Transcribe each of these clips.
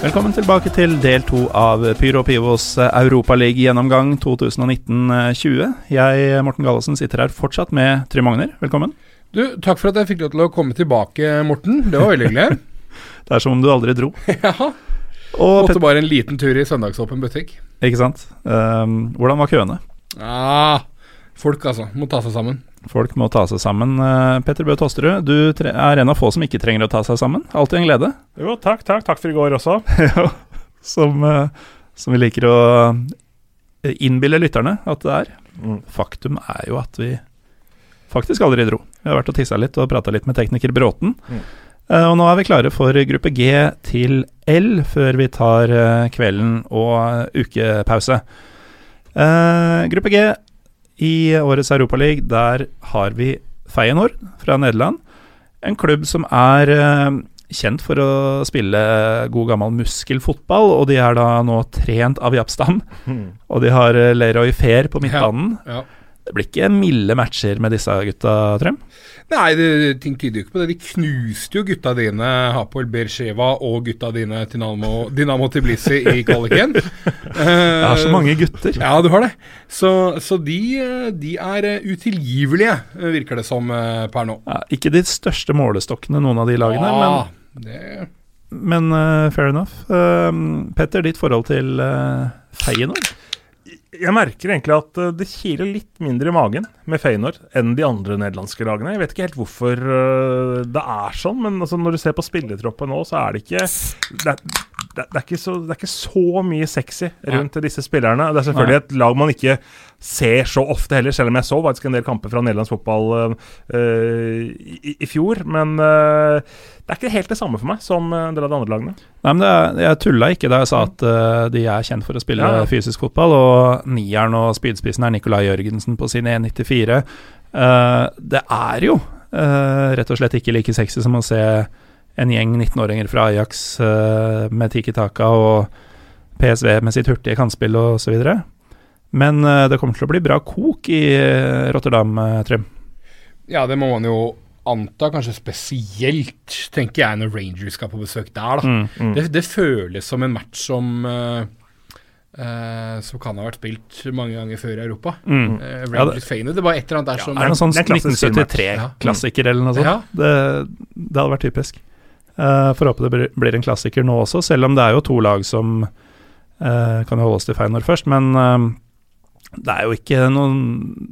Velkommen tilbake til del to av Pyro Pivos Europaliga-gjennomgang 2019-20. Jeg, Morten Gallesen, sitter her fortsatt med Trym Magner. Velkommen. Du, Takk for at jeg fikk lov til å komme tilbake, Morten. Det var veldig hyggelig. det er som om du aldri dro. ja. Og Måtte bare en liten tur i søndagsåpen butikk. Ikke sant. Um, hvordan var køene? Ah, folk, altså. Må ta seg sammen. Folk må ta seg sammen. Uh, Petter Bø Tosterud, du er en av få som ikke trenger å ta seg sammen. Alltid en glede. Jo, takk, takk. Takk for i går også. som, uh, som, vi liker å innbille lytterne at det er. Mm. Faktum er jo at vi faktisk aldri dro. Vi har vært og tissa litt og prata litt med tekniker Bråten. Mm. Og nå er vi klare for gruppe G til L, før vi tar kvelden og ukepause. gruppe G i årets Europaliga, der har vi Feyenoord fra Nederland. En klubb som er uh, kjent for å spille god gammel muskelfotball, og de er da nå trent av Japstam. Mm. Og de har uh, Leroy Fair på midtbanen. Ja, ja. Det blir ikke milde matcher med disse gutta, Trym? Nei, det, ting tyder jo ikke på det. De knuste jo gutta dine, Hapol Bersheva, og gutta dine Dynamo, Dynamo Tiblisi i kvaliken. Jeg har så mange gutter. Ja, du har det. Så, så de, de, er utilgivelige, virker det som per nå. Ja, ikke de største målestokkene, noen av de lagene, ja, men, det... men uh, fair enough. Uh, Petter, ditt forhold til uh, Feyenoord? Jeg merker egentlig at eh, det kiler litt mindre i magen med Feyenoord enn de andre nederlandske lagene. Jeg vet ikke helt hvorfor uh, det er sånn, men altså, når du ser på spillertroppen nå, så er det ikke det er, det, er ikke så, det er ikke så mye sexy rundt disse spillerne. Det er selvfølgelig et lag man ikke ser så ofte heller, selv om jeg så faktisk en del kamper fra nederlandsk fotball uh, i, i, fjor. Men uh, det er ikke helt det samme for meg som en del av de andre lagene. Nei, men er, Jeg tulla ikke da jeg sa at uh, de er kjent for å spille ja. fysisk fotball, og nieren og spydspissen er Nicolai Jørgensen på sin 1,94. det er jo rett og slett ikke like sexy som å se en gjeng 19-åringer fra Ajax uh, med Tiki Taka og PSV med sitt hurtige kantspill osv. Men uh, det kommer til å bli bra kok i uh, Rotterdam, Trym. Ja, det må man jo anta, kanskje spesielt, tenker jeg, når Rangers skal på besøk der. da. Mm, mm. Det, det, føles som en match som Uh, som kan ha vært spilt mange ganger før i Europa. Mm. Uh, Rangers ja, det, det var et eller annet der ja, som Er det noen sånn 1973-klassiker ja. eller noe sånt? Ja. Det, det, hadde vært typisk. Uh, Får håpe det blir en klassiker nå også, selv om det er jo to lag som uh, kan holde oss til Feinor først. Men uh, det er jo ikke noen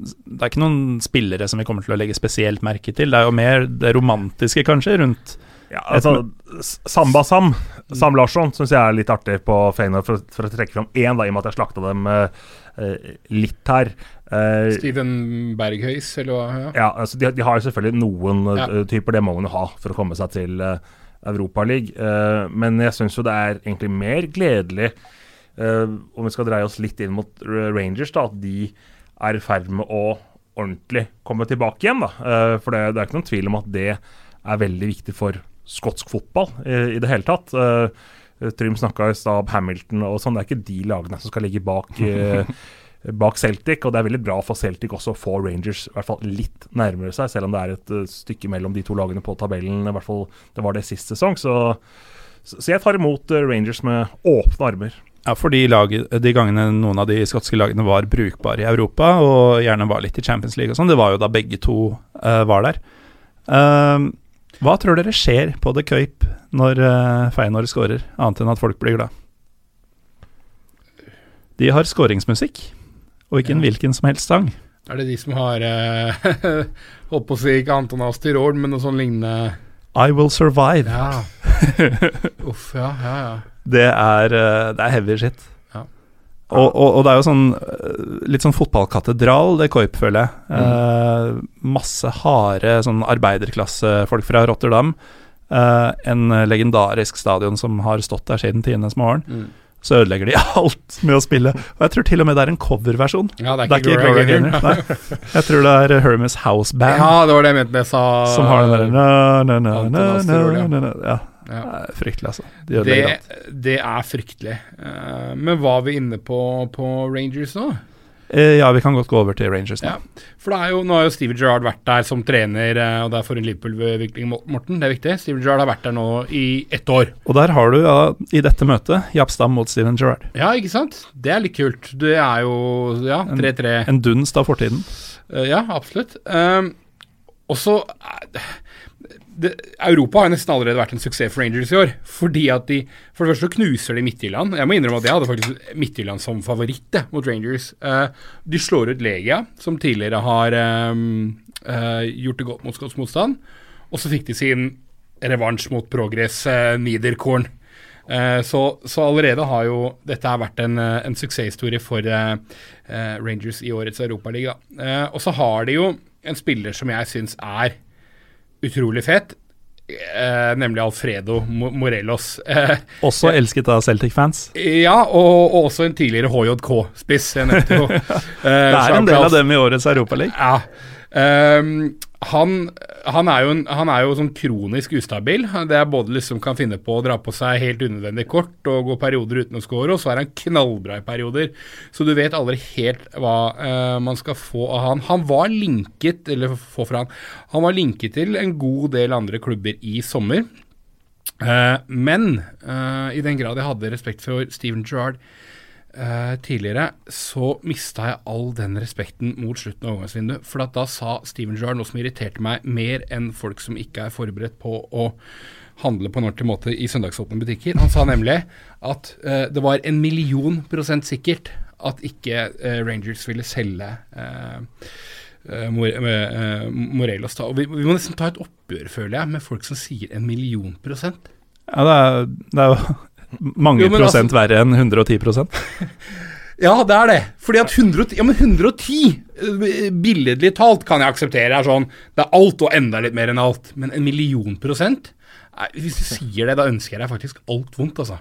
Det er ikke noen spillere som vi kommer til å legge spesielt merke til. Det er jo mer det romantiske, kanskje, rundt ja, altså, Samba Sam Sam Larsson syns jeg er litt artig på Feyenoord, for, for, å trekke fram én, da, i og med at jeg slakta dem litt her. Uh, Steven Berghøys, eller hva? Ja, ja altså de, de, har jo selvfølgelig noen ja. typer, det må man jo ha for å komme seg til uh, Europaligaen. Uh, men jeg syns jo det er egentlig mer gledelig, uh, om vi skal dreie oss litt inn mot Rangers, da, at de er i ferd med å ordentlig komme tilbake igjen. da. Uh, for det, det, er ikke noen tvil om at det er veldig viktig for skotsk fotball i, i det hele tatt. Trym snakka i stad Hamilton og sånn. Det er ikke de lagene som skal ligge bak bak Celtic, og det er veldig bra for Celtic også å få Rangers i hvert fall litt nærmere seg, selv om det er et uh, stykke mellom de to lagene på tabellen. I hvert fall det var det sist sesong. Så, så, jeg tar imot Rangers med åpne armer. Ja, for de, lag, de, gangene noen av de skotske lagene var brukbare i Europa, og gjerne var litt i Champions League og sånn, det var jo da begge to uh, var der. Uh, hva tror dere skjer på The Cape når uh, Feyenoord skårer, annet enn at folk blir glad? De har skåringsmusikk. Og ikke en hvilken som helst sang. Er det de som har eh, Holdt på å si ikke Antonas råd men noe sånn lignende I Will Survive. Ja. Uff, ja, ja, ja. Det er, eh, det er heavy shit. Ja. Og, og, og, det er jo sånn eh, litt sånn fotballkatedral, det Korp, føler jeg. Mm. Eh, masse harde sånn arbeiderklassefolk fra Rotterdam. Eh, en legendarisk stadion som har stått der siden tidenes morgen. Mm så ødelegger de alt med å spille. Og jeg tror til og med det er en coverversjon. Ja, det er ikke, det er ikke Gloria Gaynor. Jeg tror det er Hermes House Band. Ja, det var det jeg mente jeg sa. Som har den derre na, Ja. Ja. Fryktelig, altså. De det, det, er fryktelig. Uh, men var vi inne på, på Rangers nå? Eh, ja, vi kan godt gå over til Rangers nå. Ja, for det er jo, Nå har jo Steven Gerrard vært der som trener, eh, og det er for en Liverpool-utvikling, Morten. Det er viktig. Steven Gerrard har vært der nå i ett år. Og der har du ja, i dette møtet Japp Stam mot Steven Gerrard. Ja, ikke sant? Det er litt kult. Det er jo ja, 3-3. En, en dunst av fortiden. Ja, absolutt. Um, og så det, Europa har nesten allerede vært en suksess for Rangers i år. Fordi at de For det første så knuser de Midtjylland. Jeg må innrømme at jeg hadde faktisk Midtjylland som favoritt mot Rangers. Uh, de slår ut Legia, som tidligere har um, uh, gjort det godt mot skotsk motstand. Og så fikk de sin revansj mot Progress uh, Niederkorn. Så, så, allerede har jo dette har vært en, en suksesshistorie for Rangers i årets Europaliga. og så har de jo en spiller som jeg syns er utrolig fet. Eh, nemlig Alfredo Morelos. Eh, også elsket av Celtic-fans? Ja, og, og, også en tidligere HJK-spiss. eh, det er en del av dem i årets Europaliga. Ja. Um, han, han, er en, han, er jo sånn kronisk ustabil. Det er både liksom kan finne på å dra på seg helt unødvendig kort og gå perioder uten å score, og så er han knallbra i perioder. Så du vet aldri helt hva uh, man skal få av han. Han var linket eller få fra han, han var linket til en god del andre klubber i sommer. Uh, men uh, i den grad jeg hadde respekt for Steven Gerrard Uh, tidligere så mista jeg all den respekten mot slutten av overgangsvinduet. For da sa Steven Jarr noe som irriterte meg mer enn folk som ikke er forberedt på å handle på en ordentlig måte i søndagsåpne butikker. Han sa nemlig at uh, det var en million prosent sikkert at ikke uh, Rangers ville selge Morelos. Da. Vi, vi, må nesten ta et oppgjør, føler jeg, med folk som sier en million prosent. Ja, det er, det er jo mange jo, prosent altså, verre enn 110% Ja, det er det. Fordi at 110, ja, men 110, eh, billedlig talt, kan jeg akseptere er sånn Det er alt og enda litt mer enn alt. Men en million prosent? Nei, hvis du sier det, da ønsker jeg deg faktisk alt vondt, altså.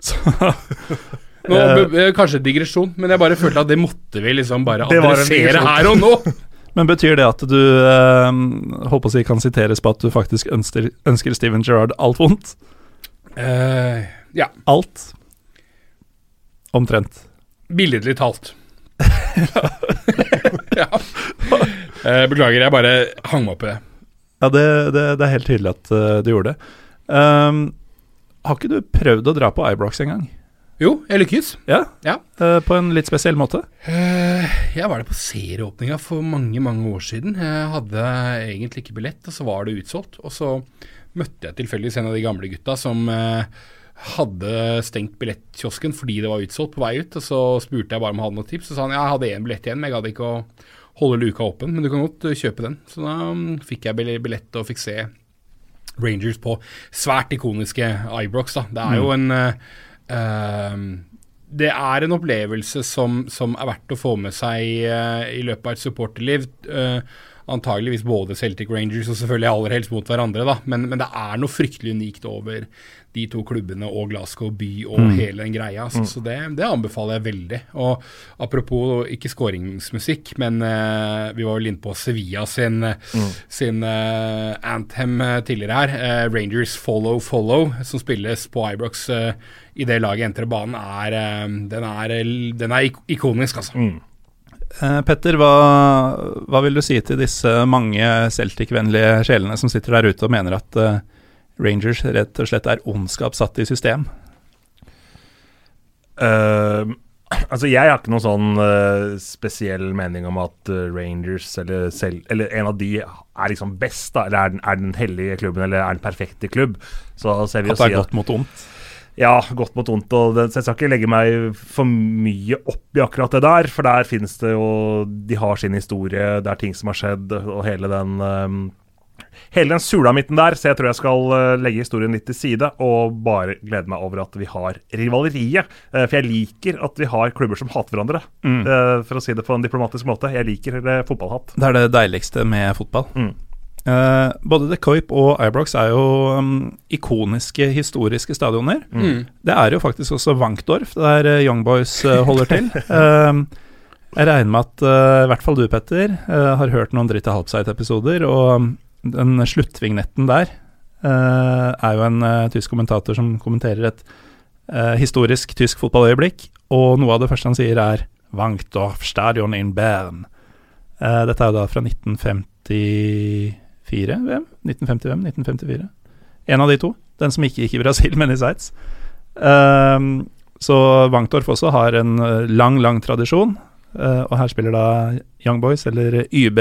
Nå, eh, kanskje digresjon, men jeg bare følte at det måtte vi liksom bare adressere her og nå. Men betyr det at du øh, håper å si kan siteres på at du faktisk ønsker, ønsker Steven Gerrard alt vondt? Uh, ja. Alt. Omtrent. Billedlig talt. ja. Uh, beklager, jeg bare hang meg opp i det. Ja, det, det, det, er helt tydelig at uh, du gjorde det. Um, har ikke du prøvd å dra på Ibrox en gang? Jo, jeg lykkes. Ja? ja. Uh, på en litt spesiell måte? Uh, jeg var der på serieåpninga for mange, mange år siden. Jeg hadde egentlig ikke billett, og så var det utsolgt. Og så møtte jeg tilfeldigvis en av de gamle gutta som uh, hadde stengt billettkiosken fordi det var utsolgt på vei ut. og Så spurte jeg bare om han hadde noen tips, og sa han ja, jeg hadde én billett igjen, men jeg gadd ikke å holde luka åpen, men du kan godt eh, kjøpe den. Så da um, fikk jeg billett og fikk se Rangers på svært ikoniske Ibrox. da. Det er jo mm. en uh, Det er en opplevelse som, som, er verdt å få med seg uh, i løpet av et supporterliv. Uh, antageligvis både Celtic Rangers og selvfølgelig aller helst mot hverandre, da. Men, men, det er noe fryktelig unikt over de to klubbene og Glasgow by og mm. hele den greia. Så, mm. så det, det, anbefaler jeg veldig. Og apropos ikke skåringsmusikk, men uh, vi var vel inne på Sevilla sin, mm. sin uh, anthem eh, tidligere her. Uh, Rangers Follow Follow, som spilles på Ibrox i det laget entrer banen, er, den, er, den er ikonisk, altså. Mm. Petter, hva, hva, vil du si til disse mange Celtic-vennlige sjelene som sitter der ute og mener at Rangers rett og slett er ondskap satt i system? Uh, altså Jeg har ikke noen sånn uh, spesiell mening om at Rangers eller, selv, eller, en av de er liksom best, da, eller er den, er den hellige klubben eller er den perfekte klubb. Så ser vi at det er godt mot ondt? ja, godt mot ondt. og det, Jeg skal ikke legge meg for mye opp i akkurat det der, for der finnes det jo De har sin historie, det er ting som har skjedd, og hele den um, Hele den sulamitten der, så jeg tror jeg skal uh, legge historien litt til side og bare glede meg over at vi har rivaleriet. Uh, for jeg liker at vi har klubber som hater hverandre, mm. uh, for å si det på en diplomatisk måte. Jeg liker fotballhatt. Det er det deiligste med fotball. Mm. Uh, både The Coip og Ibrox er jo um, ikoniske, historiske stadioner. Mm. Det er jo faktisk også Wankdorf, der uh, Young Boys uh, holder til. jeg regner med at i hvert fall du, Petter, har hørt noen Dritte Halbseit-episoder, og um, den sluttvignetten der er jo en tysk kommentator som kommenterer et historisk tysk fotballøyeblikk, og noe av det første han sier, er Wankdorf Stadion in Bern. Uh, dette er jo da fra 1954 VM? 1955, 1954. En av de to. Den som ikke gikk i Brasil, men i Sveits. Uh, så Wankdorf også har en lang, lang tradisjon. Uh, og her spiller da Young Boys, eller YB,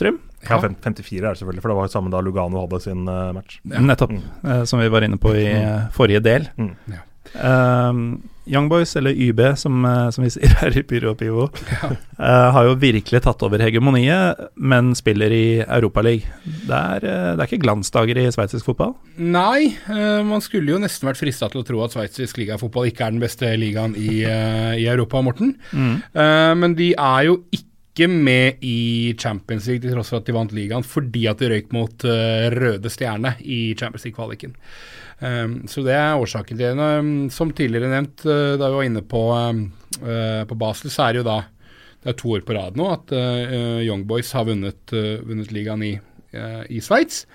Trym. Ja, 54 er det selvfølgelig, for det var jo samme da Lugano hadde sin match. Ja. Nettopp, mm. som vi var inne på i mm. forrige del. Mm. Ja. Um, Young Boys, eller YB som, eh, som vi sier her i Pyro og Pivo, ja. uh, har jo virkelig tatt over hegemoniet, men spiller i Europaligaen. Det, er, uh, det er ikke glansdager i sveitsisk fotball? Nei, uh, man skulle jo nesten vært frista til å tro at sveitsisk ligafotball ikke er den beste ligaen i, i Europa, Morten. Mm. men de er jo ikke med i Champions League til tross for at de vant ligaen, fordi at de røyk mot Røde Stjerne i Champions League-kvaliken. Um, så det er årsaken til det. Um, som tidligere nevnt, uh, da vi var inne på, uh, på Basel, så er det jo da det er to år på rad nå at uh, Young Boys har vunnet, vunnet ligaen i, i Sveits.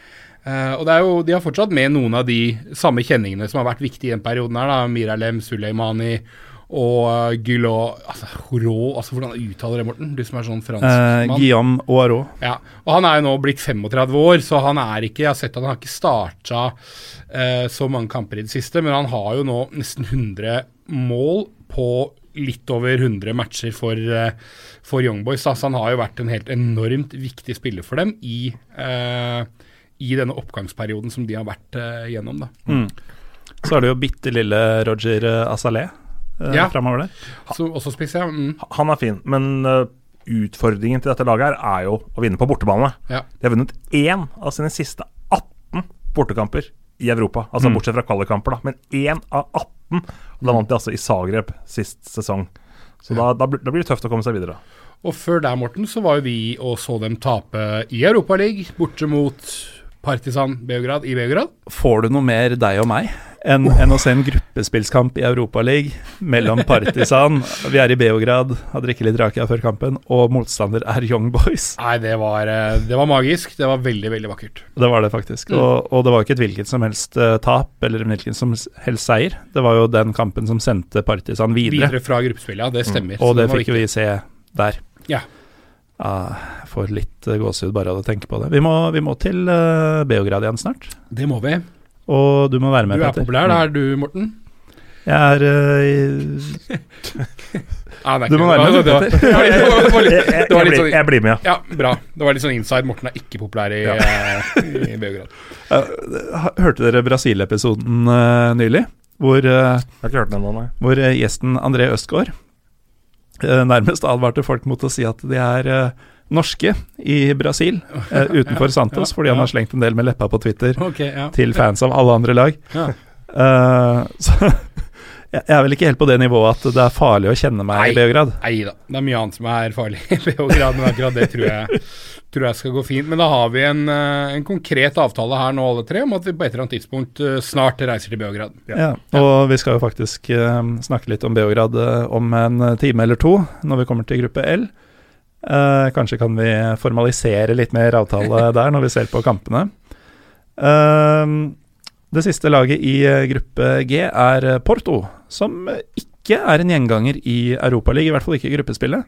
og det er jo, De har fortsatt med noen av de samme kjenningene som har vært viktige i den perioden. her da, Miralem, Suleimani og uh, altså, Horo, altså Hvordan uttaler det, Morten? Du som er sånn franskmann. Eh, Guillaume Oiro. Ja, og Han er jo nå blitt 35 år, så han er ikke Jeg har sett at han har ikke starta eh, så mange kamper i det siste, men han har jo nå nesten 100 mål på litt over 100 matcher for, eh, for Young Boys. Altså, Så han har jo vært en helt enormt viktig spiller for dem i, i denne oppgangsperioden som de har vært gjennom. Da. Mm. Så er det jo bitte lille Roger Asalé uh, ja. framover der. Så, også spiss, ja. Mm. Han er fin, men uh, utfordringen til dette laget her er jo å vinne på bortebane. Ja. De har vunnet én av sine siste 18 bortekamper i Europa. Altså mm. bortsett fra kvalikkamper, da. Men én av 18. Og da vant de altså i Zagreb sist sesong. Så ja. da, da, da, blir det tøft å komme seg videre. Og før der, Morten, så var jo vi og så dem tape i Europaligaen, borte mot Partisan Beograd i Beograd. Får du noe mer deg og meg? enn en å se en gruppespillskamp i Europaligaen mellom Partisan Vi er i Beograd, har drukket litt rakia før kampen, og motstander er Young Boys. Nei, det var, eh, det var magisk. Det var veldig, veldig vakkert. Det var det faktisk. Mm. Og, og, det var ikke et hvilket som helst uh, tap, eller hvilken som helst seier. Det var jo den kampen som sendte Partisan videre. Videre fra gruppespillet, ja. Det stemmer. Mm. Og det fikk vi se der. Ja. Jeg får litt uh, gåsehud bare av å tenke på det. Vi må, vi må til uh, Beograd igjen snart. Det må vi. Og du må være med, Du er Petter. populær, da er du, Morten? Jeg er uh, Du må være med, Petter. Jeg blir med, ja. ja. Bra. Det var litt sånn inside. Morten er ikke populær i, ja. Eh, i Beograd. Hørte dere Brasil-episoden uh, nylig? Hvor, uh, den, hvor gjesten André Østgaard nærmest advarte folk mot å si at de er norske i Brasil, uh, utenfor Santos, fordi han har slengt en del med leppa på Twitter okay, til fans av alle andre lag. Ja. Så jeg er vel ikke helt på det nivået at det er farlig å kjenne meg nei, i Beograd. Nei da, det er mye annet som er farlig i Beograd, men akkurat det tror jeg, tror jeg skal gå fint. Men da har vi en, eh, en, konkret avtale her nå, alle tre, om at vi på et eller annet tidspunkt snart reiser til Beograd. Ja, ja og vi skal jo faktisk uh, snakke litt om Beograd om en time eller to, når vi kommer til gruppe L. Uh, kanskje kan vi formalisere litt mer avtale der når vi ser på kampene. Uh, det siste laget i eh, gruppe G er Porto, som ikke er en gjenganger i Europaligaen, i hvert fall ikke i gruppespillet.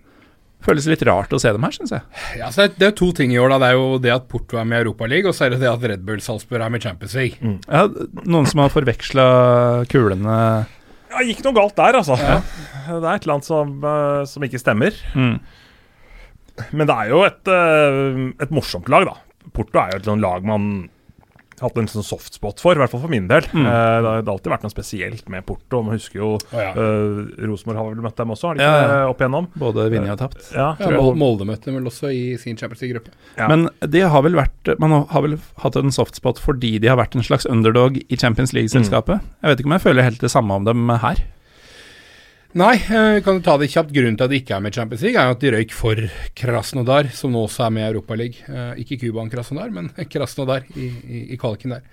Føles litt rart å se dem her, syns jeg. Ja, så Det er to ting i år. da, Det er jo det at Porto er med i Europaligaen, og så er det det at Red Bull Salzburg er med i Champions League. Mm. Ja, Noen som har forveksla kulene Ja, gikk noe galt der, altså. Ja. Det er et eller annet som, som ikke stemmer. Mm. Men det er jo et, eh, et morsomt lag, da. Porto er jo et lag man hatt en sånn softspot for, i hvert fall for min del. Mm. Uh, det har alltid vært noe spesielt med Porto. Man husker jo oh, ja. uh, Rosenborg har vel møtt dem også, har de ikke ja, ja. opp igjennom? Både Vinje og tapt. Ja, Molde møtte dem vel også i sin Champions League-gruppe. Men det har vel vært Man har vel hatt en softspot fordi de har vært en slags underdog i Champions League-selskapet. Mm. Jeg vet ikke om jeg føler helt det samme om dem her. Nei, vi kan du ta det kjapt. Grunnen til at de ikke er med i Champions League, er jo at de røyk for Krasnodar, som nå også er med i Europaligaen. Uh, ikke Cuban Krasnodar, men Krasnodar i, i, i kvaliken der.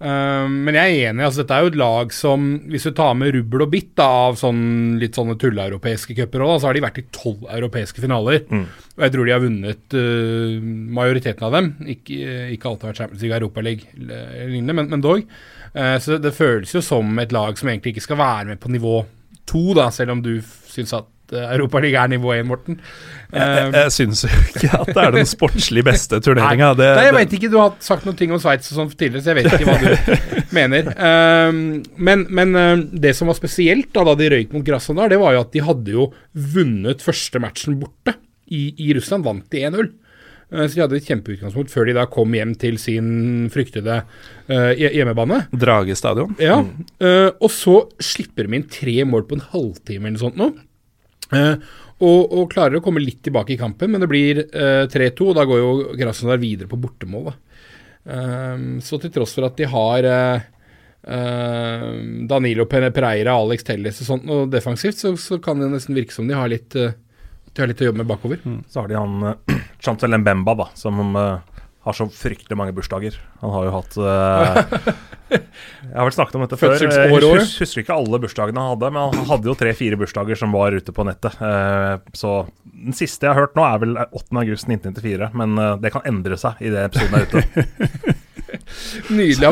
Uh, men jeg er enig. altså Dette er jo et lag som, hvis du tar med rubbel og bitt da, av sånn, litt sånne tulleeuropeiske cuper så har de vært i tolv europeiske finaler. Mm. Og jeg tror de har vunnet uh, majoriteten av dem. Ikke, ikke alltid vært Champions League, Europaligaen, men, men dog. Uh, så det føles jo som et lag som egentlig ikke skal være med på nivå to, da, selv om du syns at Europaligaen er nivå 1, Morten. Jeg, jeg, jeg syns jo ikke at det er den sportslig beste turneringa. Nei, nei, jeg vet ikke, du har sagt noen ting om Sveits og sånn tidligere, så jeg vet ikke hva du mener. Um, men, men um, det som var spesielt da, da de røyk mot Krasnodar, det var jo at de hadde jo vunnet første matchen borte i, i Russland. Vant de 1-0. Uh, så de hadde et kjempeutgangspunkt før de da kom hjem til sin fryktede uh, hjemmebane. Dragestadion. Ja, uh, og så slipper de inn tre mål på en halvtime eller noe sånt nå. Uh, og, og, klarer å komme litt tilbake i kampen, men det blir uh, 3-2, og da går jo Krasnodar videre på bortemål. Uh, så til tross for at de har Danilo Pereira, Alex Telles og sånt og defensivt, så, så, kan det nesten virke som de har litt, de har litt å jobbe med bakover. Mm. Så har de han uh, Chantel Mbemba, da, som har så fryktelig mange bursdager. Han har jo hatt uh, Jeg har vel snakket om dette før. Jeg husker, husker ikke alle bursdagene han hadde, men han hadde jo tre-fire bursdager som var ute på nettet. Uh, så den siste jeg har hørt nå, er vel 8. august 1994, men uh, det kan endre seg i det episoden er ute. Nydelig.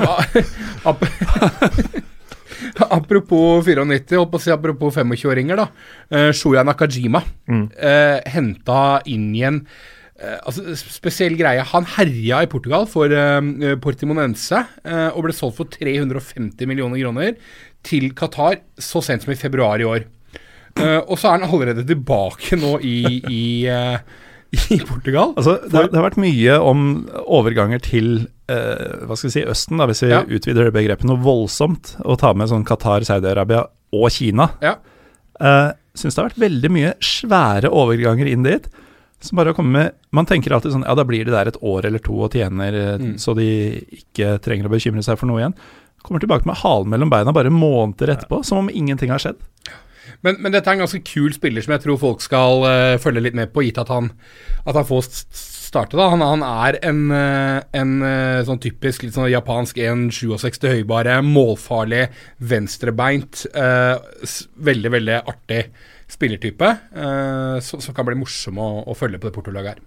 Apropos 94, holdt på å si apropos 25-åringer, da. Uh, Shoya Nakajima mm. uh, henta inn igjen Uh, altså, spesiell greie. Han herja i Portugal for uh, Portimonense og ble solgt for 350 millioner kroner til Qatar så sent som i februar i år. og så er han allerede tilbake nå i, i, i Portugal. Altså, det, det, har vært mye om overganger til hva skal vi si, Østen, da, hvis vi ja. utvider begrepet noe voldsomt, og tar med sånn Qatar, Saudi-Arabia og Kina. Ja. Uh, Syns det har vært veldig mye svære overganger inn dit. Som bare å komme med Man tenker alltid sånn Ja, da blir de der et år eller to og tjener, eh, mm. så de ikke trenger å bekymre seg for noe igjen. Kommer tilbake med halen mellom beina bare måneder etterpå, som om ingenting har skjedd. Men, men, dette er en ganske kul spiller som jeg tror folk skal uh, følge litt med på, gitt at han, at han får starte. da. Han, han er en, uh, en uh, sånn typisk litt sånn japansk 1,67 høybare, målfarlig, venstrebeint. veldig, veldig artig spillertype som, som, kan bli morsom å, å følge på det Porto-laget her.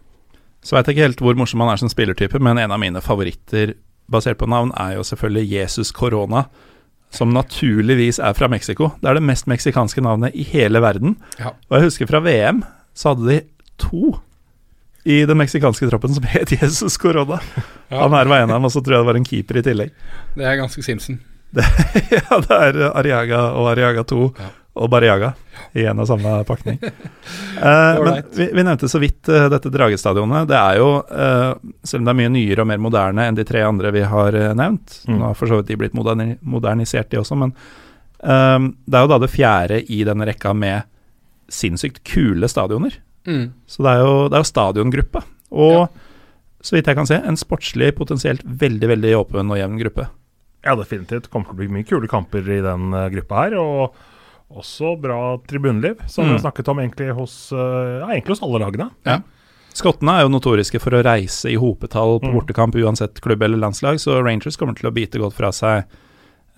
Så veit jeg ikke helt hvor morsom han er som spillertype, men en av mine favoritter basert på navn er jo selvfølgelig Jesus Corona, som naturligvis er fra Mexico. Det er det mest meksikanske navnet i hele verden. Ja. Og jeg husker fra VM så hadde de to i den meksikanske troppen som het Jesus Corona. Ja. Han her var en av dem, og så tror jeg det var en keeper i tillegg. Det er ganske Simpson. Det, ja, det er Ariaga og Ariaga 2. Ja og Bariaga i en og samme pakning. uh, men vi, vi, nevnte så vidt uh, dette Dragestadionet. Det er jo, uh, selv om det er mye nyere og mer moderne enn de tre andre vi har nevnt mm. Nå har for så vidt de blitt moderni modernisert, de også, men det er jo da det fjerde i denne rekka med sinnssykt kule stadioner. Mm. Så det er jo, det er jo stadiongruppe. Og ja. så vidt jeg kan se, en sportslig, potensielt veldig, veldig åpen og jevn gruppe. Ja, definitivt. Det kommer til å bli mye kule kamper i den gruppa her. og også bra tribuneliv, som mm. vi snakket om egentlig hos, uh, ja, egentlig hos alle lagene. Ja. Skottene er jo notoriske for å reise i hopetall på mm. bortekamp uansett klubb eller landslag, så Rangers kommer til å bite godt fra seg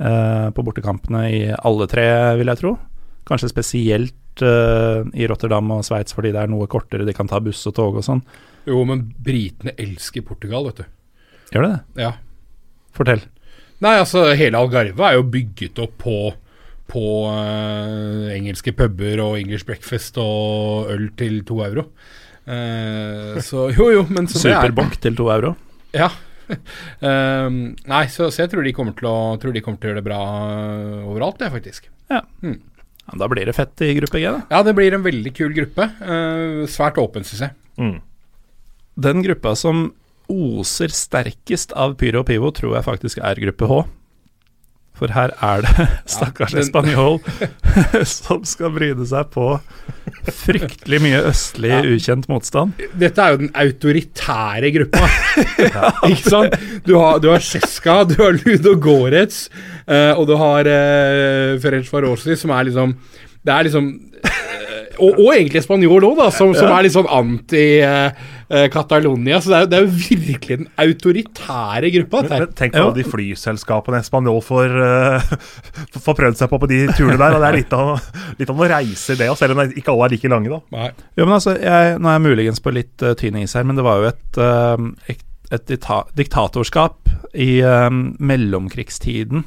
eh, på bortekampene i alle tre, vil jeg tro. Kanskje spesielt uh, i Rotterdam og Sveits fordi det er noe kortere, de kan ta buss og tog og sånn. Jo, men britene elsker Portugal, vet du. Gjør det det? Ja. Fortell. Nei, altså hele Algarve er jo bygget opp på på uh, engelske puber og English breakfast og øl til to euro. Uh, så jo, jo, men så Superbank til to euro? Ja. Uh, nei, så, så, jeg tror de, kommer til å, tror de kommer til å gjøre det bra overalt, det, faktisk. Ja. Mm. Ja. Da blir det fett i gruppe G, da. Ja, det blir en veldig kul gruppe. svært åpen, syns jeg. Mm. Den gruppa som oser sterkest av Pyro og Pivo, tror jeg faktisk er gruppe H. For her er det stakkars ja, spanjol som skal bryne seg på fryktelig mye østlig, ja. ukjent motstand. Dette er jo den autoritære gruppa. ja. Ikke sant? Du har, du har Cesca, du har Ludo Goretz, uh, og du har uh, Ferenc Farosi, som er liksom Det er liksom og, og, egentlig spanjol òg, som, som er litt sånn anti-Catalonia. Så det er, det er, jo virkelig den autoritære gruppa. Men, men tenk på de flyselskapene spanjol får, uh, får prøvd seg på på de turene der. og Det er litt av, litt av å reise i det, selv om ikke alle er like lange. da. Nei. Jo, men altså, jeg, Nå er jeg muligens på litt uh, tynn is her, men det var jo et, uh, et diktatorskap i um, mellomkrigstiden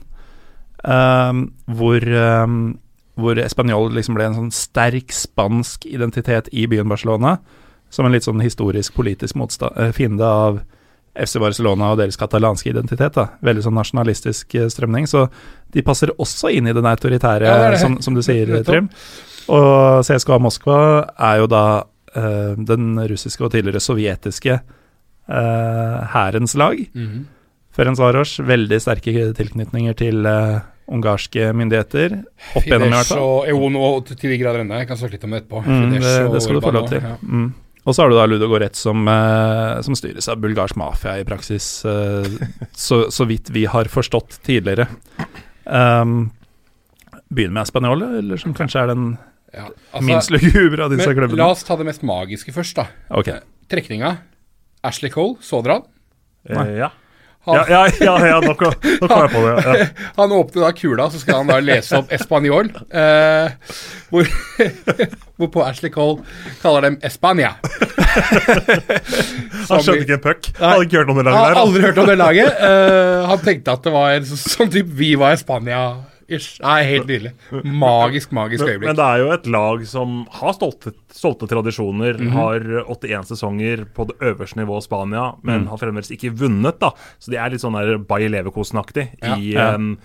um, hvor um, hvor Español liksom ble en sånn sterk spansk identitet i byen Barcelona, som en litt sånn historisk politisk eh, fiende av FC Barcelona og deres katalanske identitet. da, Veldig sånn nasjonalistisk eh, strømning. Så de passer også inn i den autoritære, Ja, det det. Som, som du sier. Trym. Og CSKA Moskva er jo da uh, den russiske og tidligere sovjetiske hærens uh, lag. Mhm. Ferencvaros, veldig sterke tilknytninger til eh, ungarske myndigheter. Opp igjennom, i hvert fall. Jo, nå til de grader ennå. Jeg kan snakke litt om det etterpå. Mm, det, det skal du få lov til. ja. Mm. Og så har du da Ludo Goretz som, eh, som styres av bulgarsk mafia i praksis, eh, så, så vidt vi har forstått tidligere. Um, Begynner med Spanjol, eller som kanskje er den Ja, minst altså, lugubre av disse men klubbene. la oss ta det mest magiske først, da. Okay. Trekninga. Ashley Cole, så dere han? Eh, ja. Han, Ja, ja, ja, ja, nå kom nå kom jeg på det. Ja. han åpner da kula, så skal han da lese opp Espanjol. Eh, hvor, hvorpå Ashley Cole kaller dem Espania. Han skjønte ikke en puck. Han hadde ikke hørt om det laget har der. aldri hørt om det laget. Eh, han tenkte at det var en sånn type Viva Espania. Ish. Nei, helt nydelig. Magisk, magisk Men, øyeblikk. men det er jo et lag som har stolte, stolte tradisjoner. Mhm. Har 81 sesonger på det øverste nivået Spania, men Mm. har fremdeles ikke vunnet. da Så de er litt sånn der Bayer Leverkosen-aktig Ja. i, Ja. um,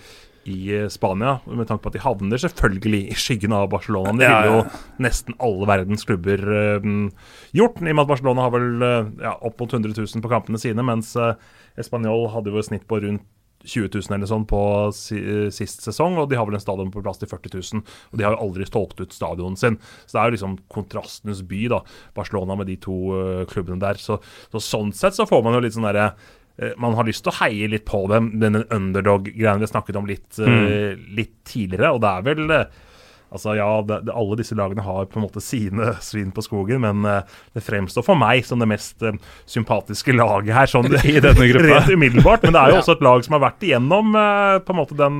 i eh, Spania. Med tanke på at de havner selvfølgelig i skyggen av Barcelona. Det ville jo nesten alle verdens klubber um, gjort, i og med at Barcelona har vel uh, ja, opp mot 100 000 på kampene sine, mens uh, Español hadde jo et snitt på rundt 20 000 eller sånn på eh, sist sesong, og de har vel en stadion på plass til 40 000. Og de har jo aldri tolket ut stadionet sin. Så det er jo liksom kontrastenes by, da, Barcelona med de to eh, klubbene der. Så, så sånn sett så får man jo litt sånn derre eh, man har lyst til å heie litt på dem, denne underdog-greiene vi snakket om litt, eh, litt tidligere. Og det er vel Altså ja, det, det, Alle disse lagene har på en måte sine svin på skogen, men uh, det fremstår for meg som det mest uh, sympatiske laget her. Sånn, I denne gruppa. Rent umiddelbart. Men det er jo også et lag som har vært igjennom uh, på en måte den,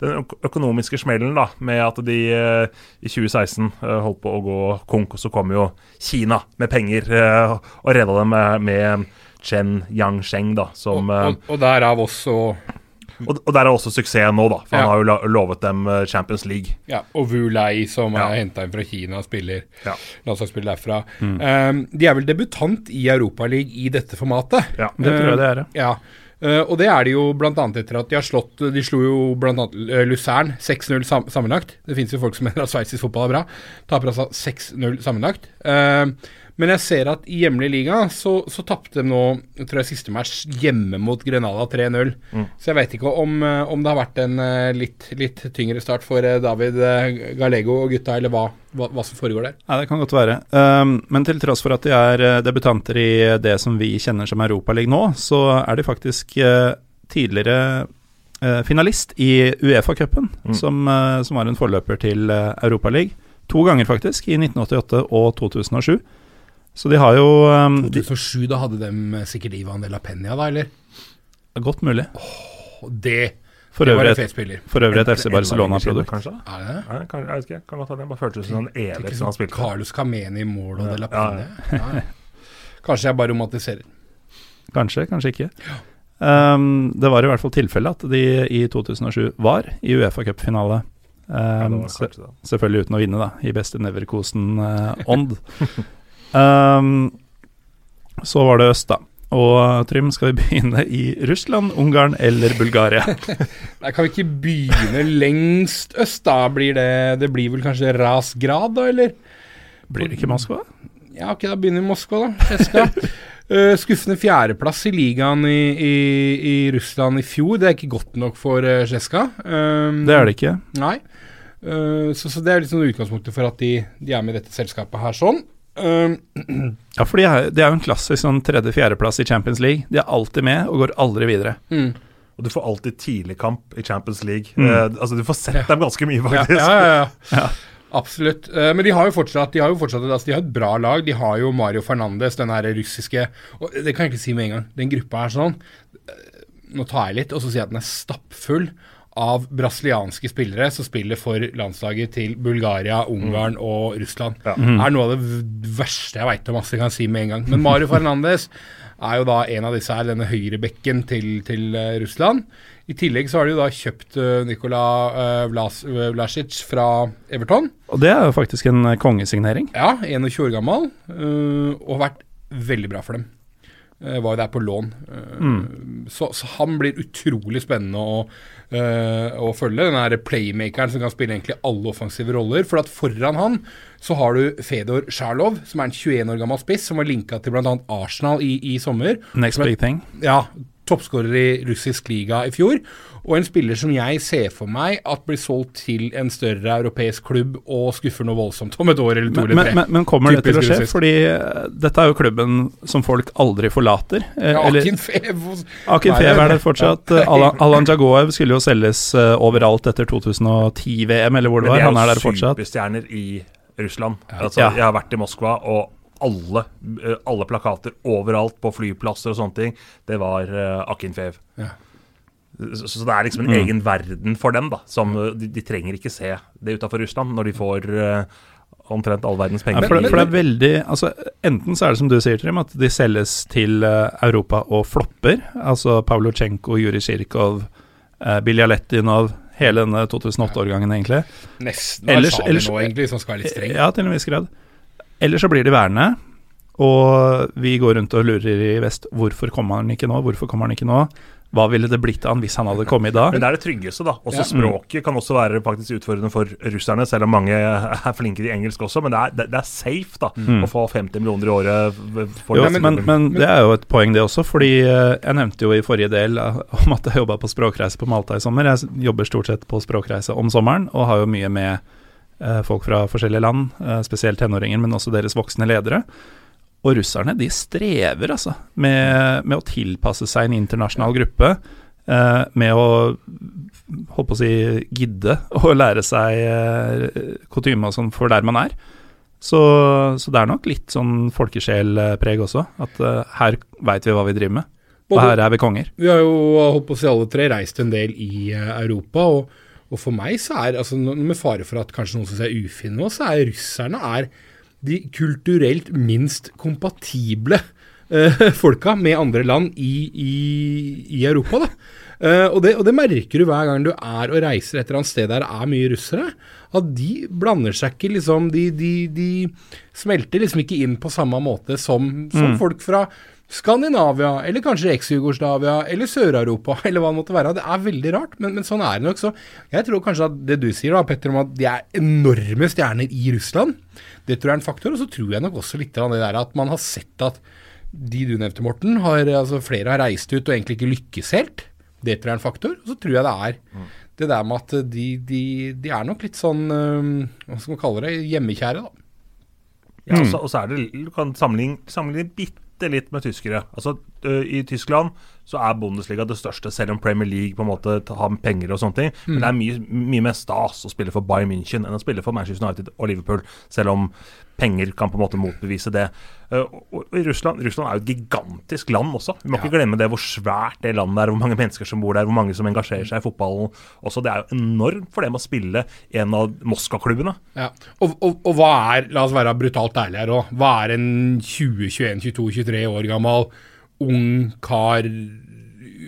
den økonomiske smellen, da, med at de eh, i 2016 eh, holdt på å gå konk, og så kom jo Kina med penger eh, og redda dem med, med Chen Yangsheng, da, som og, og, og derav også og, og der er også suksessen nå, da. For Ja. han har jo lovet dem eh, Champions League. ja, og Wu Lei, som Ja. er henta inn fra Kina, spiller Ja. landslagsspiller derfra. Um, de er vel debutant i Europaligaen i dette formatet. Ja. det tror jeg det er, ja. Ja, eh, og det er det jo bl.a. etter at de har slått De slo jo bl.a. Luzern 6-0 sam sammenlagt. Det fins jo folk som mener at sveitsisk fotball er bra. Taper altså 6-0 sammenlagt. Eh, men jeg ser at i hjemlig liga så, så tapte de nå jeg tror jeg siste match hjemme mot Grenada 3-0. Så jeg vet ikke om, eh, om det har vært en eh, litt, litt tyngre start for eh, David Gallego og gutta, eller hva, hva, hva som foregår der. Ja, det kan godt være. Um, men til tross for at de er debutanter i det som vi kjenner som Europaligaen nå, så er de faktisk uh, tidligere uh, finalist i Uefa-cupen, Mm. som, uh, som var en forløper til uh, Europaligaen. To ganger, faktisk, i 1988 og 2007. Så de har jo um, de, 2007, da hadde de sikkert Ivan de la Penya, da, eller? Godt mulig. Oh, det, For det var øvrig en et, for øvrig et FC Barcelona-produkt. Kanskje? Er det det? Nei, kan, jeg vet ikke, kan godt hende. Det bare føltes som en evighet som han sånn spilte. Carlos Cameni i mål og De La Ja, Peña. Ja, Kanskje jeg bare romantiserer. Kanskje, kanskje ikke. Um, det var i hvert fall tilfellet at de i 2007 var i Uefa-cupfinale. Ja, Um, se- selvfølgelig uten å vinne, da, i beste Neverkosen-ånd. Um, så var det øst, da. Og Trym, skal vi begynne i Russland, Ungarn eller Bulgaria? Nei, kan vi ikke begynne lengst øst, da? Blir det Det blir vel kanskje Rasgrad, da, eller? Blir det ikke Moskva? Ja, ok, da begynner vi i Moskva, da. Eska. Uh, skuffende fjerdeplass i ligaen i, i, i Russland i fjor. Det er ikke godt nok for uh. Um, Det er det ikke. Nei. Uh, så, så det er liksom utgangspunktet for at de, de er med i dette selskapet her sånn. Um, Ja, for de er, de er jo en klassisk sånn tredje-fjerdeplass i Champions League. De er alltid med og går aldri videre. mm. Og du får alltid tidlig kamp i Champions League. Mm. Eh, altså Du får sett Ja. dem ganske mye, faktisk. ja, ja, ja. Ja. Absolutt. Eh, men de har jo fortsatt De har jo fortsatt altså, de har et bra lag. De har jo Mario Fernandes, den her russiske Og det kan jeg ikke si med en gang. Den gruppa er sånn eh, Nå tar jeg litt, og så sier jeg at den er stappfull av brasilianske spillere som spiller for landslaget til Bulgaria, Ungarn og Russland. Ja. er noe av det verste jeg veit om, masse kan si med en gang. Men Mario Fernandes er jo da en av disse her, denne høyrebekken til, til uh, Russland. I tillegg så har de jo da kjøpt uh, Nikola uh, Vlas, uh, Vlasic fra Everton. Og det er jo faktisk en kongesignering. Ja, 21 år gammel, og vært veldig bra for dem. Var jo der på lån. Mm. Så, så, han blir utrolig spennende å, å følge. Den der playmakeren som kan spille egentlig alle offensive roller. For at foran han så har du Fedor Sjarlov, som er en 21 år gammel spiss, som var linka til bl.a. Arsenal i, i sommer. Next big thing. Ja, toppskårer i russisk liga i fjor. Og en spiller som jeg ser for meg at blir solgt til en større europeisk klubb og skuffer noe voldsomt om et år eller to men, eller tre. Men, men kommer Typisk det til å skje? Russisk. Fordi uh, dette er jo klubben som folk aldri forlater. Uh, ja, Akin Fev. Er det fortsatt. Ja. Alan, Alan Jagoev skulle jo selges uh, overalt etter 2010-VM, eller hvor det var. Han er der fortsatt. Men det er jo superstjerner i Russland. Altså, ja. Jeg har vært i Moskva, og alle, eh, alle, plakater overalt på flyplasser og sånne ting, det var uh, Akinfev. Ja. Så, så, det er liksom en mm. egen verden for dem, da. Som, eh, de, de trenger ikke se det utafor Russland når de får uh, omtrent all verdens penger. Ja, for, det, for, det, er veldig altså, Enten så er det som du sier, Trym, at de selges til uh, Europa og flopper. Altså Pavlochenko, Juri Sjirkov, uh, Biljalettinov Hele denne 2008-årgangen, egentlig. Nesten ellers, ellers, nå, egentlig, som skal være litt streng. Ja, til en viss grad. Eller så blir de værende, og vi går rundt og lurer i vest. Hvorfor kommer han ikke nå? Hvorfor kommer han ikke nå? Hva ville det blitt av han hvis han hadde kommet i dag? Men det er det tryggeste, da. Også ja. Språket kan også være faktisk utfordrende for russerne, selv om mange er flinkere i engelsk også. Men det er, det, det er safe da, mm. å få 50 millioner i året. Jo, men, men, men, det er jo et poeng, det også. fordi eh, jeg nevnte jo i forrige del eh, om at jeg jobba på språkreise på Malta i sommer. Jeg jobber stort sett på språkreise om sommeren og har jo mye med folk fra forskjellige land, eh, spesielt tenåringer, men også deres voksne ledere. Og russerne de strever altså med, med å tilpasse seg en internasjonal gruppe. Eh, med å holdt på å si gidde å lære seg eh, kutyme og sånn for der man er. Så, så, det er nok litt sånn folkesjelpreg også. At her veit vi hva vi driver med. Og her er vi konger. Vi har jo holdt på å si alle tre reist en del i Europa. og og for meg så er, altså med fare for at kanskje noen syns jeg er ufin nå, så er russerne er de kulturelt minst kompatible uh, folka med andre land i, i, i Europa. da. Uh, og, det, og, det, merker du hver gang du er og reiser et eller annet sted der det er mye russere. At de blander seg ikke liksom De, de, de smelter liksom ikke inn på samme måte som, som mm. folk fra Skandinavia, eller kanskje eks-Jugoslavia, eller Sør-Europa, eller hva det måtte være. Det er veldig rart, men, men, sånn er det nok. Så jeg tror kanskje at det du sier, da, Petter, om at de er enorme stjerner i Russland, det tror jeg er en faktor. Og så tror jeg nok også litt av det der at man har sett at de du nevnte, Morten, har, altså flere har reist ut og egentlig ikke lykkes helt. Det tror jeg er en faktor. Og så tror jeg det er mm. det der med at de, de, de er nok litt sånn Hva skal man kalle det? Hjemmekjære, da. Ja, og så er det Du kan sammenligne, sammenligne bitte bitte litt med tyskere. Altså, I Tyskland så er Bundesliga det største, selv om Premier League på en måte har penger og sånne ting. Mm. Men det er mye, mye mer stas å spille for Bayern München enn å spille for Manchester United og Liverpool, selv om penger kan på en måte motbevise det. Og, og Russland, Russland, er jo et gigantisk land også. Vi må ja. ikke glemme det hvor svært det landet er, hvor mange mennesker som bor der, hvor mange som engasjerer seg i fotballen. Også, det er jo enormt for dem å spille en av Moskva-klubbene. Ja. Og, og, og, hva er, la oss være brutalt ærlige her òg, hva er en 20, 21, 22, 23 år gammel ung kar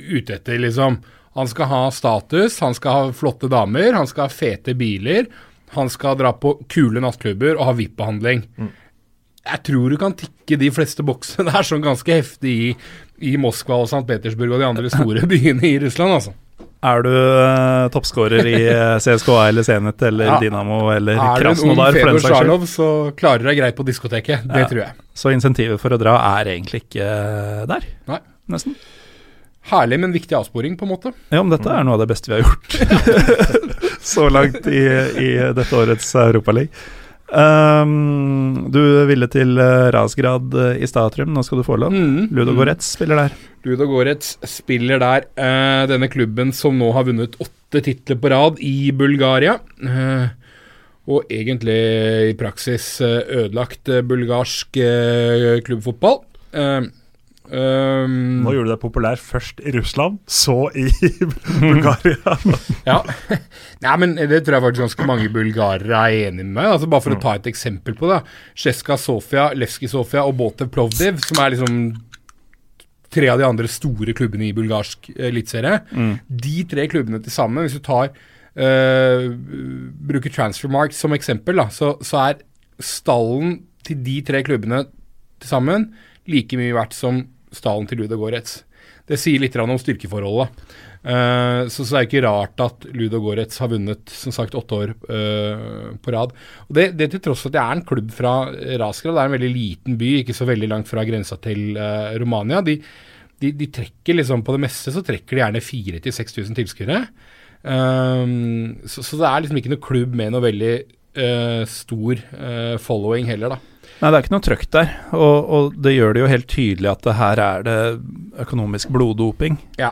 ute etter, liksom. Han skal ha status, han skal ha flotte damer, han skal ha fete biler. Han skal dra på kule nattklubber og ha VIP-behandling. Mm. Jeg tror du kan tikke de fleste boksene der sånn ganske heftig i, i Moskva og St. Petersburg og de andre store byene i Russland, altså. Er du uh, toppskårer i eh, CSKA eller Zenit eller ja. Dynamo eller Krasnodar? Er du en ung Fedor Sjarlov, så klarer du deg greit på diskoteket. Det ja. tror jeg. Så insentivet for å dra er egentlig ikke uh, der? Nei. Nesten. Herlig, men viktig avsporing, på en måte. Ja, men dette er noe av det beste vi har gjort så langt i, i dette årets Europaliga. Um, du ville til uh, Rasgrad uh, i Statrum, nå skal du få lov. Mm, Ludo mm. Goretz spiller der. Ludo Goretz spiller der. Uh, denne klubben som nå har vunnet åtte titler på rad i Bulgaria. og egentlig i praksis ødelagt bulgarsk klubbfotball. Um, Nå gjorde du deg populær først i Russland, så i Bulgaria. ja. Nei, men det tror jeg faktisk ganske mange bulgarere er enig med. Altså Bare for å ta et eksempel på det. Sjeska Sofia, Levski Sofia og Botev Plovdiv, som er liksom tre av de andre store klubbene i bulgarsk eliteserie. Mm. De tre klubbene til sammen, hvis du tar uh, bruker Transfermark som eksempel, da, så, så, er stallen til de tre klubbene til sammen like mye verdt som stallen til Ludo Goretz. Det sier litt om styrkeforholdet. Uh, så, så det er ikke rart at Ludo Goretz har vunnet som sagt åtte år uh, på rad. Og det, det, til tross for at det er en klubb fra Rasgrad. Det er en veldig liten by, ikke så veldig langt fra grensa til uh, Romania. De, de, de, trekker liksom På det meste så trekker de gjerne 4000-6000 tilskuere. Så, så, det er liksom ikke noe klubb med noe veldig stor following heller, da. Nei, det er ikke noe trøkk der, og, og, det gjør det jo helt tydelig at det her er det økonomisk bloddoping. Ja,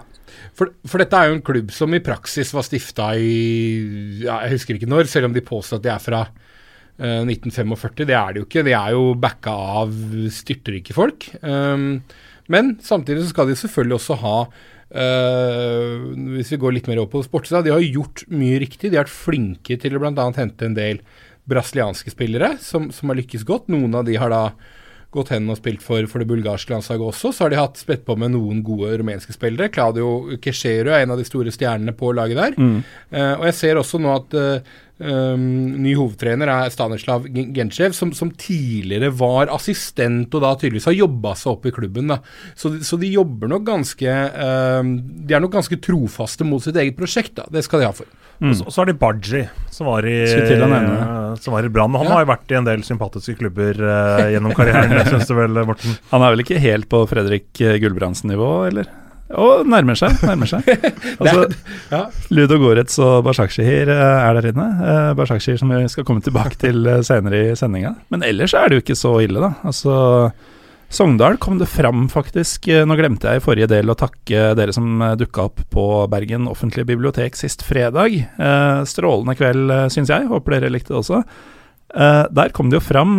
for, for, dette er jo en klubb som i praksis var stifta i ja, Jeg husker ikke når, selv om de påstår at de er fra uh, 1945. Det er de jo ikke. De er jo backa av styrtrike folk. Um, men samtidig så skal de selvfølgelig også ha uh, Hvis vi går litt mer opp på sportssida, de har gjort mye riktig. De har vært flinke til å bl.a. hente en del brasilianske spillere som, som, har lykkes godt. Noen av de har da gått hen og spilt for, for det bulgarske landslaget også. Så har de hatt spett på med noen gode rumenske spillere. Claudio Keshero er en av de store stjernene på laget der. Mm. Uh, og jeg ser også nå at uh, Um, ny hovedtrener er Stanislav Gensjev, som, som, tidligere var assistent og da tydeligvis har jobba seg opp i klubben. Så, så, de jobber nok ganske um, De er nok ganske trofaste mot sitt eget prosjekt. Da. Det skal de ha for. Mm. Og, så, så har de Baji, som var i, uh, som var i Brann. Han ja. har jo vært i en del sympatiske klubber uh, gjennom karrieren, syns du vel, Morten? Han er vel ikke helt på Fredrik Gulbrandsen-nivå, eller? Og nærmer seg. nærmer seg. Altså, ja. Ludo Goretz og Bashakshir eh, er der inne. Uh, Bashakshir som vi skal komme tilbake til uh, senere i sendinga. Men ellers er det jo ikke så ille, da. Altså, Sogndal kom det fram, faktisk. Nå glemte jeg i forrige del å takke dere som dukka opp på Bergen offentlige bibliotek sist fredag. Strålende kveld, syns jeg. Håper dere likte det også. der kom det jo fram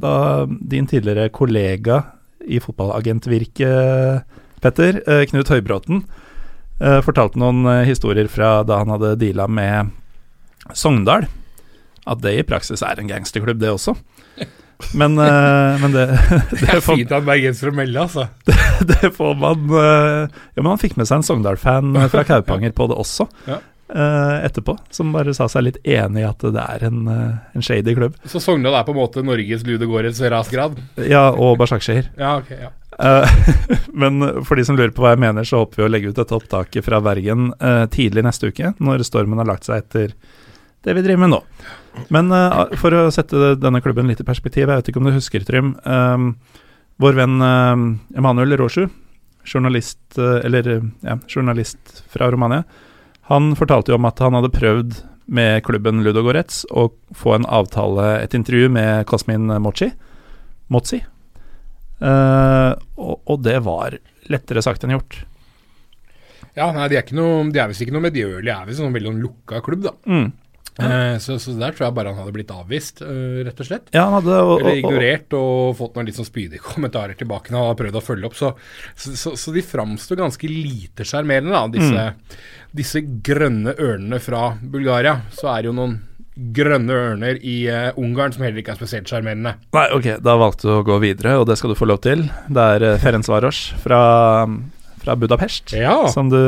da din tidligere kollega i fotballagentvirket Petter, eh, Knut Høybråten, eh, fortalte noen eh, historier fra da han hadde deala med Sogndal. At det i praksis er en gangsterklubb, det også. Men, men det, det, det er fint at bergensere melder, altså. Det, det, får man Ja, men han fikk med seg en Sogndal-fan fra Kaupanger på det også. Ja. etterpå, som bare sa seg litt enig i at det er en, en shady klubb. Så Sogndal er på en måte Norges Ludegårds rasgrad? Ja, og Bashakshir. Ja, okay, ja. Uh, men for de som lurer på hva jeg mener, så håper vi å legge ut dette opptaket fra Bergen uh, tidlig neste uke, når stormen har lagt seg etter det vi driver med nå. Men uh, for å sette denne klubben litt i perspektiv, jeg vet ikke om du husker, Trym. vår venn Emanuel Rosju, journalist, eller, ja, journalist fra Romania, han fortalte jo om at han hadde prøvd med klubben Ludogorets å få en avtale, et intervju med Kosmin Mochi. Motsi, Uh, og, og, det var lettere sagt enn gjort. Ja, nei, de er, ikke noe, de er visst ikke noe medgjørlige, de er visst en sånn veldig lukka klubb, da. Mm. Uh, så, så, der tror jeg bare han hadde blitt avvist, uh, rett og slett. Ja, han hadde, og, Eller ignorert og, fått noen litt sånn spydige kommentarer tilbake når han har prøvd å følge opp. Så, så, så de framstår ganske lite sjarmerende, da, disse, mm. disse grønne ørnene fra Bulgaria. Så er det jo noen grønne ørner i uh, Ungarn, som heller ikke er spesielt sjarmerende. Nei, ok, da valgte du å gå videre, og det skal du få lov til. Det er uh, Ferenc Varos fra, fra Budapest ja. som du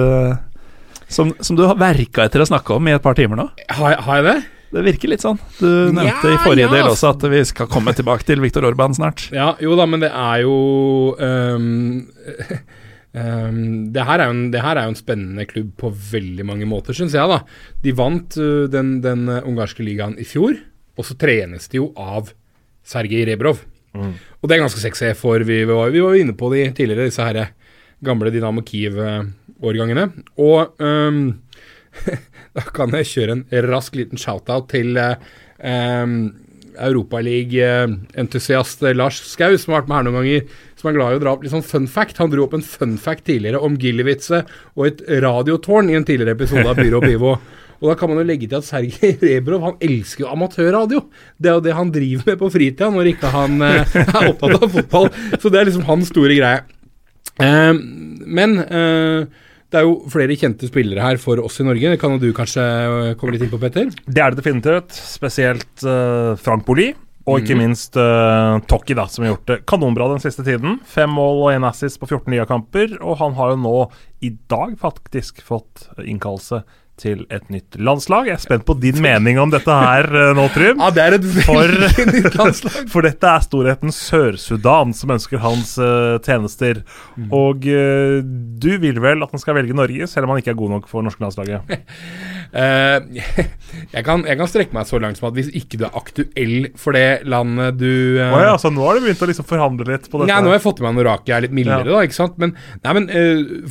som, som, du har verka etter å snakke om i et par timer nå. Har, har jeg det? Det virker litt sånn. Du nevnte ja, i forrige ja, del også at vi skal komme tilbake til Viktor Orban snart. Ja, jo da, men det er jo um, Um, det, her en, det, her er jo en, spennende klubb på veldig mange måter, syns jeg. da. De vant uh, den, den uh, ungarske ligaen i fjor, og så trenes de jo av Sergej Rebrov. Mm. Og det er ganske sexy, for vi, vi, var, vi var inne på de tidligere, disse her gamle Dynamo Kiev-årgangene. Og um, da kan jeg kjøre en rask liten shout-out til um, Europaliga-entusiast Lars Skau, som har vært med her noen ganger, som er glad i å dra opp litt sånn fun fact. Han dro opp en fun fact tidligere om Gillewitze og et radiotårn i en tidligere episode av Byrå Pivo. Og da kan man jo legge til at Sergej Rebrov han elsker jo amatørradio. Det er jo det han driver med på fritida når ikke han eh, er opptatt av fotball. Så det er liksom hans store greie. Eh, men eh, det er jo flere kjente spillere her for oss i Norge. Det kan du kanskje komme litt inn på, Petter? Det er det definitivt. Spesielt uh, Frank Boli. Og ikke minst uh, Tokki, da, som har gjort det kanonbra den siste tiden. Fem mål og én assist på 14 nye kamper, og han har jo nå, i dag faktisk, fått innkallelse til et nytt landslag. Jeg er spent på din mening om dette her uh, nå, Trym. Ja, det er et veldig nytt landslag. For dette er storheten Sør-Sudan som ønsker hans uh, tjenester. Mm. Og uh, du vil vel at han skal velge Norge, selv om han ikke er god nok for norske landslaget? jeg, kan, jeg, kan, strekke meg så langt som at hvis ikke du er aktuell for det landet du oh ja, så Nå har du begynt å liksom forhandle litt på dette? Nei, nå har jeg fått i meg noe jeg er litt mildere, ja. da. ikke sant? Men, nei, men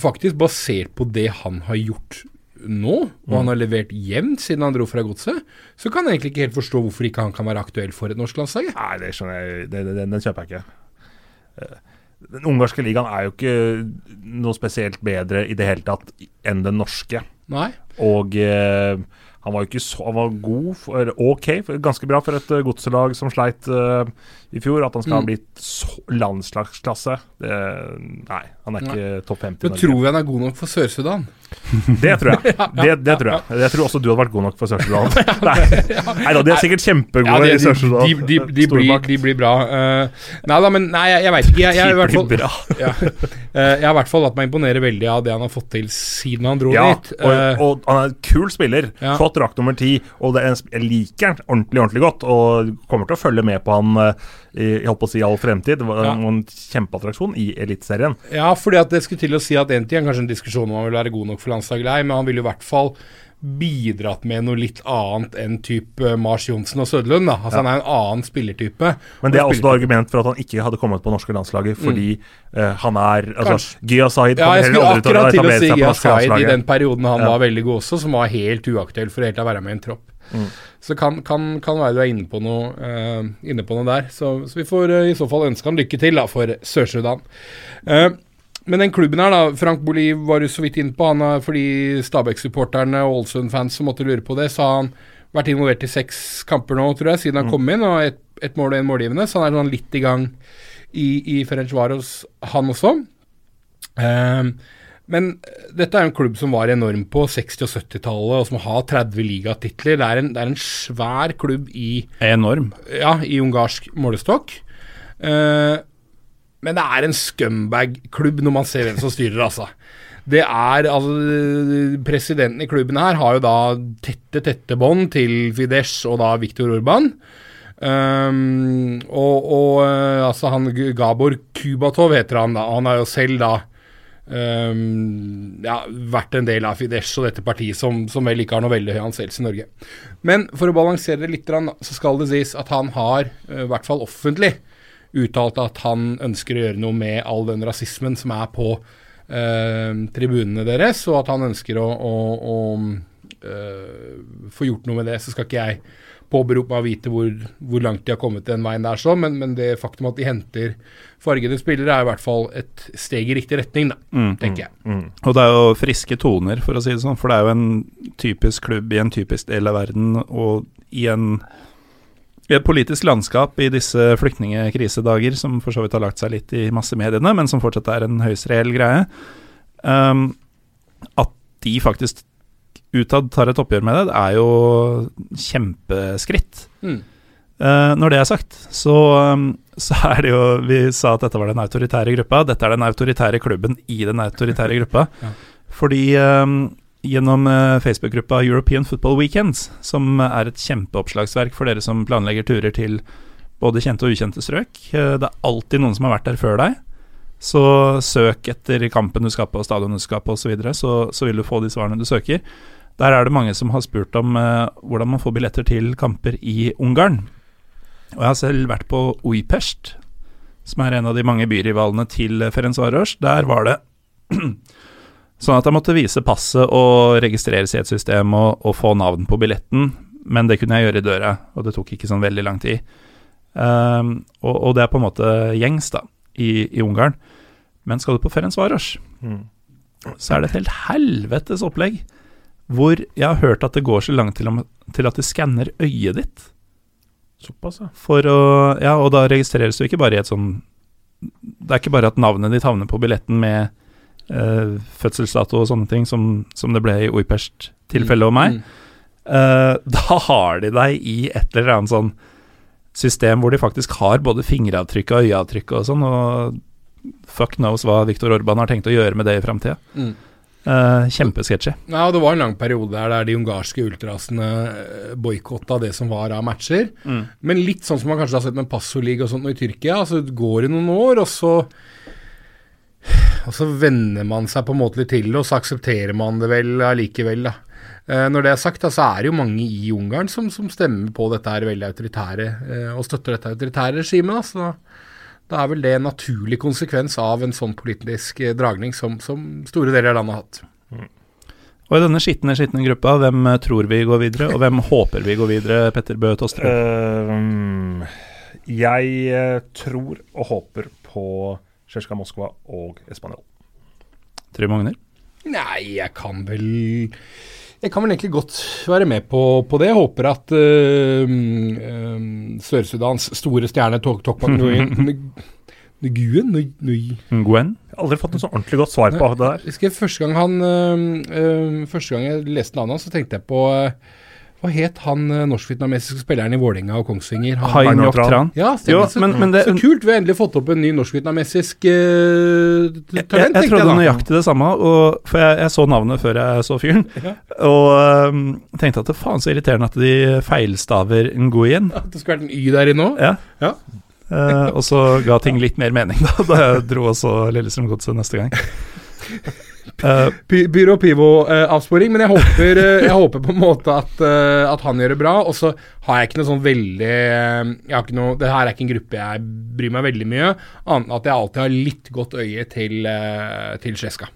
faktisk basert på det han har gjort nå, og han mm. har levert jevnt siden han dro fra godset, så kan jeg egentlig ikke helt forstå hvorfor ikke han kan være aktuell for et norsk landslag. Nei, det skjønner jeg. Det, det, den, den, kjøper jeg ikke. Eh, den ungarske ligaen er jo ikke noe spesielt bedre i det hele tatt enn den norske. Nei. Og eh, han var jo ikke så Han var god, for, ok, ganske bra for et godselag som sleit uh, i fjor. At han skal mm. ha blitt landslagsklasse det, Nei, han er ikke topp 50 Men tror vi han er god nok for Sør-Sudan? Det tror jeg. Det, det tror jeg. Jeg tror også du hadde vært god nok for Sør-Sudan. nei, da, de er sikkert kjempegode ja, i Sør-Sudan. De, de, de, blir, de, blir, bra. Uh, nei da, men nei, jeg, jeg veit ikke. Jeg, jeg, jeg, jeg, ja, jeg har i hvert fall latt meg imponere veldig av det han har fått til siden han dro ja, dit. Og, og, han er en kul spiller. Ja. Fått drakt nummer ti, og en, jeg liker han ordentlig ordentlig godt. Og kommer til å følge med på han uh, jeg holdt på å si all fremtid. Det var ja. en kjempeattraksjon i Eliteserien. Ja, fordi at det skulle til å si at en ting er kanskje en diskusjon om han vil være god nok for landslaget, men han vil i hvert fall bidratt med noe litt annet enn type Mars Johnsen og Sødlund. Da. Altså ja. Han er en annen spillertype. Men det er også et argument for at han ikke hadde kommet på norske landslaget, fordi mm. uh, han er altså, Gya Zaid Ja, jeg skulle akkurat til å si Gya Zaid i den perioden han ja. var veldig god også, som var helt uaktuell for helt å være med i en tropp. Mm. Så kan, kan, kan, være du er inne på noe, uh, inne på noe der. Så, så, vi får uh, i så fall ønske han lykke til da, for Sør-Sudan. Uh, men den klubben her, da, Frank Boli var jo så vidt inne på. Han har, fordi Stabæk-supporterne og Ålesund-fans som måtte lure på det, så har han vært involvert i seks kamper nå, tror jeg, siden han mm. kom inn. Og ett et mål og en målgivende, så han er sånn litt i gang i, i Ferencvaros, han også. Uh, men dette er en klubb som var enorm på 60- og 70-tallet, og som har 30 ligatitler. Det, det, er en svær klubb i Enorm. Ja, i ungarsk målestokk. Uh, men det er en scumbag-klubb når man ser hvem som styrer, altså. Det er altså Presidenten i klubben her har jo da tette, tette bånd til Fidesz og da Viktor Urban. Um, og, og uh, altså han Gabor Kubatov heter han da. Han er jo selv da Um, ja, vært en del av Fidesz og dette partiet som, som, vel ikke har noe veldig høy anseelse i Norge. Men for å balansere det litt, så skal det sies at han har, eh, i hvert fall offentlig, uttalt at han ønsker å gjøre noe med all den rasismen som er på uh, tribunene deres, og at han ønsker å, å, å uh, få gjort noe med det. Så skal ikke jeg påberope meg å vite hvor, hvor, langt de har kommet den veien der, så, men, men, det faktum at de henter fargede spillere, er i hvert fall et steg i riktig retning, da, mm, tenker jeg. Mm, mm. Og det er jo friske toner, for å si det sånn, for det er jo en typisk klubb i en typisk del av verden, og i en i et politisk landskap i disse flyktningkrisedager, som for så vidt har lagt seg litt i massemediene, men som fortsatt er en høyst reell greie, um, at de faktisk utad tar et oppgjør med det, det er jo kjempeskritt. Mm. Uh, når det er sagt, så, um, så, er det jo Vi sa at dette var den autoritære gruppa. Dette er den autoritære klubben i den autoritære gruppa. ja. Fordi um, gjennom uh, Facebook-gruppa European Football Weekends, som er et kjempeoppslagsverk for dere som planlegger turer til både kjente og ukjente strøk, uh, det er alltid noen som har vært der før deg. Så søk etter kampen du skal på, stadion du skal på osv., så, videre, så så vil du få de svarene du søker. Der er det mange som har spurt om uh, hvordan man får billetter til kamper i Ungarn. Og jeg har selv vært på Uipest, som er en av de mange byrivalene til Ferencvaros. Der var det sånn at jeg måtte vise passet og registreres i et system og, og, få navn på billetten, men det kunne jeg gjøre i døra, og det tok ikke sånn veldig lang tid. Um, og, og, det er på en måte gjengs da, i, i Ungarn. Men skal du på Ferencvaros, mm. så er det et helt helvetes opplegg hvor jeg har hørt at det går så langt til, til at de skanner øyet ditt. Såpass, ja. For å, ja, og da registreres du ikke bare i et sånn Det er ikke bare at navnet ditt havner på billetten med eh, fødselsdato og sånne ting, som, som det ble i Uipest-tilfellet mm. og meg. Mm. Uh, da har de deg i et eller annet sånn system hvor de faktisk har både fingeravtrykk og øyeavtrykk og sånn, og fuck knows hva Viktor Orban har tenkt å gjøre med det i framtida. Mm. Uh, Kjempesketsjy. Ja, det var en lang periode der, der de ungarske ultrasene eh, boikotta det som var av matcher. Mm. Men litt sånn som man kanskje har sett med Passolig og sånt nå i Tyrkia. Altså det går i noen år, og så og så venner man seg på en måte litt til det, og så aksepterer man det vel allikevel, da. Eh, når det er sagt, da, så er det jo mange i Ungarn som, som stemmer på dette her veldig autoritære, eh, og støtter dette autoritære regimet. Da. Da er vel det en naturlig konsekvens av en sånn politisk eh, dragning som, som store deler av landet har hatt. Og i denne skitne, skitne gruppa, hvem eh, tror vi går videre, og hvem håper vi går videre, Petter Bø Tosterud? Uh, jeg eh, tror og håper på Tsjetsjka Moskva og Espanol. Trym Magner? Nei, jeg kan vel Jeg kan vel egentlig godt være med på, på det. Jeg håper at uh, uh, Sør-Sudans store stjerne Tok Tokmak Nguyen Nguyen? Jeg aldri fått noe så ordentlig godt svar på det der. Husker Første gang han uh, Første gang jeg leste navnet hans, så tenkte jeg på hva het han norsk-vietnamesiske spilleren i Vålerenga og Kongsvinger? Hai Ngoc Tran. Ja, jo, så, men, men det, så kult, vi har endelig fått opp en ny norsk-vietnamesisk uh, talent, jeg, jeg, jeg trodde jeg nøyaktig det samme, og, for jeg, jeg, så navnet før jeg så fyren. Ja. Og um, tenkte at det faen så irriterende at de feilstaver Nguyen. At det skulle vært en Y der inne òg? Ja. Ja. Uh, og så ga ting litt mer mening da, da jeg dro også Lillestrøm Godset neste gang. Uh, Pyro Pivo-avsporing, men jeg håper, uh, jeg håper, på en måte at, at, han gjør det bra. Og så har jeg ikke noe sånn veldig jeg har ikke noe, Det her er ikke en gruppe jeg bryr meg veldig mye annet enn at jeg alltid har litt godt øye til, til Sjeska.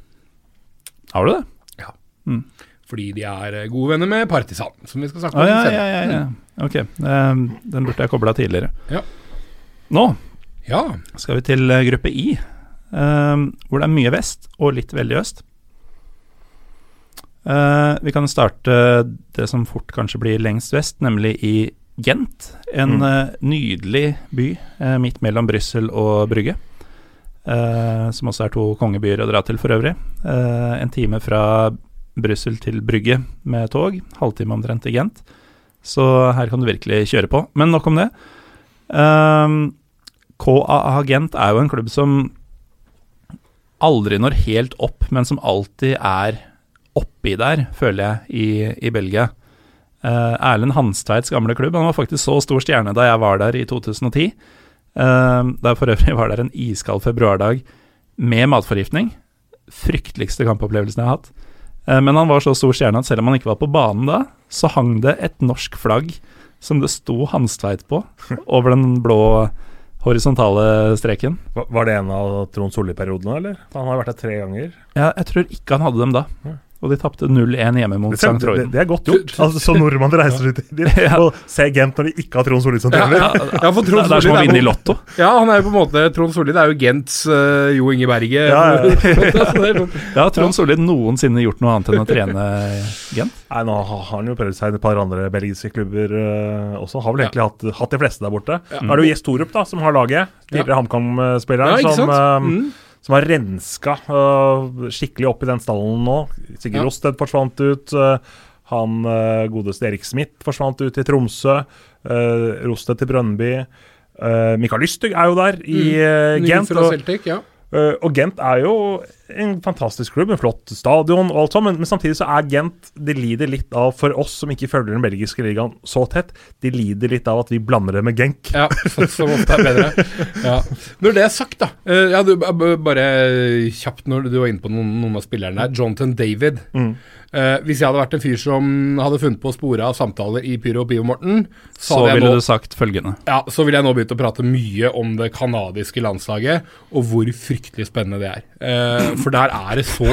Har du det? Ja. Mm. Fordi de er gode venner med Partisan, som vi skal snakke om ah, ja, ja, ja, ja. Ok, um, den burde jeg kobla tidligere. Ja. Nå ja. skal vi til gruppe I. Um, hvor det er mye vest og litt veldig øst. Uh, vi kan starte det som fort kanskje blir lengst vest, nemlig i Gent. En mm. uh, nydelig by uh, midt mellom Brussel og Brygge. som også er to kongebyer å dra til for øvrig. en time fra Brussel til Brygge med tog. Halvtime omtrent i Gent. Så her kan du virkelig kjøre på. Men nok om det. KAA Gent er jo en klubb som aldri når helt opp, men som alltid er oppi der, føler jeg, i, i Belgia. Uh, Erlend Hanstveits gamle klubb. Han var faktisk så stor stjerne da jeg var der i 2010. Uh, da jeg for øvrig var der en iskald februardag med matforgiftning. Frykteligste kampopplevelsen jeg har hatt. Uh, men han var så stor stjerne at selv om han ikke var på banen da, så hang det et norsk flagg som det sto Hanstveit på, over den blå horisontale streken. Var det en av Trond Solli-periodene, eller? Han har vært der tre ganger. Ja, jeg tror ikke han hadde dem da. Ja. Og de tapte 0-1 hjemme mot St. Troiden. Det, det, er godt gjort. Altså, så nordmann reiser du dit ja. og ser Gent når de ikke har Trond Solli som trener. Ja, ja, ja, for Trond det er som å vinne i Lotto. Ja, han er jo på en måte Trond Solli det er jo Gents uh, Jo Inge Berge. Ja, ja. Trond Solli noensinne gjort noe annet enn å trene Gent? Nei, nå har han jo prøvd seg i et par andre belgiske klubber uh, også. Har vel egentlig hatt, hatt, de fleste der borte. Nå er det jo Gjest Torup da, som har laget. Tidligere HamKam-spilleren. som... Uh, som har renska uh, skikkelig opp i den stallen nå. Sigurd ja. Rosted forsvant ut. Uh, han uh, godeste Erik Smith forsvant ut i Tromsø. Rosted til Brønnby. Mikael Lystug er jo der i mm. Gent. Celtic, ja. Uh, og Gent er jo en fantastisk klubb, en flott stadion og alt sånt, men, men, samtidig så er Gent De lider litt av, for oss som ikke følger den belgiske ligaen så tett, de lider litt av at vi blander det med Genk. Ja, som ofte er bedre. Ja. Når det er sagt, da uh, ja, du, Bare kjapt når du var inne på noen, noen av spillerne her. Jonathan David. Mm. Uh, hvis jeg hadde vært en fyr som hadde funnet på å spore av samtaler i Pyro og Bio, Morten Så, så ville nå, du sagt følgende. Ja, så ville jeg nå begynt å prate mye om det canadiske landslaget, og hvor fryktelig spennende det er. Uh, for der er det så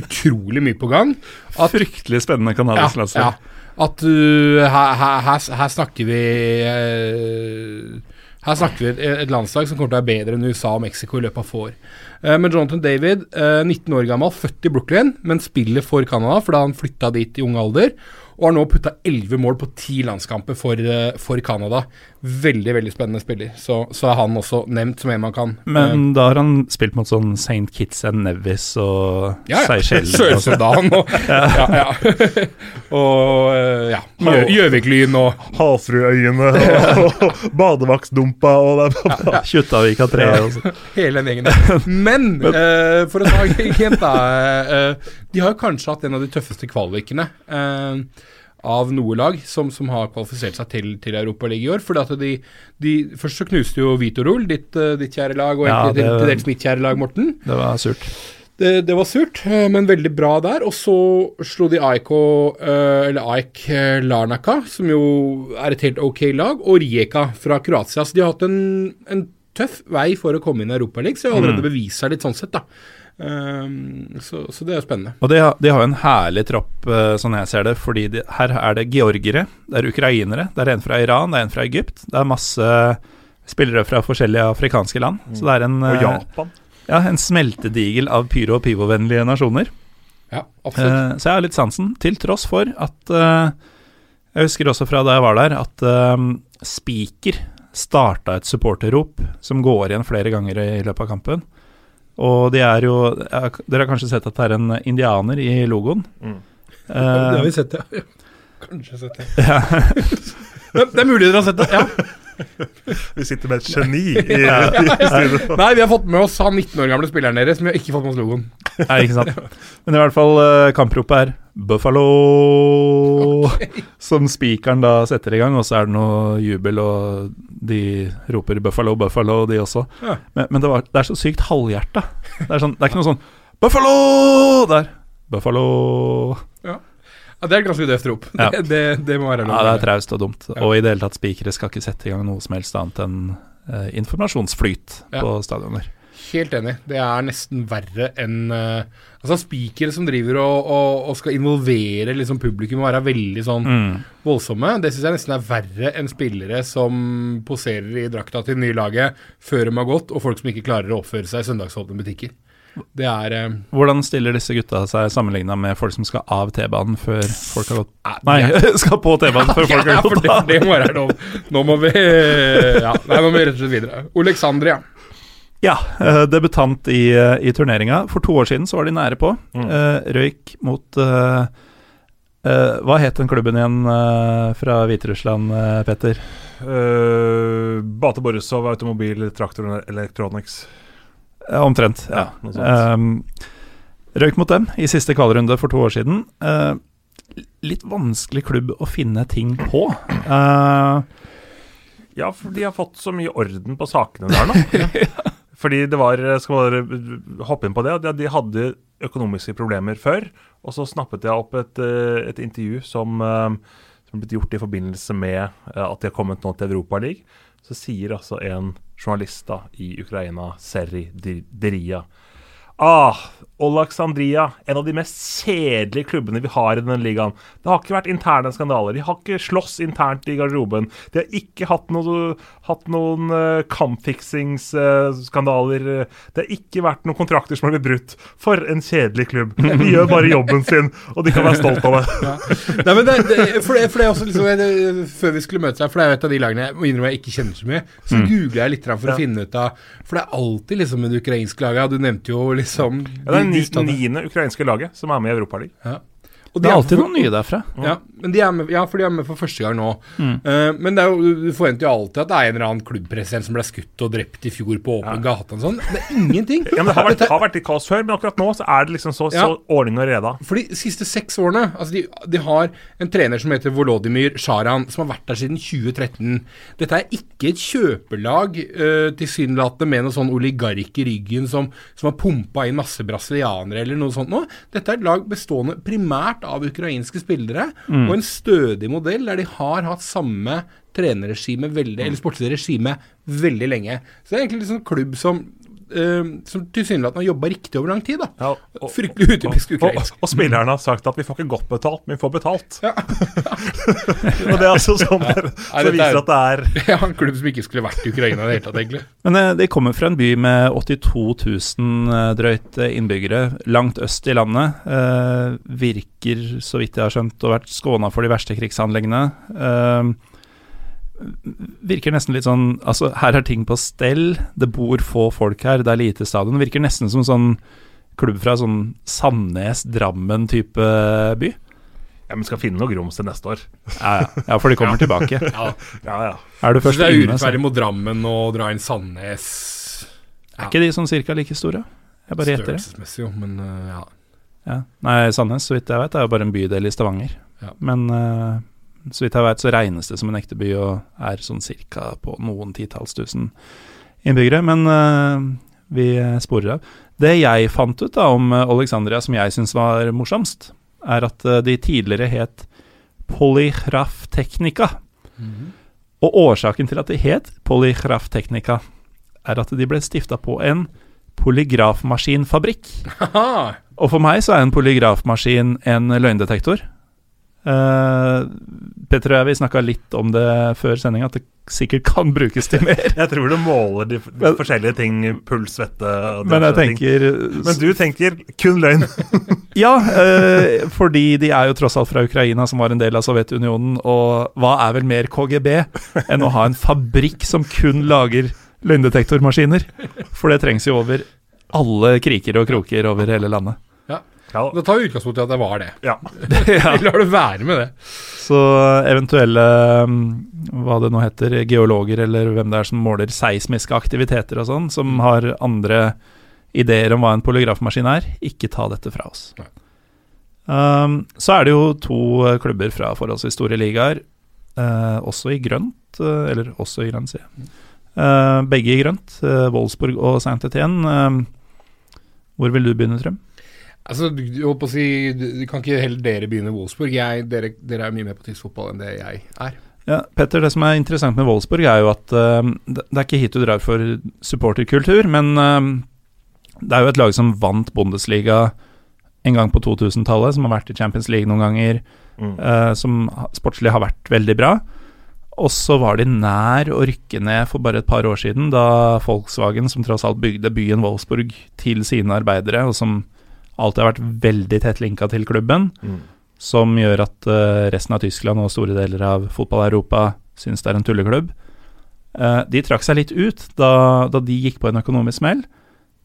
utrolig mye på gang. At, fryktelig spennende canadisk ja, landslag. Ja, at uh, her, her, her, snakker vi her snakker vi et, et, landslag som kommer til å være bedre enn USA og Mexico i løpet av få år. Uh, men Jonathan David, uh, 19 år gammel, født i Brooklyn, men spiller for Canada fordi han flytta dit i ung alder. og har nå putta elleve mål på ti landskamper for, eh, for Canada. Veldig veldig spennende spiller. Så, så, er han også nevnt som en man kan. Men uh, da har han spilt mot sånn St. Kitts and Nevis og ja, ja. Sør-Sudan og ja. ja, ja. og uh, ja. Gjøviklyn og Havfruøyene og, og Badevaktdumpa og ja, Kjuttaviga 3. Hele den gjengen der. Men uh, for å ta igjen, da. de har kanskje hatt en av de tøffeste kvalikene. Uh, av noe lag som, som har kvalifisert seg til, til Europaligaen i år. Fordi at de, de, Først så knuste jo Vitorol, ditt, uh, ditt kjære lag, og ja, det, til dels mitt kjære lag, Morten. Det var surt. Det, det, var surt, eh, men veldig bra der. Og så slo de AIK, uh, eller AIK Larnaka, som jo er et helt ok lag, og Rijeka fra Kroatia. Så de har hatt en, en tøff vei for å komme inn i Europaligaen, så de har allerede mm. bevist seg litt sånn sett, da. Um, så, så, det er spennende. Og de har, de har en herlig tropp, uh, sånn jeg ser det. Fordi de, her er det georgere, det er ukrainere, det er en fra Iran, det er en fra Egypt. Det er masse spillere fra forskjellige afrikanske land. Mm. Så det er en Og eh, Japan. Ja, en smeltedigel av pyro- og pivovennlige nasjoner. Ja, absolutt. Uh, så jeg har litt sansen, til tross for at Jeg husker også fra da jeg var der, at Spiker starta et supporterrop som går igjen flere ganger i løpet av kampen. Og de er jo Dere har kanskje sett at det er en indianer i logoen? Mm. Uh, det har vi sett, ja. Kanskje sett det. Ja. det er mulig dere har sett det, ja. Vi sitter med et geni i, ja. i Nei, vi har fått med oss han 19 år gamle spilleren deres, men vi har ikke fått med oss logoen. Nei, ikke sant. Men i hvert fall, uh, kampropet er 'Buffalo', okay. som spikeren da setter i gang, og så er det noe jubel, og de roper 'Buffalo, Buffalo', de også. Ja. Men, men det, var, det, er så sykt halvhjerta. Det, sånn, det er ikke noe sånn 'Buffalo!' der. Buffalo. Ja. Det er et ganske døvt rop. Ja. Det, det, det, må være lov. Ja, det er traust og dumt. Ja. Og i det hele tatt, spikere skal ikke sette i gang noe som helst annet enn uh, informasjonsflyt ja. på stadioner. Helt enig. Det er nesten verre enn uh, Altså Spikere som driver og, og, og skal involvere liksom publikum og være veldig sånn mm. voldsomme, det syns jeg nesten er verre enn spillere som poserer i drakta til det nye laget før de har gått, og folk som ikke klarer å oppføre seg i søndagsåpne butikker. Det er eh, Hvordan stiller disse gutta seg sammenligna med folk som skal av T-banen før folk har gått Nei, skal på T-banen før folk har gått av. Det, det må være lov. Nå må vi ja, nei, nå må vi rett og slett videre. Oleksandria. Ja, uh, debutant i, uh, i turneringa. For to år siden så var de nære på. Mm. Uh, røyk mot Hva het den klubben igjen fra Hviterussland, Petter? Bate Borisov Automobil Traktor Electronics. Eh, omtrent, ja. ja um, røyk mot dem i siste kvalerunde for to år siden. Uh, litt vanskelig klubb å finne ting på. Uh, ja, for de har fått så mye orden på sakene der nå. ja. Fordi det var Skal bare hoppe inn på det. De hadde økonomiske problemer før. Og så snappet jeg opp et, et intervju som, som blitt gjort i forbindelse med at de har kommet nå til Europaligaen. Så sier altså en journalister i Ukraina, Seri Deria. Ah, Olaksandria, en av de mest kjedelige klubbene vi har i denne ligaen. Det har ikke vært interne skandaler. De har ikke slåss internt i garderoben. De har ikke hatt, noe, hatt noen uh, kampfiksingsskandaler. det har ikke vært noen kontrakter som har blitt brutt. For en kjedelig klubb. De gjør bare jobben sin, og de kan være stolt av det. Ja. Nei, men det, det, for, det, for det også liksom, det, Før vi skulle møte deg, for det er jo et av de lagene jeg må innrømme jeg ikke kjenner så mye, så mm. googla jeg litt for ja. å finne ut av For det er alltid liksom med det ukrainske laget. Du nevnte jo liksom ja, det er det niende ukrainske laget som er med i Europaligaen. Ja. Og det er alltid noen nye derfra. Ja, men de er med, ja, for de er med for første gang nå. Mm. Uh, men det er jo, du forventer jo alltid at det er en eller annen klubbpresident som ble skutt og drept i fjor på åpen ja. gate. Og sånn. Det er ingenting. ja, men Det har vært, har vært litt kaos før, men akkurat nå så er det liksom så, ja. så ordning og reda. For de siste seks årene altså de, de, har en trener som heter Volodymyr Sharan, som har vært der siden 2013. Dette er ikke et kjøpelag uh, tilsynelatende med noen sånn oligark i ryggen som, som har pumpa inn masse brasilianere eller noe sånt nå. Dette er et lag bestående primært av ukrainske spillere, mm. og en stødig modell der de har hatt samme trenerregime veldig, eller sportslig regime veldig lenge. Så det er egentlig liksom en klubb som eh, som tilsynelatende har jobba riktig over lang tid. da. Ja, og, Fryktelig utypisk og, ukrainsk. og spillerne har sagt at vi får ikke godt betalt, men vi får betalt. Ja. og det er altså sånn ja. det, som er- viser at det er ja, En klubb som ikke skulle vært i Ukraina i det hele tatt, egentlig. Men eh, de kommer fra en by med 82 000 eh, drøyt eh, innbyggere, langt øst i landet. Eh, virker, så vidt jeg har skjønt, å ha vært skåna for de verste krigshandlingene. Eh, virker nesten litt sånn Altså, her er ting på stell, det bor få folk her, det er lite stadion. Virker nesten som sånn klubb fra sånn Sandnes-Drammen-type by. Ja, men skal finne noe grums til neste år. Ja, ja. ja for de kommer tilbake. Ja. Ja, ja. Er du Så først det er urettferdig mot Drammen å dra inn Sandnes. er ikke de sånn cirka like store? Jeg bare gjetter det. Størrelsesmessig, jo, men uh, ja. Ja. Nei, Sandnes, så vidt jeg vet, er jo bare en bydel i Stavanger. Ja. Men eh, så vidt jeg vet, så regnes det som en ekte by og er sånn cirka på noen titalls tusen innbyggere. Men uh, vi sporer av. Det jeg fant ut da om eh, Alexandria som jeg syns var morsomst, er at eh, de tidligere het Polygrafteknika. Og årsaken til at de het Polygrafteknika, er at de ble stifta på en polygrafmaskinfabrikk. Og for meg så er en polygrafmaskin en løgndetektor. Uh, Petter og jeg vi snakka litt om det før sending, at det sikkert kan brukes til mer. Jeg tror det måler de, Men- forskjellige ting, puls, svette og Men jeg ting. Men du tenker kun løgn. Ja, uh, fordi de er jo tross alt fra Ukraina, som var en del av Sovjetunionen. Og hva er vel mer KGB enn å ha en fabrikk som kun lager løgndetektormaskiner? For det trengs jo over alle kriker og kroker over hele landet. Ja, Da tar vi utgangspunkt i at det var det. ja. ja. Vi lar det være med det. Så eventuelle mm, hva det nå heter, geologer eller hvem det er som måler seismiske aktiviteter og sånn, som har andre ideer om hva en polygrafmaskin er, ikke ta dette fra oss. Um, så er det jo to eh, klubber fra forholdsvis store ligaer, uh, også i grønt, uh, eller også i grønt, sier jeg. Eh, begge i grønt, Wolfsburg og Saint-Étienne. Eh, hvor vil du begynne, Trym? Altså, jeg holdt på å si, du, kan ikke heller dere begynne Wolfsburg. Jeg, dere, dere er mye mer på tysk fotball enn det jeg er. Ja, Petter, det som er interessant med Wolfsburg, er jo at uh, det, det er ikke hit du drar for supporterkultur, men uh, det er jo et lag som vant Bundesliga en gang på 2000-tallet, som har vært i Champions League noen ganger, Mm. uh, som sportslig har vært veldig bra. Og så var de nær å rykke ned for bare et par år siden, da Volkswagen, som tross alt bygde byen Wolfsburg til sine arbeidere, og som alltid har vært veldig tett linka til klubben, Mm. som gjør at uh, resten av Tyskland og store deler av fotball-Europa syns det er en tulleklubb. Uh, de trakk seg litt ut da, da de gikk på en økonomisk smell.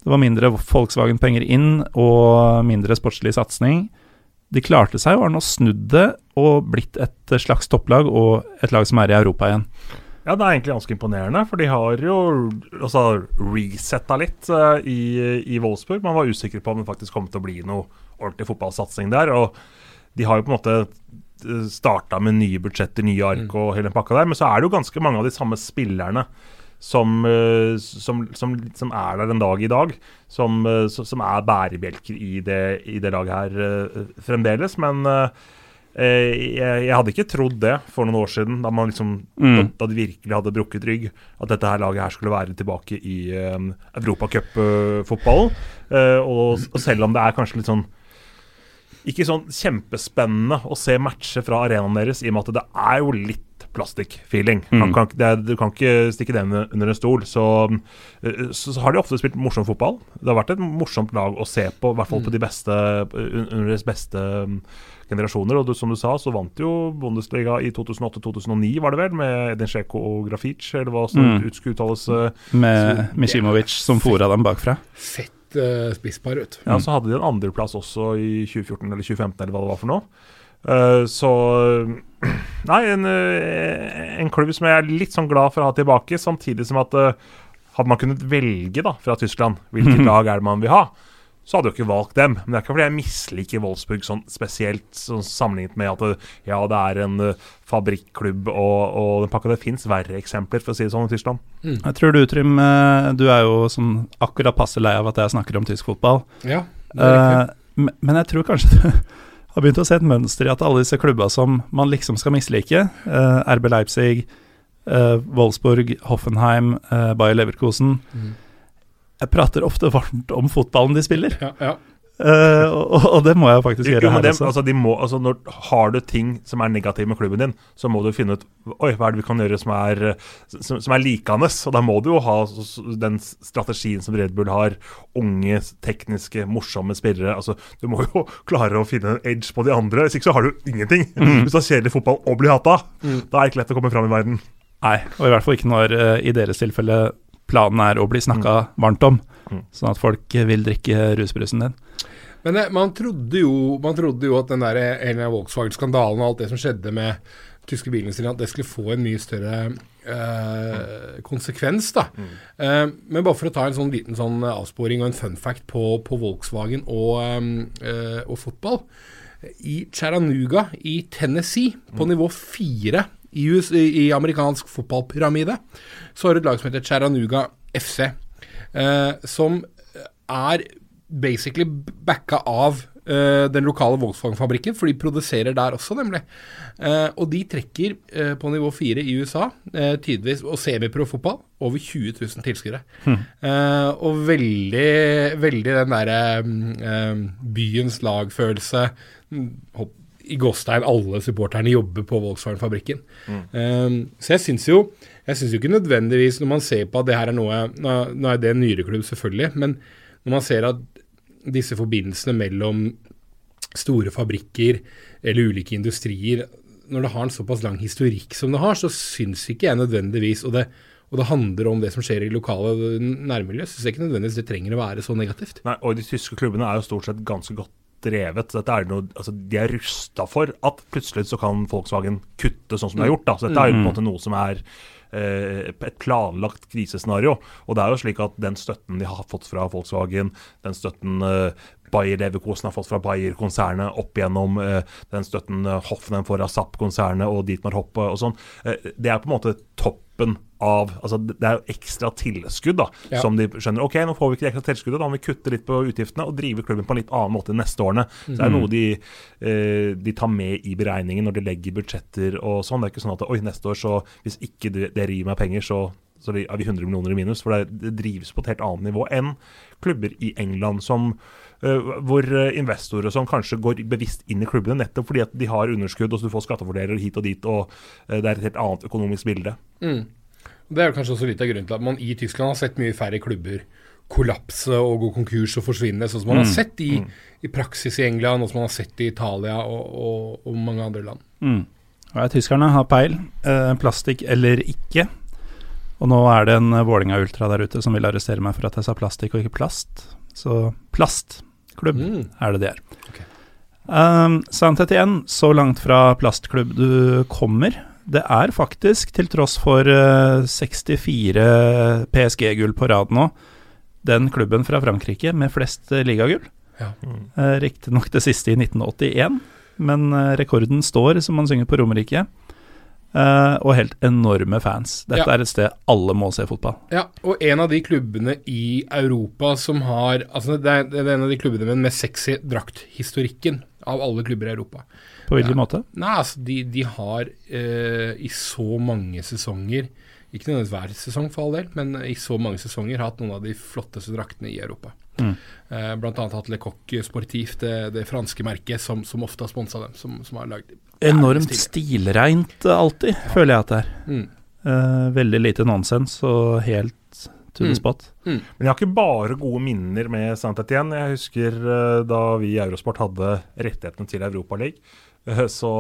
Det var mindre Volkswagen-penger inn og mindre sportslig satsing. De klarte seg og har nå snudd det og blitt et slags topplag og et lag som er i Europa igjen. Ja, det er egentlig ganske imponerende, for de har jo altså, resetta litt uh, i, i Wolfsburg. Man var usikker på om det faktisk kom til å bli noe ordentlig fotballsatsing der. Og de har jo på en måte starta med nye budsjetter, nye ark og hele den pakka der. Men så er det jo ganske mange av de samme spillerne som, eh, som, som, som er der en dag i dag. Som, eh, som er bærebjelker i det, i det laget her eh, fremdeles. Men eh, Eh, jeg, jeg hadde ikke trodd det for noen år siden, da, man liksom, Mm. da, da de virkelig hadde brukket rygg, at dette her laget her skulle være tilbake i uh, Europacupfotballen. Uh, og, og selv om det er kanskje litt sånn ikke sånn kjempespennende å se matcher fra arenaen deres, i og med at det er jo litt plastikk-feeling. Mm. Du kan ikke stikke det under, en stol. Så, uh, så, så har de ofte spilt morsom fotball. Det har vært et morsomt lag å se på, i hvert fall på de beste under deres beste um, generasjoner. Og du, som du sa, så vant jo Bundesliga i 2008-2009, var det vel, med Edin Sjeko og Grafic, eller hva som Mm. ut skulle uttales. uh, Med Mishimovic som fora dem bakfra. Fett uh, spisspar, vet du. Ja, så hadde de en andreplass også i 2014 eller 2015, eller hva det var for noe. Uh, så Nei, en, eh, en klubb som jeg er litt sånn glad for å ha tilbake, samtidig som at uh, hadde man kunnet velge da, fra Tyskland hvilket Mhm. lag er det man vil ha, så hadde jeg ikke valgt dem. Men det er ikke fordi jeg misliker Wolfsburg sånn spesielt sånn sammenlignet med at det, ja, det er en uh, fabrikklubb og, og den pakka. Det fins verre eksempler, for å si det sånn, i Tyskland. Jeg tror du, Trym, eh, du er jo sånn akkurat passe lei av at jeg snakker om tysk fotball. Ja. Eh, men- jeg tror kanskje du har begynt å se et mønster i at alle disse klubba som man liksom skal mislike, uh, RB Leipzig, eh, Wolfsburg, Hoffenheim, eh, Bayer Leverkusen Mhm. Jeg prater ofte varmt om fotballen de spiller. Ja, ja. Uh, og, og, det må jeg faktisk gjøre her også. Altså, må, altså, når, har du ting som er negative med klubben din, så må du finne ut Oi, hva er det vi kan gjøre som er, som, som er likende. Og da må du jo ha den strategien som Red Bull har. Unge, tekniske, morsomme spillere. Altså, du må jo klare å finne en edge på de andre. Hvis ikke så har du ingenting. Mm. Hvis du har kjedelig fotball og blir hata, mm. da er det ikke lett å komme fram i verden. Nei, og i hvert fall ikke når, uh, i deres tilfelle, planen er å bli snakka mm. varmt om. Mm. Sånn at folk vil drikke rusbrusen din. Men man, trodde jo, man, trodde jo, at den der hele Volkswagen-skandalen og alt det som skjedde med tyske bilindustrien, at det skulle få en mye større eh, konsekvens. da. Mm. Eh, men bare for å ta en sånn liten sånn avsporing og en fun fact på, på Volkswagen og, eh, og, fotball. I Chattanooga i Tennessee, på mm. nivå fire i, i, amerikansk fotballpyramide, så har du et lag som heter Charanuga FC, eh, som er basically backa av eh, den lokale Volkswagen-fabrikken, for de produserer der også, nemlig. Eh, og de trekker uh, på nivå fire i USA, tidvis, og semiprofotball, over 20 000 tilskuere. Hmm. og veldig, veldig den derre byens lagfølelse i Gåstein alle supporterne jobber på Volkswagen-fabrikken. Mm. så jeg syns jo jeg synes jo ikke nødvendigvis, når man ser på at det her er noe Nå er det en nyere klubb, selvfølgelig, men når man ser at disse forbindelsene mellom store fabrikker eller ulike industrier Når det har en såpass lang historikk som det har, så syns ikke jeg nødvendigvis og det, og det handler om det som skjer i lokale nærmiljø, syns jeg ikke nødvendigvis det trenger å være så negativt. Nei, og de tyske klubbene er jo stort sett ganske godt drevet. Dette er noe, altså, de er rusta for at plutselig så kan Volkswagen kutte sånn som de har gjort. Da. Så dette er jo på en mm. måte noe som er Eh, et planlagt krisescenario. Og det er jo slik at den støtten de har fått fra Volkswagen, den støtten eh, Bayer Leverkosen har fått fra Bayer-konsernet opp gjennom eh, den støtten Hoffenheim får av SAP-konsernet og Dietmar Hoppe og sånn. Uh, det er på en måte toppen av altså Det er jo ekstra tilskudd da, ja. som de skjønner. Ok, nå får vi ikke det ekstra tilskuddet, da må vi kutte litt på utgiftene og drive klubben på en litt annen måte neste årene. Så det er mm. noe de, eh, de, tar med i beregningen når de legger budsjetter og sånn. Det er ikke sånn at oi, neste år så hvis ikke dere gir meg penger, så, så er vi 100 millioner i minus. For det, det drives på et helt annet nivå enn klubber i England som hvor uh, investorer og sånn kanskje går bevisst inn i klubbene nettopp fordi at de har underskudd og så du får skattefordeler hit og dit, og uh, det er et helt annet økonomisk bilde. Mm. Det er kanskje også litt av grunnen til at man i Tyskland har sett mye færre klubber kollapse og gå konkurs og forsvinne, sånn som man mm. har sett i, mm. i, praksis i England, og som man har sett i Italia og, og, og mange andre land. Mm. Ja, tyskerne har peil. Eh, plastikk eller ikke. Og nå er det en Vålinga Ultra der ute som vil arrestere meg for at jeg sa plastikk og ikke plast. Så plastklubb mm. er det det er. Okay. Um, Sannhet igjen, så langt fra plastklubb du kommer. Det er faktisk, til tross for 64 eh, PSG-gull på rad nå, den klubben fra Frankrike med flest uh, ligagull. Ja. Mm. Riktignok det siste i 1981, men rekorden står, som man synger på Romerike. Uh, og helt enorme fans. Dette ja. er et sted alle må se fotball. Ja, og en av de klubbene i Europa som har Altså, det er, det er en av de klubbene med den mest sexy drakthistorikken av alle klubber i Europa. På hvilken ja. måte? Nei, altså, de, de har uh, i så mange sesonger ikke nødvendigvis hver sesong for all del, men i så mange sesonger hatt noen av de flotteste draktene i Europa. Mm. Uh, blant annet hatt Le Coq Sportif, det, det franske merket, som, som ofte har sponsa dem. Som, som, har lagd Enormt stilreint alltid, ja. føler jeg at det er. Mm. Uh, veldig lite nonsens og helt to the mm. spot. Mm. Men jeg har ikke bare gode minner med Saint-Étienne. Jeg husker uh, da vi i Eurosport hadde rettighetene til Europaligaen, uh, så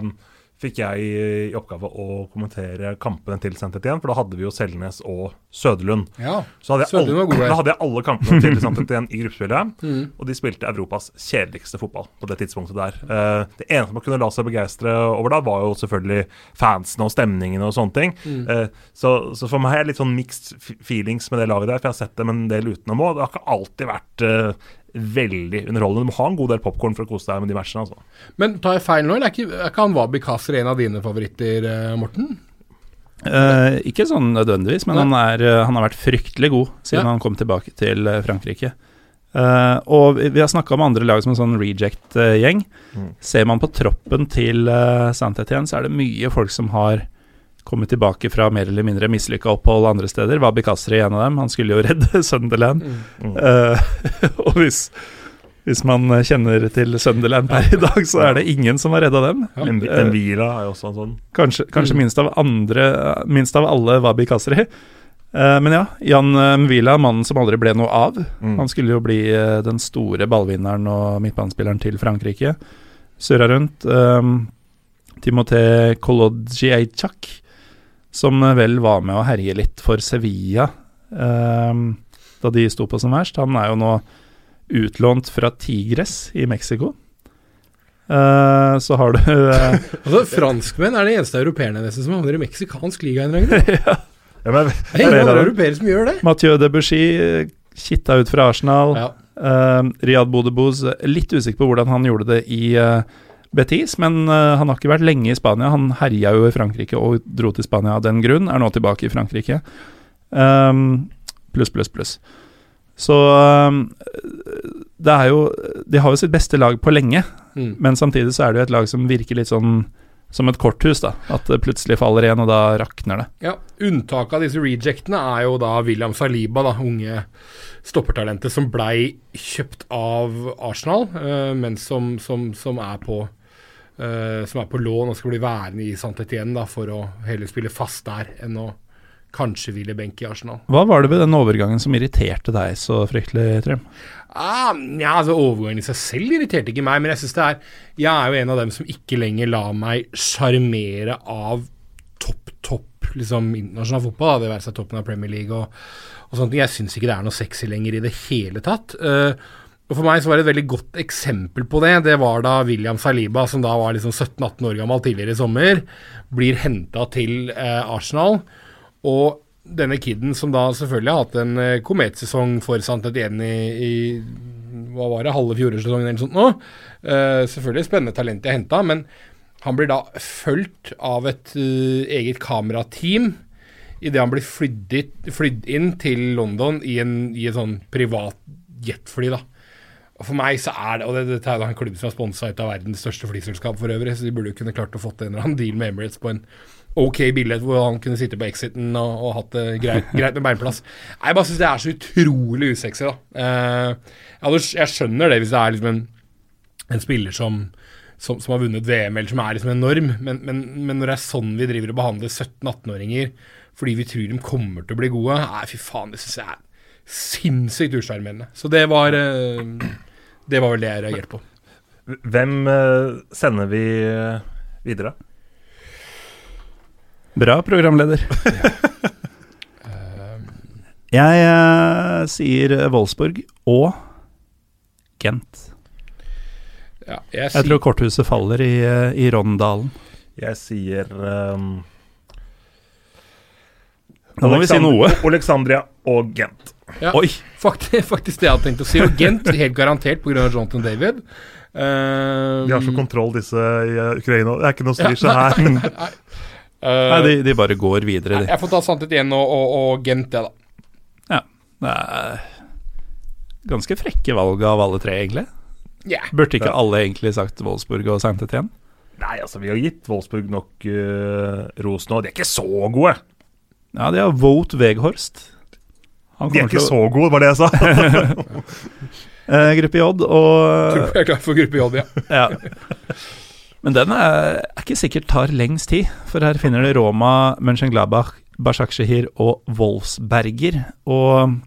um, fikk jeg i oppgave å kommentere kampene til St. igjen, for da hadde vi jo Selnes og Søderlund. Ja, så hadde jeg, alle, da hadde jeg alle kampene til St. igjen i gruppespillet, mm. og de spilte Europas kjedeligste fotball på det tidspunktet der. Uh, det eneste man kunne la seg begeistre over da, var jo selvfølgelig fansene og stemningen og sånne ting. Mm. Uh, så, så, for meg er det litt sånn mixed feelings med det laget der, for jeg har sett dem en del utenom òg. Det har ikke alltid vært uh, veldig underholdende. Du må ha en god del popkorn for å kose deg med de matchene. Altså. Men tar jeg feil nå, eller er ikke, er ikke han Wabi Kasser en av dine favoritter, eh, Morten? Eh, ikke sånn nødvendigvis, men han, er, eh, han, har vært fryktelig god siden ja. han kom tilbake til eh, Frankrike. Uh, og vi, vi har snakka om andre lag som en sånn reject-gjeng. Mm. Ser man på troppen til uh, Saint-Étienne, så er det mye folk som har kommet tilbake fra mer eller mindre mislykka opphold andre steder. Var Bikasri en av dem. Han skulle jo redde Sunderland. Mm. Uh, og hvis, hvis man kjenner til Sunderland per i dag, så er det ingen som har redda dem. Ja. En, Eh, en er jo også en sånn. Kanskje, kanskje Mm. minst av andre Minst av alle var Bikasri. Eh, men ja, Jan eh, Mvila, mannen som aldri ble noe av. Mm. Han skulle jo bli eh, den store ballvinneren og midtbanespilleren til Frankrike. Surra rundt. Um, Timothée Kolodjiejczak, som eh, vel var med å herje litt for Sevilla eh, da de sto på som verst. Han er jo nå utlånt fra Tigres i Mexico. Eh, så har du eh, Altså, Franskmenn er de eneste europeerne nesten som havner i meksikansk liga. en gang. Ja, men, Det er ingen europeere som gjør det. Mathieu Debussy eh, kitta ut fra Arsenal. Ja. Uh, Riyad Bodebouz, litt usikker på hvordan han gjorde det i eh, Betis, men eh, han har ikke vært lenge i Spania. Han herja jo i Frankrike og dro til Spania av den grunn, er nå tilbake i Frankrike. Um, pluss, pluss, pluss. Så um, det er jo De har jo sitt beste lag på lenge, Mm. men samtidig så er det jo et lag som virker litt sånn som et korthus, da. At det plutselig faller igjen, og da rakner det. Ja, Unntaket av disse rejectene er jo da William Saliba, da, unge stoppertalentet som blei kjøpt av Arsenal, uh, men som, som, som, er på, eh, som er på lån og skal bli værende i Santet igjen da, for å heller spille fast der enn å kanskje ville benke i Arsenal. Hva var det ved den overgangen som irriterte deg så fryktelig, Trym? Ah, ja, altså Overgangen i seg selv irriterte ikke meg, men jeg synes det er Jeg er jo en av dem som ikke lenger lar meg sjarmere av topp, topp liksom internasjonal fotball. Da, det være seg toppen av Premier League og, og sånne ting. Jeg syns ikke det er noe sexy lenger i det hele tatt. Eh, og For meg så var det et veldig godt eksempel på det. Det var da William Saliba, som da var liksom 17-18 år gammel tidligere i sommer, blir henta til eh, Arsenal. Og denne kiden som da selvfølgelig har hatt en eh, kometsesong for Sant Etienne i, i hva var det, halve fjorårssesongen eller sånt nå. Eh, selvfølgelig spennende talent jeg henta, men han blir da fulgt av et eh, eget kamerateam idet han blir flydd inn til London i, en, i et sånn privat jetfly, da. Og For meg så er det Og det, dette er da en klubb som har sponsa et av verdens største flyselskap for øvrig, så de burde jo kunne klart å få til en eller annen deal med Emirates på en ok billett hvor han kunne sitte på exiten og, og hatt det greit, greit med beinplass. Jeg bare syns det er så utrolig usexy, da. Eh, jeg skjønner det hvis det er liksom en, en spiller som, som, som har vunnet VM, eller som er liksom enorm, men, men, men når det er sånn vi driver og behandler 17-18-åringer fordi vi tror de kommer til å bli gode, nei, fy faen, det syns jeg er sinnssykt usjarmerende. Så det var eh, Det var vel det jeg reagerte på. hvem eh, sender vi eh, videre? Bra programleder. Jeg eh, sier Wolfsburg og Gent. Ja, jeg Jeg sier tror korthuset faller i, eh, i Rondalen. Jeg sier um, Nå må vi si noe. Alexandria og Gent. Ja. Oi! faktisk, faktisk det jeg hadde tenkt å si. Og Gent, helt garantert pga. Jonathan David. Uh, De har så kontroll, disse i eh, Ukraina. Det er ikke noe Ja, styr seg her. uh, Nei, de, de bare går videre, de. Jeg får ta Santet igjen og, og, og Gent, jeg, da. Det er ganske frekke valg av alle tre, egentlig. Yeah. Burde ikke Ja. alle egentlig sagt Wolfsburg og Saint Etienne? Nei, altså, vi har gitt Wolfsburg nok uh, ros nå. De er ikke så gode. Ja, de har Vote Veghorst. Han De er ikke å så gode, var det jeg sa. eh, Gruppe J og Tror jeg er klar for gruppe J, ja. Ja. Men den er, er ikke sikkert tar lengst tid, for her finner du Roma, Mönchengladbach, Başakşehir og Wolfsberger. Og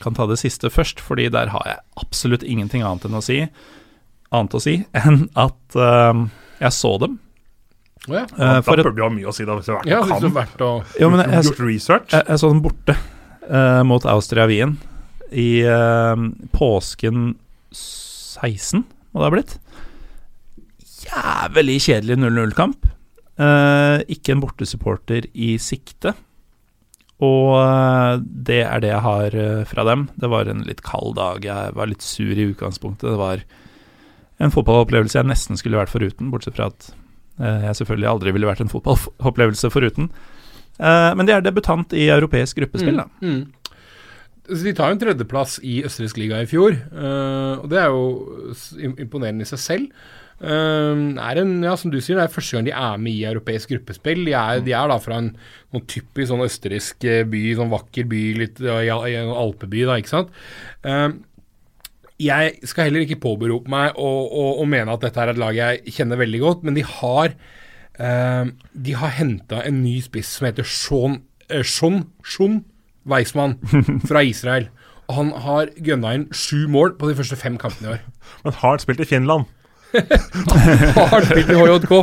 kan ta det siste først, fordi der har jeg absolutt ingenting annet enn å si Annet å si enn at uh, jeg så dem. Oh, ja. uh, da burde du ha mye å si, da, hvis du har vært og kan. verdt å jo, jeg, research. jeg, jeg så dem borte eh, mot Austria Wien i uh, påsken 16, må det ha blitt. Jævlig kjedelig 0-0-kamp. Uh, ikke en bortesupporter i sikte. Og eh, det er det jeg har eh, fra dem. Det var en litt kald dag. Jeg var litt sur i utgangspunktet. Det var en fotballopplevelse jeg nesten skulle vært foruten, bortsett fra at eh, jeg selvfølgelig aldri ville vært en fotballopplevelse foruten. Eh, men de er debutant i europeisk gruppespill, da. Mm, mm. De tar jo en tredjeplass i østerriksk liga i fjor, eh, og det er jo imponerende i seg selv. Um, er en, ja, som du sier, det er første gang de er med i europeisk gruppespill. De er, de er da fra en, noen typisk sånn østerriksk eh, by, sånn vakker by, litt ja, alpeby, da, ikke sant. Jeg skal heller ikke påberope meg å, å, å, mene at dette er et lag jeg kjenner veldig godt, men de har De har henta en ny spiss som heter Sean, uh, Sean, Sean Weismann fra Israel. Og han har gønna inn sju mål på de første fem kampene i år. Men har han spilt i Finland? har han spilt i HJK?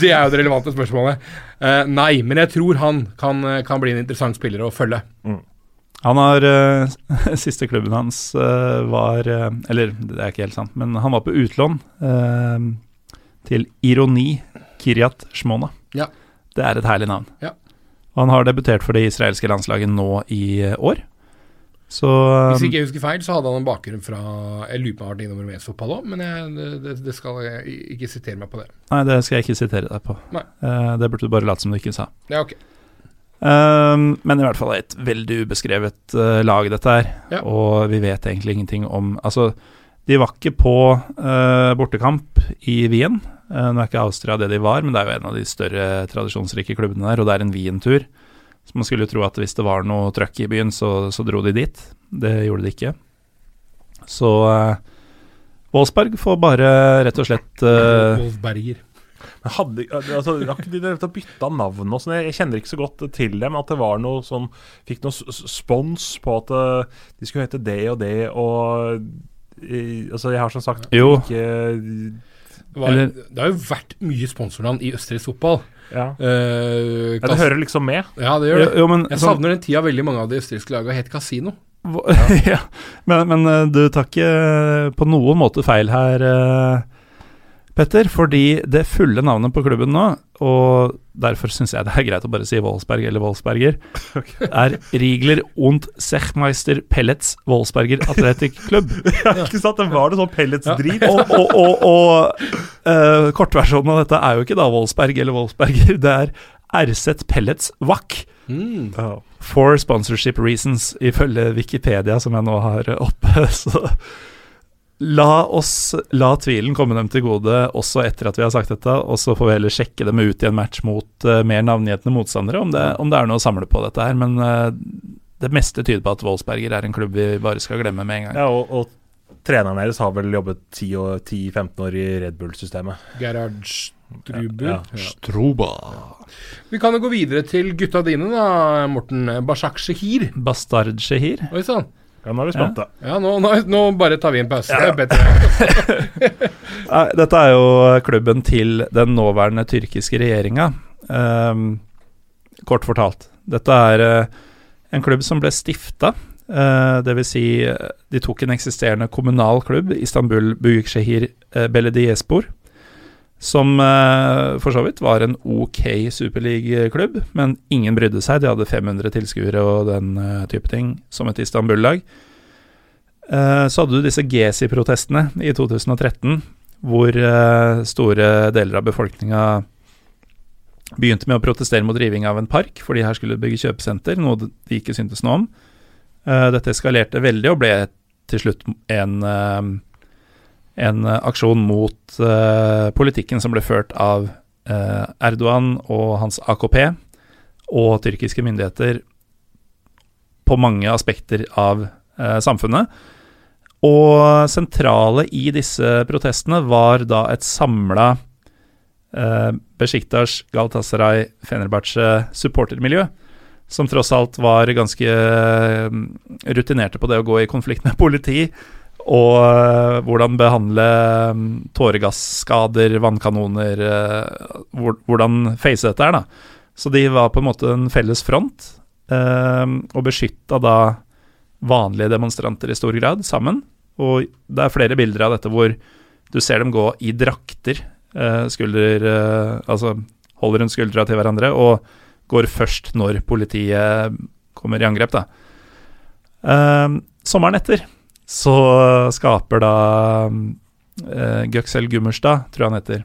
Det er jo det relevante spørsmålet. Uh, nei, men jeg tror han kan, kan, bli en interessant spiller å følge. Mm. Han har uh, Siste klubben hans uh, var Eller, det er ikke helt sant, men han var på utlån til Ironi Kiryat Shmona. Ja. Det er et herlig navn. Ja. Han har debutert for det israelske landslaget nå i år. Så, Hvis ikke jeg husker feil, så hadde han en bakgrunn fra Jeg lurer på om han har vært innom rumensk fotball òg, men jeg, det, det, skal jeg ikke sitere meg på det. Nei, det skal jeg ikke sitere deg på. Uh, det burde du bare late som du ikke sa. Ja, ok. Um, men i hvert fall et veldig ubeskrevet uh, lag, dette her. Ja. Og vi vet egentlig ingenting om Altså, de var ikke på uh, bortekamp i Wien. Nå er ikke Austria det de var, men det er jo en av de større tradisjonsrike klubbene der, og det er en Wien-tur. Så man skulle jo tro at hvis det var noe trøkk i byen, så, så dro de dit. Det gjorde de ikke. Så uh, Wolfsberg får bare rett og slett uh, Wolfsberger. Men hadde, altså, Har ikke de bytta navn og sånn? Jeg kjenner ikke så godt til dem. At det var noe sånn Fikk noe spons på at de skulle hete det og det og Altså, jeg har som sagt jo. ikke det, Eller, det har jo vært mye sponsornavn i østerriksk fotball. Ja. Uh, ja. det hører liksom med. Ja, det gjør det. Jo, men, jeg sånn- savner den tida veldig mange av de østerrikske lagene het Casino. Ja. ja. Men, men, eh, du tar ikke eh, på noen måte feil her, Petter. Fordi det fulle navnet på klubben nå, og derfor syns jeg det er greit å bare si Wolfsberg eller Wolfsberger, okay. er Riegler und Sechmeister Pellets Wolfsberger Athletic Club. ja, ikke sant? Det var det sånn pelletsdrit. Ja. og og, og, og uh, kortversjonen av dette er jo ikke da Wolfsberg eller Wolfsberger, det er RZ Pellets Wack. Mm. For sponsorship reasons, ifølge Wikipedia, som jeg nå har oppe. Så La oss la tvilen komme dem til gode også etter at vi har sagt dette, og så får vi heller sjekke dem ut i en match mot uh, mer navngjetne motstandere, om det, om det, er noe å samle på dette her. Men uh, det meste tyder på at Wolfsberger er en klubb vi bare skal glemme med en gang. Ja, og, og treneren deres har vel jobbet 10-15 år i Red Bull-systemet. Gerhard Struber. Ja, ja. Struba. Vi kan jo gå videre til gutta dine, da, Morten. Bashak Shehir. Bastard Shehir. Oi sann. Ja, nå er vi spente. Ja, ja nå, nå, nå, bare tar vi en pause. Ja. Dette er jo klubben til den nåværende tyrkiske regjeringa. Um, kort fortalt. Dette er uh, en klubb som ble stifta. Uh, Dvs. Si, de tok en eksisterende kommunal klubb, Istanbul Büyükşehir uh, Belediyespor, som uh, for så vidt var en ok superligaklubb, men ingen brydde seg. De hadde 500 tilskuere og den uh, type ting, som et Istanbul-lag. Uh, så hadde du disse Gesi-protestene i 2013, hvor store deler av befolkninga begynte med å protestere mot riving av en park, fordi her skulle bygge kjøpesenter, noe de ikke syntes noe om. dette eskalerte veldig og ble til slutt en en eh, aksjon mot uh, politikken som ble ført av uh, Erdogan og hans AKP og tyrkiske myndigheter på mange aspekter av uh, samfunnet. Og sentrale i disse protestene var da et samla eh, Besjiktas, Galatasaray, Fenerbahçe supportermiljø, som tross alt var ganske rutinerte på det å gå i konflikt med politi og uh, hvordan behandle um, tåregasskader, vannkanoner uh, Hvordan face dette her, da. Så de var på en måte en felles front, uh, og beskytta da vanlige demonstranter i stor grad sammen. Og det er flere bilder av dette hvor du ser dem gå i drakter, skulder Altså holder rundt skuldra til hverandre, og går først når politiet kommer i angrep, da. sommeren etter så skaper da uh, Göksel Gummerstad, tror jeg han heter,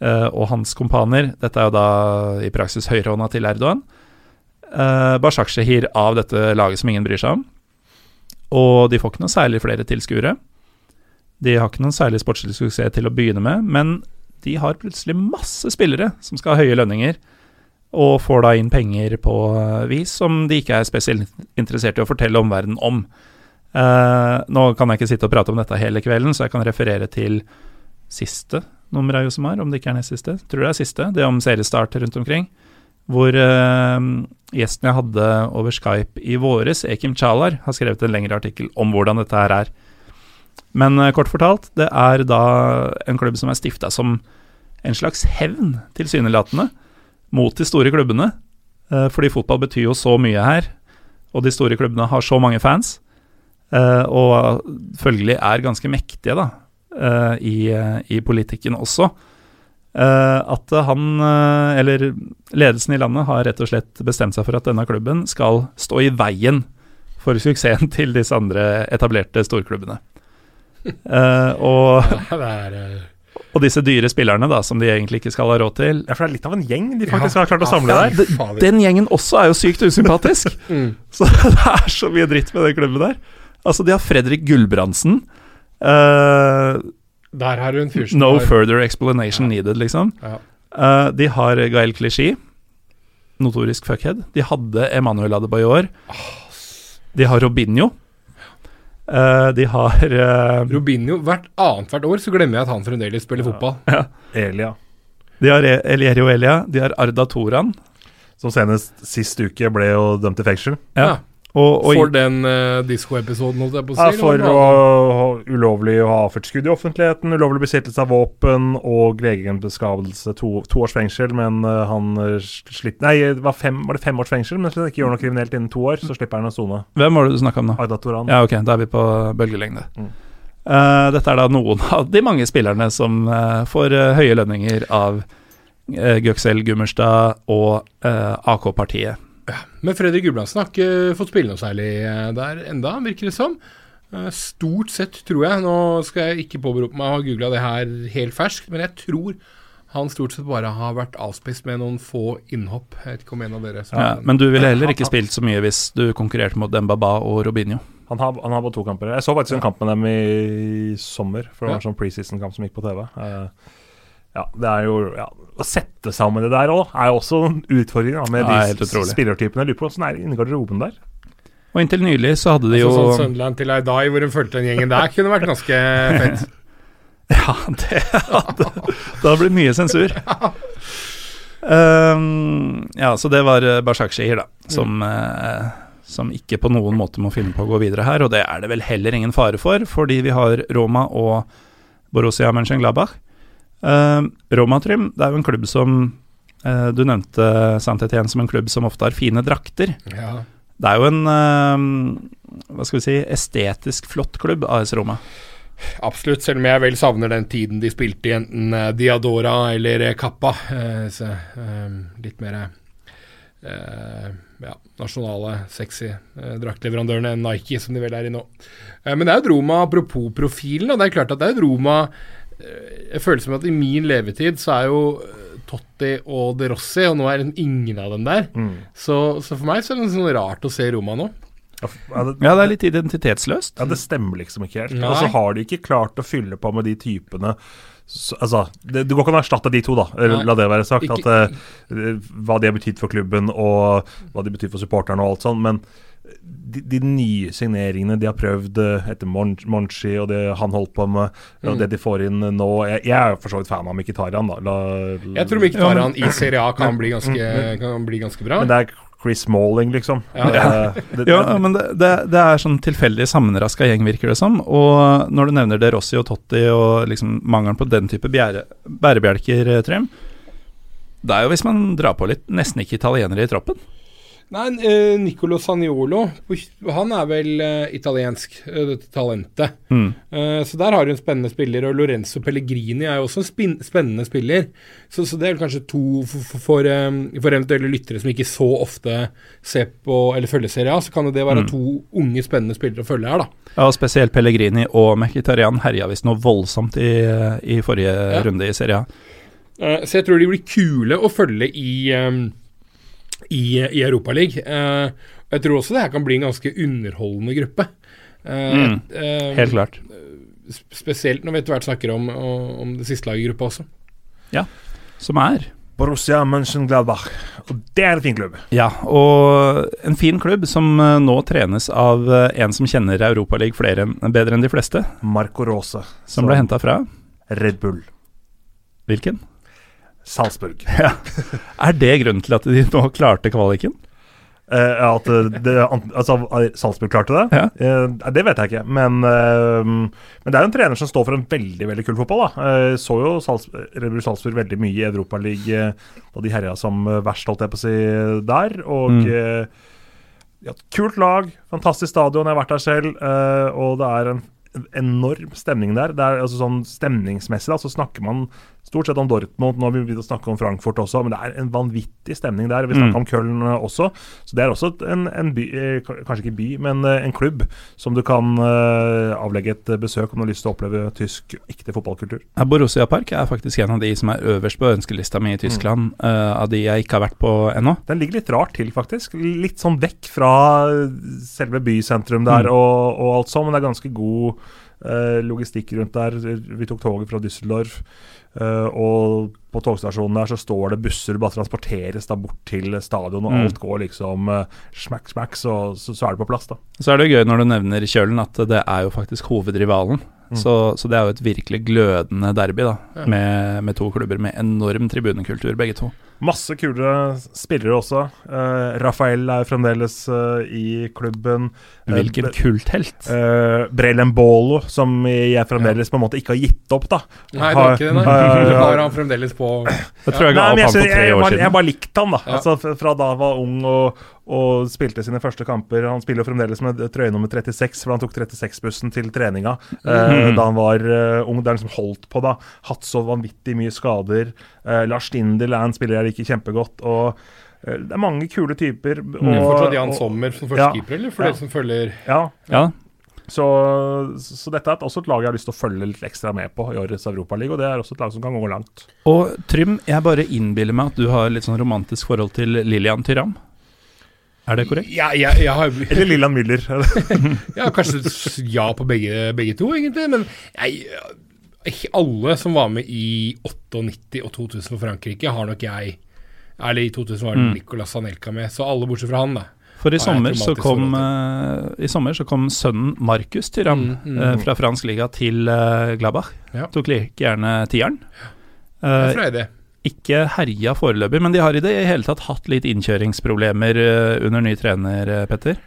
uh, og hans kompaner Dette er jo da i praksis høyrehånda til Erdogan. Uh, Bashak Shehir av dette laget som ingen bryr seg om. Og de får ikke noe særlig flere tilskuere. De har ikke noen særlig sportslig suksess til å begynne med, men de har plutselig masse spillere som skal ha høye lønninger, og får da inn penger på vis som de ikke er spesielt interessert i å fortelle omverdenen om. Uh, nå kan jeg ikke sitte og prate om dette hele kvelden, så jeg kan referere til siste nummer av Josemar, om det ikke er nest siste. Tror det er siste, det om seriestart rundt omkring. Hvor uh, gjesten jeg hadde over Skype i våres, Ekim Chalar, har skrevet en lengre artikkel om hvordan dette her er. Men uh, kort fortalt, det er da en klubb som er stifta som en slags hevn, tilsynelatende, mot de store klubbene. Fordi fotball betyr jo så mye her, og de store klubbene har så mange fans. Og følgelig er ganske mektige, da, i, i politikken også. Uh, at han, uh, eller ledelsen i landet, har rett og slett bestemt seg for at denne klubben skal stå i veien for suksessen til disse andre etablerte storklubbene. Uh, og, og, disse dyre spillerne, da, som de egentlig ikke skal ha råd til Ja, For det er litt av en gjeng de faktisk ja, har klart å samle ja, der. Den gjengen også er jo sykt usympatisk. mm. Så det er så mye dritt med den klubben der. Altså, de har Fredrik Gulbrandsen. Uh, der har du en fyr som No har... further explanation ja. needed, liksom. Ja. Uh, de har Gael Clichy, notorisk fuckhead. De hadde Emanuel Adebayor. De har Robinho. Uh, de har uh, Robinho Hvert annethvert år så glemmer jeg at han fremdeles spiller fotball. Ja. Elia. De har e- Elierio Elia. De har Arda Toran. Som senest sist uke ble jo dømt til fengsel. Ja. Og, og for den uh, diskoepisoden, holdt jeg på å si? Ja, for å, å, ulovlig å ha avført skudd i offentligheten, ulovlig besittelse av våpen og legemsbeskadelse. To, to, års fengsel, men uh, han slipper slitt Nei, det var, fem, var det fem års fengsel, men hvis han ikke gjør noe kriminelt innen to år, så slipper han å sone. Hvem var det du snakka om nå? Aida Toran. Ja, ok, da er vi på bølgelengde. Mm. Uh, dette er da noen av de mange spillerne som får høye lønninger av uh, Gøksel Gummerstad og AK-partiet. Ja, men Fredrik Gulbrandsen har ikke fått spille noe særlig eh, der enda, virker det som. Eh, stort sett, tror jeg. Nå skal jeg ikke påberope meg å ha googla det her helt ferskt, men jeg tror han stort sett bare har vært avspist med noen få innhopp. Jeg vet ikke om en av dere ja, Men du ville heller ikke spilt så mye hvis du konkurrerte mot Dembaba og Robinho? Han har, han har bare to kamper. Jeg så faktisk en kamp med dem i sommer, for det var en sånn preseason-kamp som gikk på TV. Uh, ja, det er jo ja, Å sette sammen det der òg er jo også en utfordring da, med ja, de spillertypene. Jeg lurer på åssen det er inni garderoben der. Og inntil nylig så hadde de altså, jo Sånn Sunderland til Aidai, hvor hun fulgte den gjengen der, kunne vært ganske fett. ja, det hadde Det hadde blitt mye sensur. um, ja, så det var uh, Bashak Shehir, da, som uh, som ikke på noen måte må finne på å gå videre her, og det er det vel heller ingen fare for, fordi vi har Roma og Borussia Mönchengladbach, Uh, Roma Trym, det er jo en klubb som uh, Du nevnte Saint-Étienne som en klubb som ofte har fine drakter. Ja. Det er jo en uh, hva skal vi si, estetisk flott klubb, AS Roma. Absolutt, selv om jeg vel savner den tiden de spilte i enten Diadora eller Kappa. Så, litt mer ja, nasjonale, sexy draktleverandørene enn Nike, som de vel er i nå. men det er jo Roma, apropos profilen, og det er klart at det er Roma Eh, jeg føler som at i min levetid så er jo eh, Totti og De Rossi, og nå er ingen av dem der. Mm. Så, så, for meg så er det sånn rart å se Roma nå. Ja, det, ja, det er litt identitetsløst. Ja, det stemmer liksom ikke helt. Nei. Og så har de ikke klart å fylle på med de typene så, altså, det, det, går ikke an å erstatte de to, da. Nei. La det være sagt. At, uh, hva de har betydd for klubben, og hva de betyr for supporterne og alt sånt. Men de, de, nye signeringene de har prøvd eh, etter Monchi og det han holdt på med, og mm. det de får inn nå Jeg, jeg er for så vidt fan av Mkhitarian. Da. La, la, jeg tror Mkhitarian ja, i Serie A kan bli, ganske, mm. kan bli ganske bra. Men det er Chris Smalling, liksom. Ja, ja. Det, det, ja men det, det, det, er sånn tilfeldig sammenraska gjeng, virker det som. Og når du nevner det Rossi og Totti og liksom mangelen på den type bærebjelker, eh, Trym Det er jo hvis man drar på litt, nesten ikke italienere i troppen. Nei, uh, Nicolo Saniolo, han er vel uh, italiensk, uh, dette talentet. Mm. så der har du en spennende spiller. Og Lorenzo Pellegrini er jo også en spennende spiller. Så, så, det er vel kanskje to for, for, for, eventuelle lyttere som ikke så ofte ser på eller følger Serie A, så kan det være mm. to unge, spennende spillere å følge her, da. Ja, og spesielt Pellegrini og Mkhitarian herja visst noe voldsomt i, i forrige ja. runde i Serie A. så jeg tror de blir kule å følge i um, i, i Europaligaen. Uh, jeg tror også det her kan bli en ganske underholdende gruppe. Uh, mm, uh, helt klart. Spesielt når vi etter hvert snakker om, om det siste laget i gruppa også. Ja, som er Borussia Mönchengladbach. Og det er en fin klubb. Ja, og en fin klubb som eh, nå trenes av eh, en som kjenner Europaligaen bedre enn de fleste. Marco Rose. Som ble henta fra Red Bull. Hvilken? Salzburg. Ja. Er det grunnen til at de nå klarte kvaliken? Uh, at det, altså, Salzburg klarte det? Ja. Uh, det vet jeg ikke. Men, uh, men, det er jo en trener som står for en veldig veldig kul fotball. da Så jo Salz, Salzburg veldig mye i Europaligaen da de herja som verst, holdt jeg på å si, der. Og mm. ja, kult lag, fantastisk stadion, jeg har vært der selv. og det er en enorm stemning der. Det er altså sånn Stemningsmessig da, så snakker man stort sett om Dortmund. Nå har vi begynt å snakke om Frankfurt også, men det er en vanvittig stemning der. Vi snakker mm. om Köln eh, også. Så det er også en, en, by, eh, kanskje ikke by, men eh, en klubb som du kan avlegge et besøk om du har lyst til å oppleve tysk ekte fotballkultur. Borussia Park er faktisk en av de som er øverst på ønskelista mi i Tyskland, mm. av de jeg ikke har vært på ennå. Den ligger litt rart til, faktisk. Litt sånn vekk fra selve bysentrum der mm. og, og alt sånn, men det er ganske god logistikk rundt der. Vi tok toget fra Düsseldorf. Uh, og på togstasjonen der så står det busser bare transporteres da bort til stadion, og mm. alt går liksom uh, smack, smack, så, så, så, er det på plass, da. Så er det jo gøy når du nevner Kjølen, at det er jo faktisk hovedrivalen. Mm. Så, så, det er jo et virkelig glødende derby, da, ja. med, med, to klubber med enorm tribunekultur, begge to. Masse kule spillere også. Uh, Rafael er fremdeles uh, i klubben. Hvilken uh, kulthelt? Uh, Brelembolo, som jeg fremdeles ja. på en måte ikke har gitt opp, da. Nei, det var ikke det, nei. har han fremdeles på Det tror jeg ga opp han for tre år siden. Jeg bare likte han, da. Ja. Altså, fra da han var ung og, og spilte sine første kamper. Han spiller jo fremdeles med trøye nummer 36, for han tok 36-bussen til treninga mm. da han var ung. Det er liksom holdt på, da. Hatt så vanvittig mye skader. Lars Stindel er en spiller jeg liker kjempegodt. og eh, det er mange kule typer. Og, det er fortsatt Jan Sommer som førstekeeper, ja, eller for ja. dere som følger Ja. ja. Så, så, dette er også et lag jeg har lyst til å følge litt ekstra med på i årets Europaliga, og det er også et lag som kan gå langt. Og Trym, jeg bare innbiller meg at du har litt sånn romantisk forhold til Lillian Tyram. Er det korrekt? Ja, jeg, ja. har... Eller Lillian Müller. ja, kanskje ja på begge, begge to, egentlig. Men jeg alle som var med i 98 og 2000 for Frankrike, har nok jeg Eller i 2000 var det mm. Nicolas Anelka med, så alle bortsett fra han, da. For i sommer, så kom, uh, i sommer så kom sønnen Markus Tyram mm, mm, uh, fra fransk liga til uh, Glabach. Ja. Tok like gjerne tieren. Uh, ikke herja foreløpig, men de har i det hele tatt hatt litt innkjøringsproblemer under ny trener, Petter?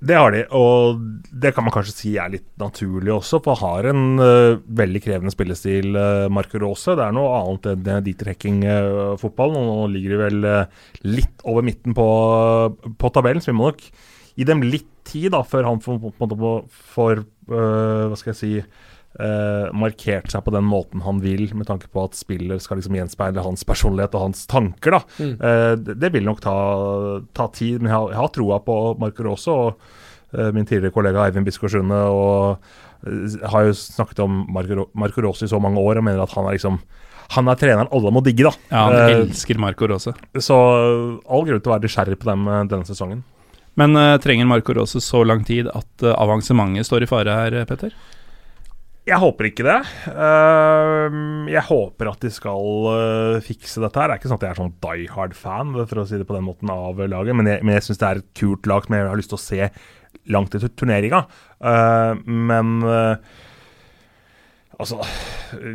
Det har de, og det kan man kanskje si er litt naturlig også. For har en uh, veldig krevende spillestil, uh, Marco Rose. Det er noe annet enn uh, Hecking-fotball, Uh, Nå ligger de vel litt over midten på, på, tabellen, så vi må nok gi dem litt tid da, før han får, får Hva skal jeg si Uh, markert seg på den måten han vil, med tanke på at spillet skal liksom gjenspeile hans personlighet og hans tanker. da. Mm. Uh, det, det, vil nok ta, ta, tid, men jeg har, jeg har troa på Marco Rose og uh, min tidligere kollega Eivind Biskår Sunde. Og har jo snakket om Marco, Marco i så mange år og mener at han er liksom han er treneren alle må digge, da. Ja, han elsker Marco Rose. Så all grunn til å være nysgjerrig på dem denne sesongen. Men trenger Marco Rose så lang tid at avansementet står i fare her, Petter? Jeg håper ikke det. Uh, jeg håper at de skal uh, fikse dette her. Det er ikke sånn at jeg er sånn die hard-fan for å si det på den måten av laget, men jeg, men jeg syns det er et kult lag som jeg har lyst til å se langt i turneringa. Uh, men Altså,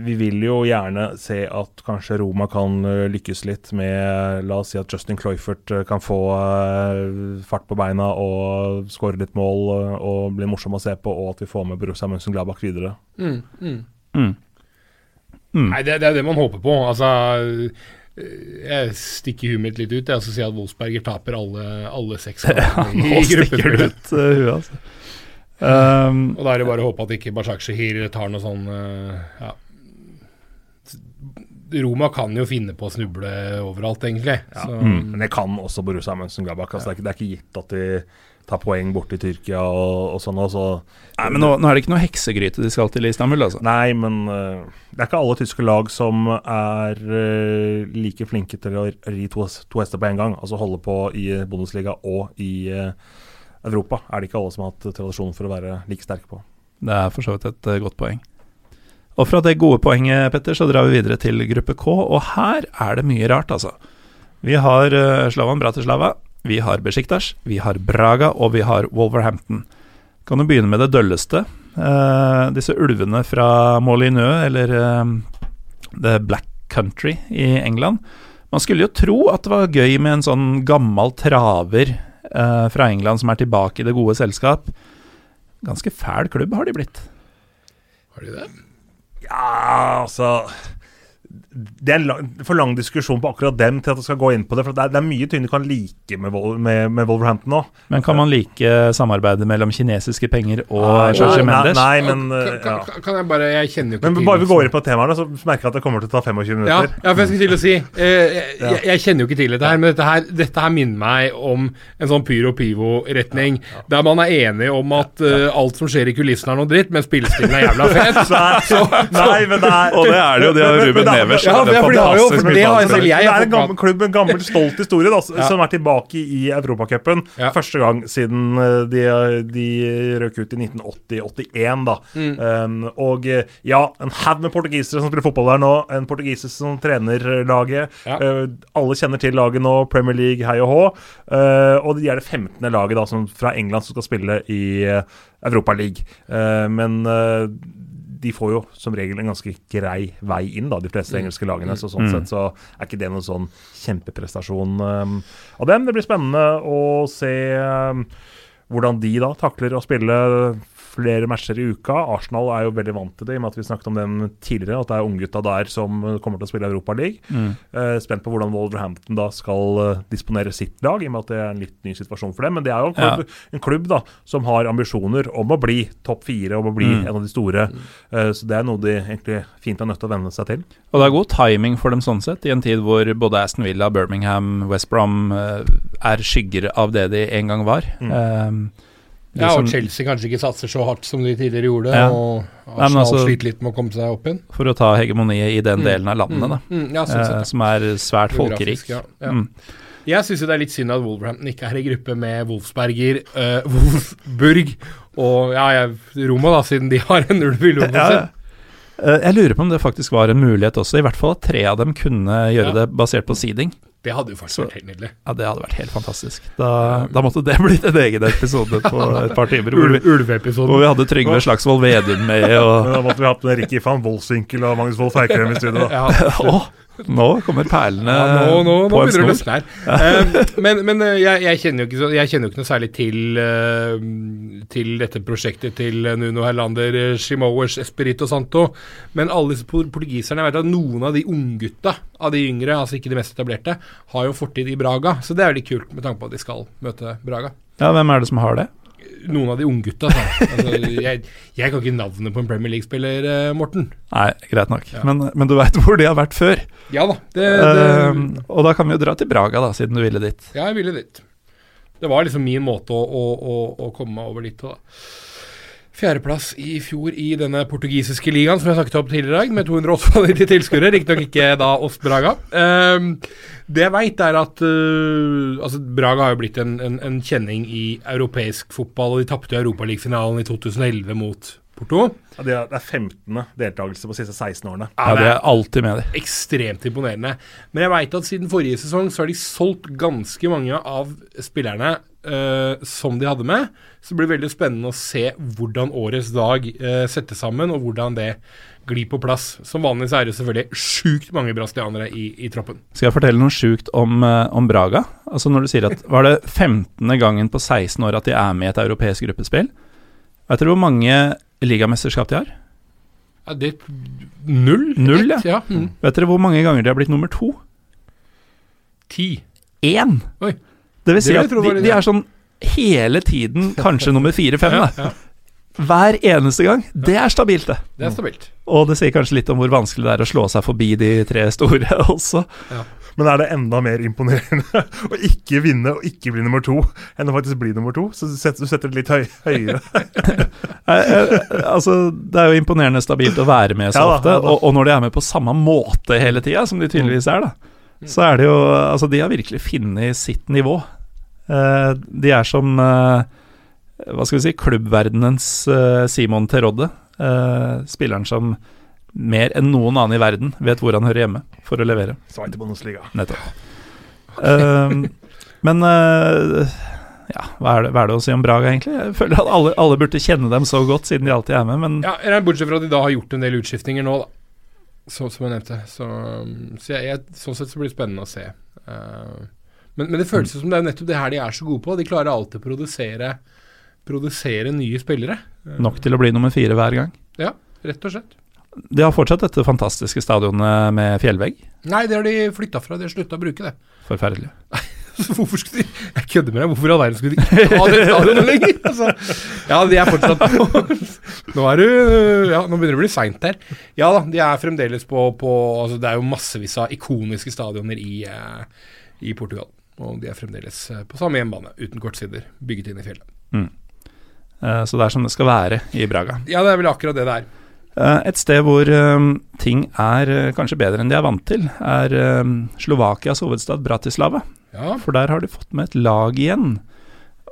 vi vil jo gjerne se at kanskje Roma kan eh, lykkes litt med La oss si at Justin Cloyfert eh, kan få fart på beina og skåre litt mål og bli morsom å se på, og at vi får med Borussia Mönchengladbach videre. Mm, mm. Mm. mm. Nei, det, det, er det man håper på. Altså jeg stikker huet mitt litt ut og så sier at Wolfsberger taper alle, alle seks kampene ja, i gruppespillet. Uh, altså. Um, og da er det bare å håpe at ikke Bashak Shahir tar noe sånn uh, ja. Roma kan jo finne på å snuble overalt, egentlig. Ja, mm. Men det kan også Borussia Mönchengladbach. Altså, ja. det, er ikke gitt at de tar poeng borte i Tyrkia og, og sånn. Så, Nei, men nå, nå, er det ikke noe heksegryte de skal til i Istanbul, altså. Nei, men uh, det er ikke alle tyske lag som er uh, like flinke til å ri to, to hester på en gang. Altså holde på i Bundesliga og i uh, Europa er det ikke alle som har hatt tradisjon for å være like sterke på. Det er for så vidt et uh, godt poeng. Og fra det gode poenget, Petter, så drar vi videre til gruppe K, og her er det mye rart, altså. Vi har uh, Slavan Bratislava, vi har Besjiktas, vi har Braga, og vi har Wolverhampton. Kan jo begynne med det dølleste. Uh, disse ulvene fra Molineux, eller uh, The Black Country i England. Man skulle jo tro at det var gøy med en sånn gammel traver fra England som er tilbake i det gode selskap. Ganske fæl klubb har de blitt. Har de det? Ja, altså det er en lang, for lang diskusjon på akkurat dem til at jeg skal gå inn på det. for Det er, det er mye ting du kan like med, med, med Wolverhampton nå. Men kan man like samarbeidet mellom kinesiske penger og Jorge Mendes? Nei, men kan, kan, kan, jeg bare Jeg kjenner jo ikke men til Bare vi går inn på temaet, så merker jeg at det kommer til å ta 25 minutter. Ja, ja for jeg skulle til å si eh, jeg, jeg, jeg, kjenner jo ikke til dette her, men dette her, dette her minner meg om en sånn Pyro Pivo-retning, der man er enig om at uh, alt som skjer i kulissene er noe dritt, men spillestilen er jævla fet. så, nei, men det er, og det er det jo. De har Ruben Nevers. Ja, for det har jo, for det har selv jeg Det er en gammel klubb, en gammel, stolt historie, da, ja. som er tilbake i Europacupen. Ja. Første gang siden de, de røk ut i 1980-81, da. Mm. Um, og ja, en haug med portugisere som spiller fotball der nå. En portugiser som trener laget. Ja. Uh, alle kjenner til laget nå, Premier League, hei og hå. Uh, og de er det 15. laget da, som, fra England som skal spille i uh, Europa League. Uh, men de får jo som regel en ganske grei vei inn, da, de fleste mm. engelske lagene. Så sånn mm. sett så er ikke det noen sånn kjempeprestasjon um, av dem. Det blir spennende å se um, hvordan de da takler å spille flere matcher i uka. Arsenal er jo veldig vant til det, i og med at vi snakket om dem tidligere. At det er unggutta der som kommer til å spille Europa League. Mm. Uh, spent på hvordan Wolverhampton da skal uh, disponere sitt lag, i og med at det er en litt ny situasjon for dem. Men det er jo en klubb, ja. en klubb da, som har ambisjoner om å bli topp fire, om å bli mm. en av de store. Uh, så det er noe de egentlig fint er nødt til å venne seg til. Og det er god timing for dem sånn sett, i en tid hvor både Aston Villa, Birmingham, West Brom er skygger av det de en gang var. Mm. Ja, og Chelsea kanskje ikke satser så hardt som de tidligere gjorde. Ja. Og Arsenal altså, sliter litt med å komme seg opp igjen. For å ta hegemoniet i den mm. delen av landet, da. Mm. Ja, sånn eh, som er svært folkerik. Ja, mm. Jeg syns det er litt synd at Wolverhampton ikke er i gruppe med Wolfsberger, uh, Wolfsburg og ja, Roma, da, siden de har en ulv i logoen sin. Jeg lurer på om det faktisk var en mulighet også, i hvert fall at tre av dem kunne gjøre det basert på seeding. Det hadde jo faktisk så, vært helt nydelig. Ja, det hadde vært helt fantastisk. Da, da måtte det blitt en egen episode på et par timer. Hvor, Ulveepisoden. Hvor vi hadde Trygve Slagsvold Vedum med. Og da måtte vi hatt med Ricky van Voldsvinkel og Magnus Wolff Eikrem i studio. Ja. Nå kommer perlene ja, nå, nå, på nå en snor. Det her. uh, men, men uh, jeg, jeg, kjenner ikke, jeg kjenner jo ikke noe særlig til, uh, til dette prosjektet til Nuno Herlander, Shimowers, Espirito Santo. Men alle disse portugiserne Jeg vet at noen av de unggutta av de yngre, altså ikke de mest etablerte, har jo fortid i Braga. Så det er veldig kult med tanke på at de skal møte Braga. Ja, Hvem er det som har det? Noen av de unggutta. Altså, jeg, jeg kan ikke navnet på en Premier League-spiller, eh, Morten. Nei, greit nok. Ja. Men, men, du veit hvor de har vært før. Ja da. Det, det... Uh, og da kan vi jo dra til Braga, da, siden du ville dit. Ja, jeg ville dit. Det var liksom min måte å, å, å, å komme meg over dit på. da. Fjerdeplass i fjor i denne portugisiske ligaen som jeg snakket om tidligere i dag, med 298 tilskuere. Riktignok ikke da oss Braga. Um, det jeg veit, er at uh, altså Braga har jo blitt en, en, en kjenning i europeisk fotball. og De tapte Europaligafinalen i 2011 mot Porto. Ja, det, er, 15. deltakelse på de siste 16 årene. Ja, det er alltid med det. Ekstremt imponerende. Men jeg veit at siden forrige sesong så har de solgt ganske mange av spillerne uh, som de hadde med. Så det blir veldig spennende å se hvordan årets dag uh, settes sammen, og hvordan det glir på plass. Som vanlig så er det selvfølgelig sjukt mange brasilianere i, i, troppen. Skal jeg fortelle noe sjukt om, uh, om, Braga? Altså Når du sier at Var det 15. gangen på 16 år at de er med i et europeisk gruppespill? Vet dere hvor mange ligamesterskap de har? Ja, det Null? Null, ja. ja. Mm. Vet dere hvor mange ganger de har blitt nummer to? Ti. Én! Oi. Det vil si det at de, de, er sånn hele tiden kanskje nummer fire-fem. Ja, ja. Hver eneste gang. Det er stabilt, det. Det er stabilt. Og det sier kanskje litt om hvor vanskelig det er å slå seg forbi de tre store også. Ja. Men er det enda mer imponerende å ikke vinne og ikke bli nummer to, enn å faktisk bli nummer to? Så du setter, du setter det litt høy, høyere. altså, det er jo imponerende stabilt å være med så ja, ofte, ja, og, og, når de er med på samme måte hele tida, som de tydeligvis er, da, så er det jo Altså, de har virkelig funnet sitt nivå. Uh, de er som uh, Hva skal vi si klubbverdenens uh, Simon Terodde. spilleren som mer enn noen annen i verden vet hvor han hører hjemme, for å levere. Svarte Bundesliga. Nettopp. Ehm, men eh, ja, hva er, det, hva er det å si om Braga, egentlig? Jeg føler at alle, alle burde kjenne dem så godt, siden de alltid er med, men Ja, Bortsett fra at de da har gjort en del utskiftninger nå, da. Så, som jeg nevnte. Så, um, så jeg, jeg, sånn sett så blir det spennende å se. Uh, men, men det føles som det er nettopp det her de er så gode på. De klarer alltid å produsere, produsere nye spillere. Uh, nok til å bli nummer fire hver gang. Ja, rett og slett. De har fortsatt dette fantastiske stadionet med fjellvegg. Nei, det har de flytta fra. De har slutta å bruke det. Forferdelig. Hvorfor skulle de Jeg kødder med deg. Hvorfor i all verden skulle de ikke ha det stadionet lenger? Altså, ja, de er fortsatt Nå er du Ja, nå begynner det å bli seint her. Ja da, de er fremdeles på, på altså, Det er jo massevis av ikoniske stadioner i, uh, i Portugal. Og de er fremdeles uh, på samme hjemmebane, uten kortsider, bygget inn i fjellet. Mm. Uh, så det er som det skal være i Braga. Ja, det er vel akkurat det det er. Et sted hvor ting er kanskje bedre enn de er vant til, er Slovakias hovedstad Bratislava. Ja. For der har de fått med et lag igjen.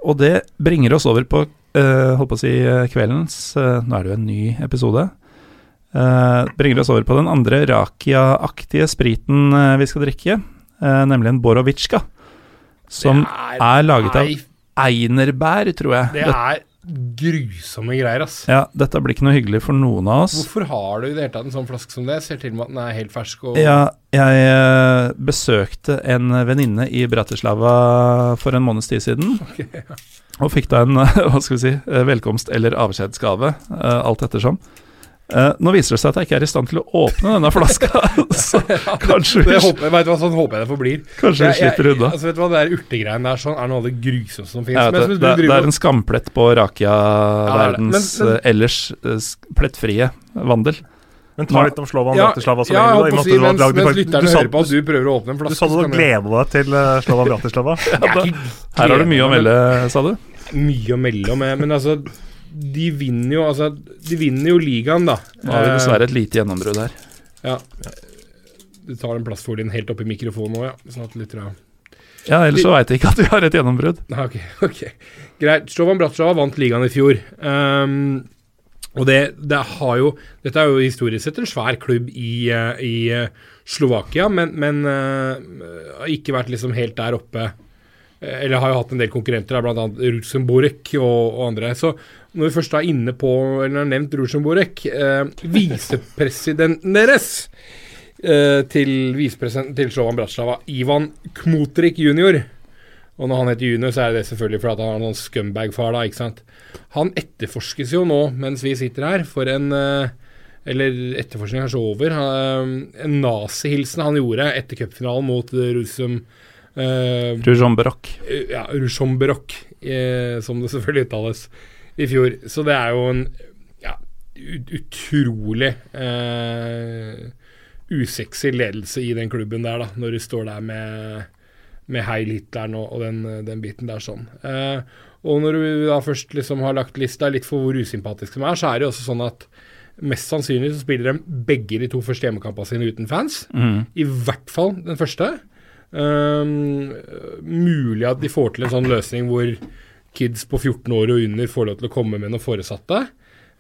Og det bringer oss over på holdt på å si kveldens Nå er det jo en ny episode. Bringer oss over på den andre Rakia-aktige spriten vi skal drikke, nemlig en Borovitsjka. Som er, er, laget av einerbær, tror jeg. Det er grusomme greier, ass. Ja, dette blir ikke noe hyggelig for noen av oss. Hvorfor har du i det hele tatt en sånn flaske som det? Ser til med at den er helt fersk og Ja, jeg uh, besøkte en venninne i Bratislava for en måneds tid siden. Okay, ja. Og fikk da en, hva skal vi si, velkomst- eller avskjedsgave, uh, alt ettersom. Uh, nå viser det seg at jeg ikke er i stand til å åpne denne flaska. så kanskje vi, håper, vet du hva, sånn håper jeg det forblir. Kanskje vi slipper unna. Altså, vet du hva, Det der urtegreiene der sånn, er noe av det grusomste som finnes. Det, det, det, er en skamplett på Rakia-verdens ja, uh, ellers uh, plettfrie vandel. Men ta litt om Slovan ja, Bratislava. Ja, jeg holdt si, mens, mens lytterne hører på at du prøver å åpne en flaske. Du sa du gleda deg til uh, Slovan Bratislava. ja, da, her har du mye å melde, sa du? Mye å melde om, men altså de vinner jo altså, De vinner jo ligaen, da. Nå har vi dessverre et lite gjennombrudd her. Ja. Du tar den plastfolien helt opp i mikrofonen òg, ja. Sånn at litt, Ja, ellers så veit jeg ikke at vi har et gjennombrudd. Ok, ok. Greit. Slovan Bratislava vant ligaen i fjor. Um, og det, det, har jo Dette er jo historisk sett en svær klubb i, uh, i uh, Slovakia, men, men uh, har ikke vært liksom helt der oppe. Eller har jo hatt en del konkurrenter, bl.a. Rosenborg og, og andre. Så når vi først er inne på, eller har nevnt Rosenborg, eh, visepresidenten deres eh, til visepresidenten til Slovan Bratislava, Ivan Kmotrik jr. Og når han heter junior, så er det selvfølgelig fordi han har noen scumbag-far, da, ikke sant. Han etterforskes jo nå, mens vi sitter her, for en eh, Eller etterforskningen er så over. En nazihilsen han gjorde etter cupfinalen mot Rusum Uh, Rujomberok. Ja, Rujomberok, eh, som det selvfølgelig uttales i fjor. Så det er jo en ja, utrolig eh, usexy ledelse i den klubben der, da, når du står der med, med Heil Hitleren og, og den, den, biten der sånn. Eh, og når du da først liksom har lagt lista litt for hvor usympatisk de er, så er det jo også sånn at mest sannsynlig så spiller de begge de to første hjemmekampene sine uten fans. Mm. I hvert fall den første. Um, mulig at de får til en sånn løsning hvor kids på 14 år og under får lov til å komme med noen foresatte.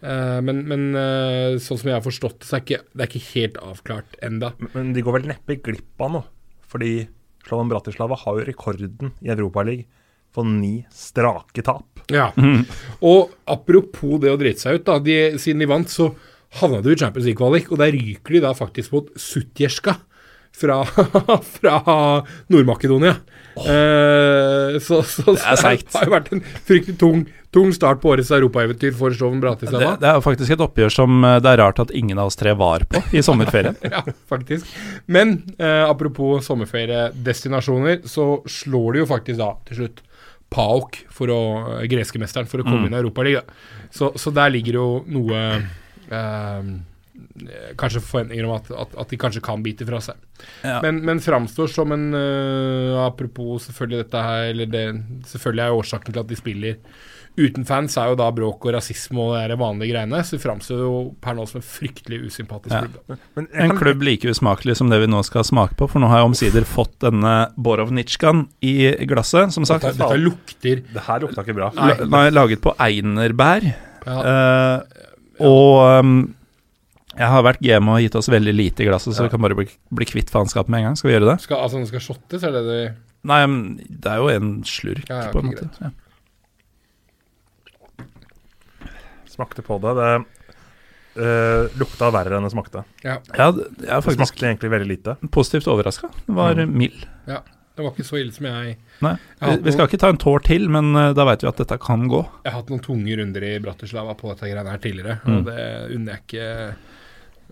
Uh, men, men uh, sånn som jeg har forstått det, så er ikke, det er ikke helt avklart enda. Men, de går vel neppe glipp av noe? Fordi Slovan Bratislava har jo rekorden i Europaligaen for ni strake tap. Ja. Mm. Og apropos det å drite seg ut, da. De, siden de vant, så havna de i Champions League-kvalik, og der ryker de da faktisk mot Sutjerska fra, fra Nord-Makedonia. Oh. Eh, så, så, så, det har jo vært en fryktelig tung, tung start på årets europaeventyr for Sloven Bratislava. Det, det, er faktisk et oppgjør som eh, det er rart at ingen av oss tre var på i sommerferien. ja, faktisk. Men eh, apropos sommerferiedestinasjoner, så slår de jo faktisk da til slutt Paok, for å, eh, greske mesteren, for å komme mm. inn i Europaligaen. Så, så der ligger jo noe eh, kanskje forventninger om at, at, at, de kanskje kan bite fra seg. Ja. Men, men framstår som en uh, Apropos selvfølgelig dette her eller det, Selvfølgelig er årsaken til at de spiller uten fans, er jo da bråk og rasisme og de vanlige greiene. Så det framstår jo per nå som en fryktelig usympatisk ja. klubb. Men, en klubb like usmakelig som det vi nå skal smake på, for nå har jeg omsider fått denne Borovnitsjkan i glasset, som sagt. Dette, dette lukter Det her lukta ikke bra. Nei laget på einerbær. Ja. Uh, og um, Jeg har vært GM og gitt oss veldig lite i glasset, så Ja. vi kan bare bli, bli kvitt faenskapet med en gang. Skal vi gjøre det? Skal, altså, den skal shottes, er det det Nei, men det er jo en slurk, Ja, ja, på en måte. Ja. Smakte på det. Det eh, lukta verre enn det smakte. Ja. Ja, det- jeg Det smakte egentlig veldig lite. positivt overraska. Var Mm. mild. Det var ikke så ille som jeg Nei, Jeg vi, skal ikke ta en tår til, men eh, da veit vi at dette kan gå. Jeg har hatt noen tunge runder i Bratislava på dette greiene her tidligere, Mm. og det unner jeg ikke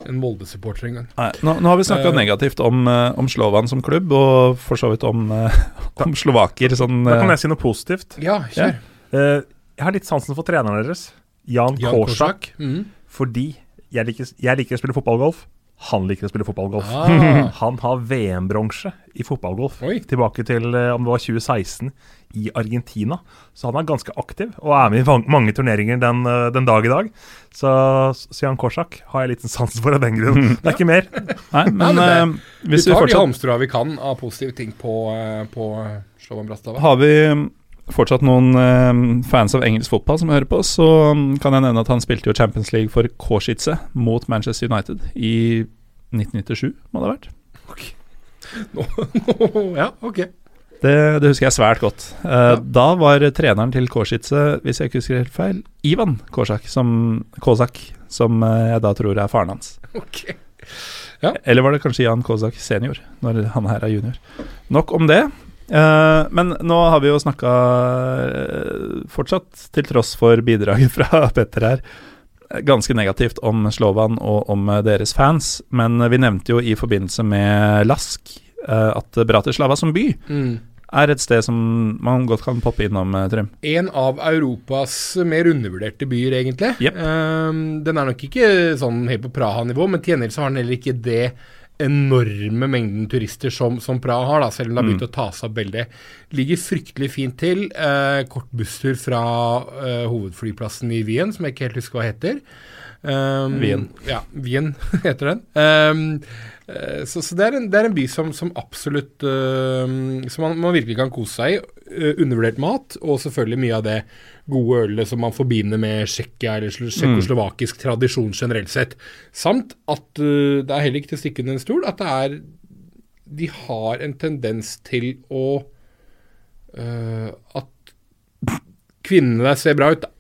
en Molde-supporter engang. Nå, nå har vi snakka uh, negativt om, eh, om Slovan som klubb, og for så vidt om, eh, om slovaker sånn Da kan eh, jeg si noe positivt. Ja, kjør. Ja. jeg har litt sansen for treneren deres, Jan, Jan Korsak, Mm. fordi jeg liker, jeg liker å spille fotballgolf. Han liker å spille fotballgolf. Ah. Han har VM-bronse i fotballgolf. Oi. Tilbake til eh, om det var 2016 i Argentina. Så han er ganske aktiv og er med i mange turneringer den, eh, den dag i dag. Så, Sian Korsak har jeg litt sans for av den grunn. Det er ikke mer. Nei, men, eh, Vi hvis vi tar de fortsatt halmstrå vi kan av positive ting på, eh, på Slovan Bratislava. Har vi mm, fortsatt noen uh, fans av engelsk fotball som hører på, så mm, kan jeg nevne at han spilte jo Champions League for Korsitze mot Manchester United i 1997, må det ha vært. ja, ok. Det, det husker jeg svært godt. Eh, Da var treneren til Korsitze, hvis jeg ikke husker helt feil, Ivan Korsak, som, Kozak, som eh, jeg da tror er faren hans. ok. Eller var det kanskje Jan Kozak senior, når han her er junior. Nok om det. Uh, men nå har vi jo snakka fortsatt, til tross for bidraget fra Petter her, ganske negativt om Slovan og om deres fans. Men vi nevnte jo i forbindelse med Lask at Bratislava som by Mm. Er et sted som man godt kan poppe innom, eh, Trym. En av Europas mer undervurderte byer, egentlig. Yep. Um, den er nok ikke sånn helt på Praha-nivå, men til gjengjeld så har den heller ikke det enorme mengden turister som, som Praha har, da, selv om det har begynt å ta seg opp veldig. Ligger fryktelig fint til. Eh, kort busstur fra eh, hovedflyplassen i Wien, som jeg ikke helt husker hva heter. Um, Wien. Ja, Wien heter den. Um, så, så det, er en, det er en by som, som absolutt uh, Som man, man virkelig kan kose seg i. Uh, undervurdert mat, og selvfølgelig mye av det gode ølet som man forbinder med Tsjekkia eller tsjekkoslovakisk mm. tradisjon generelt sett. Samt at uh, det er heller ikke til å stikke under en stol at det er De har en tendens til å eh, At kvinnene der ser bra ut, da.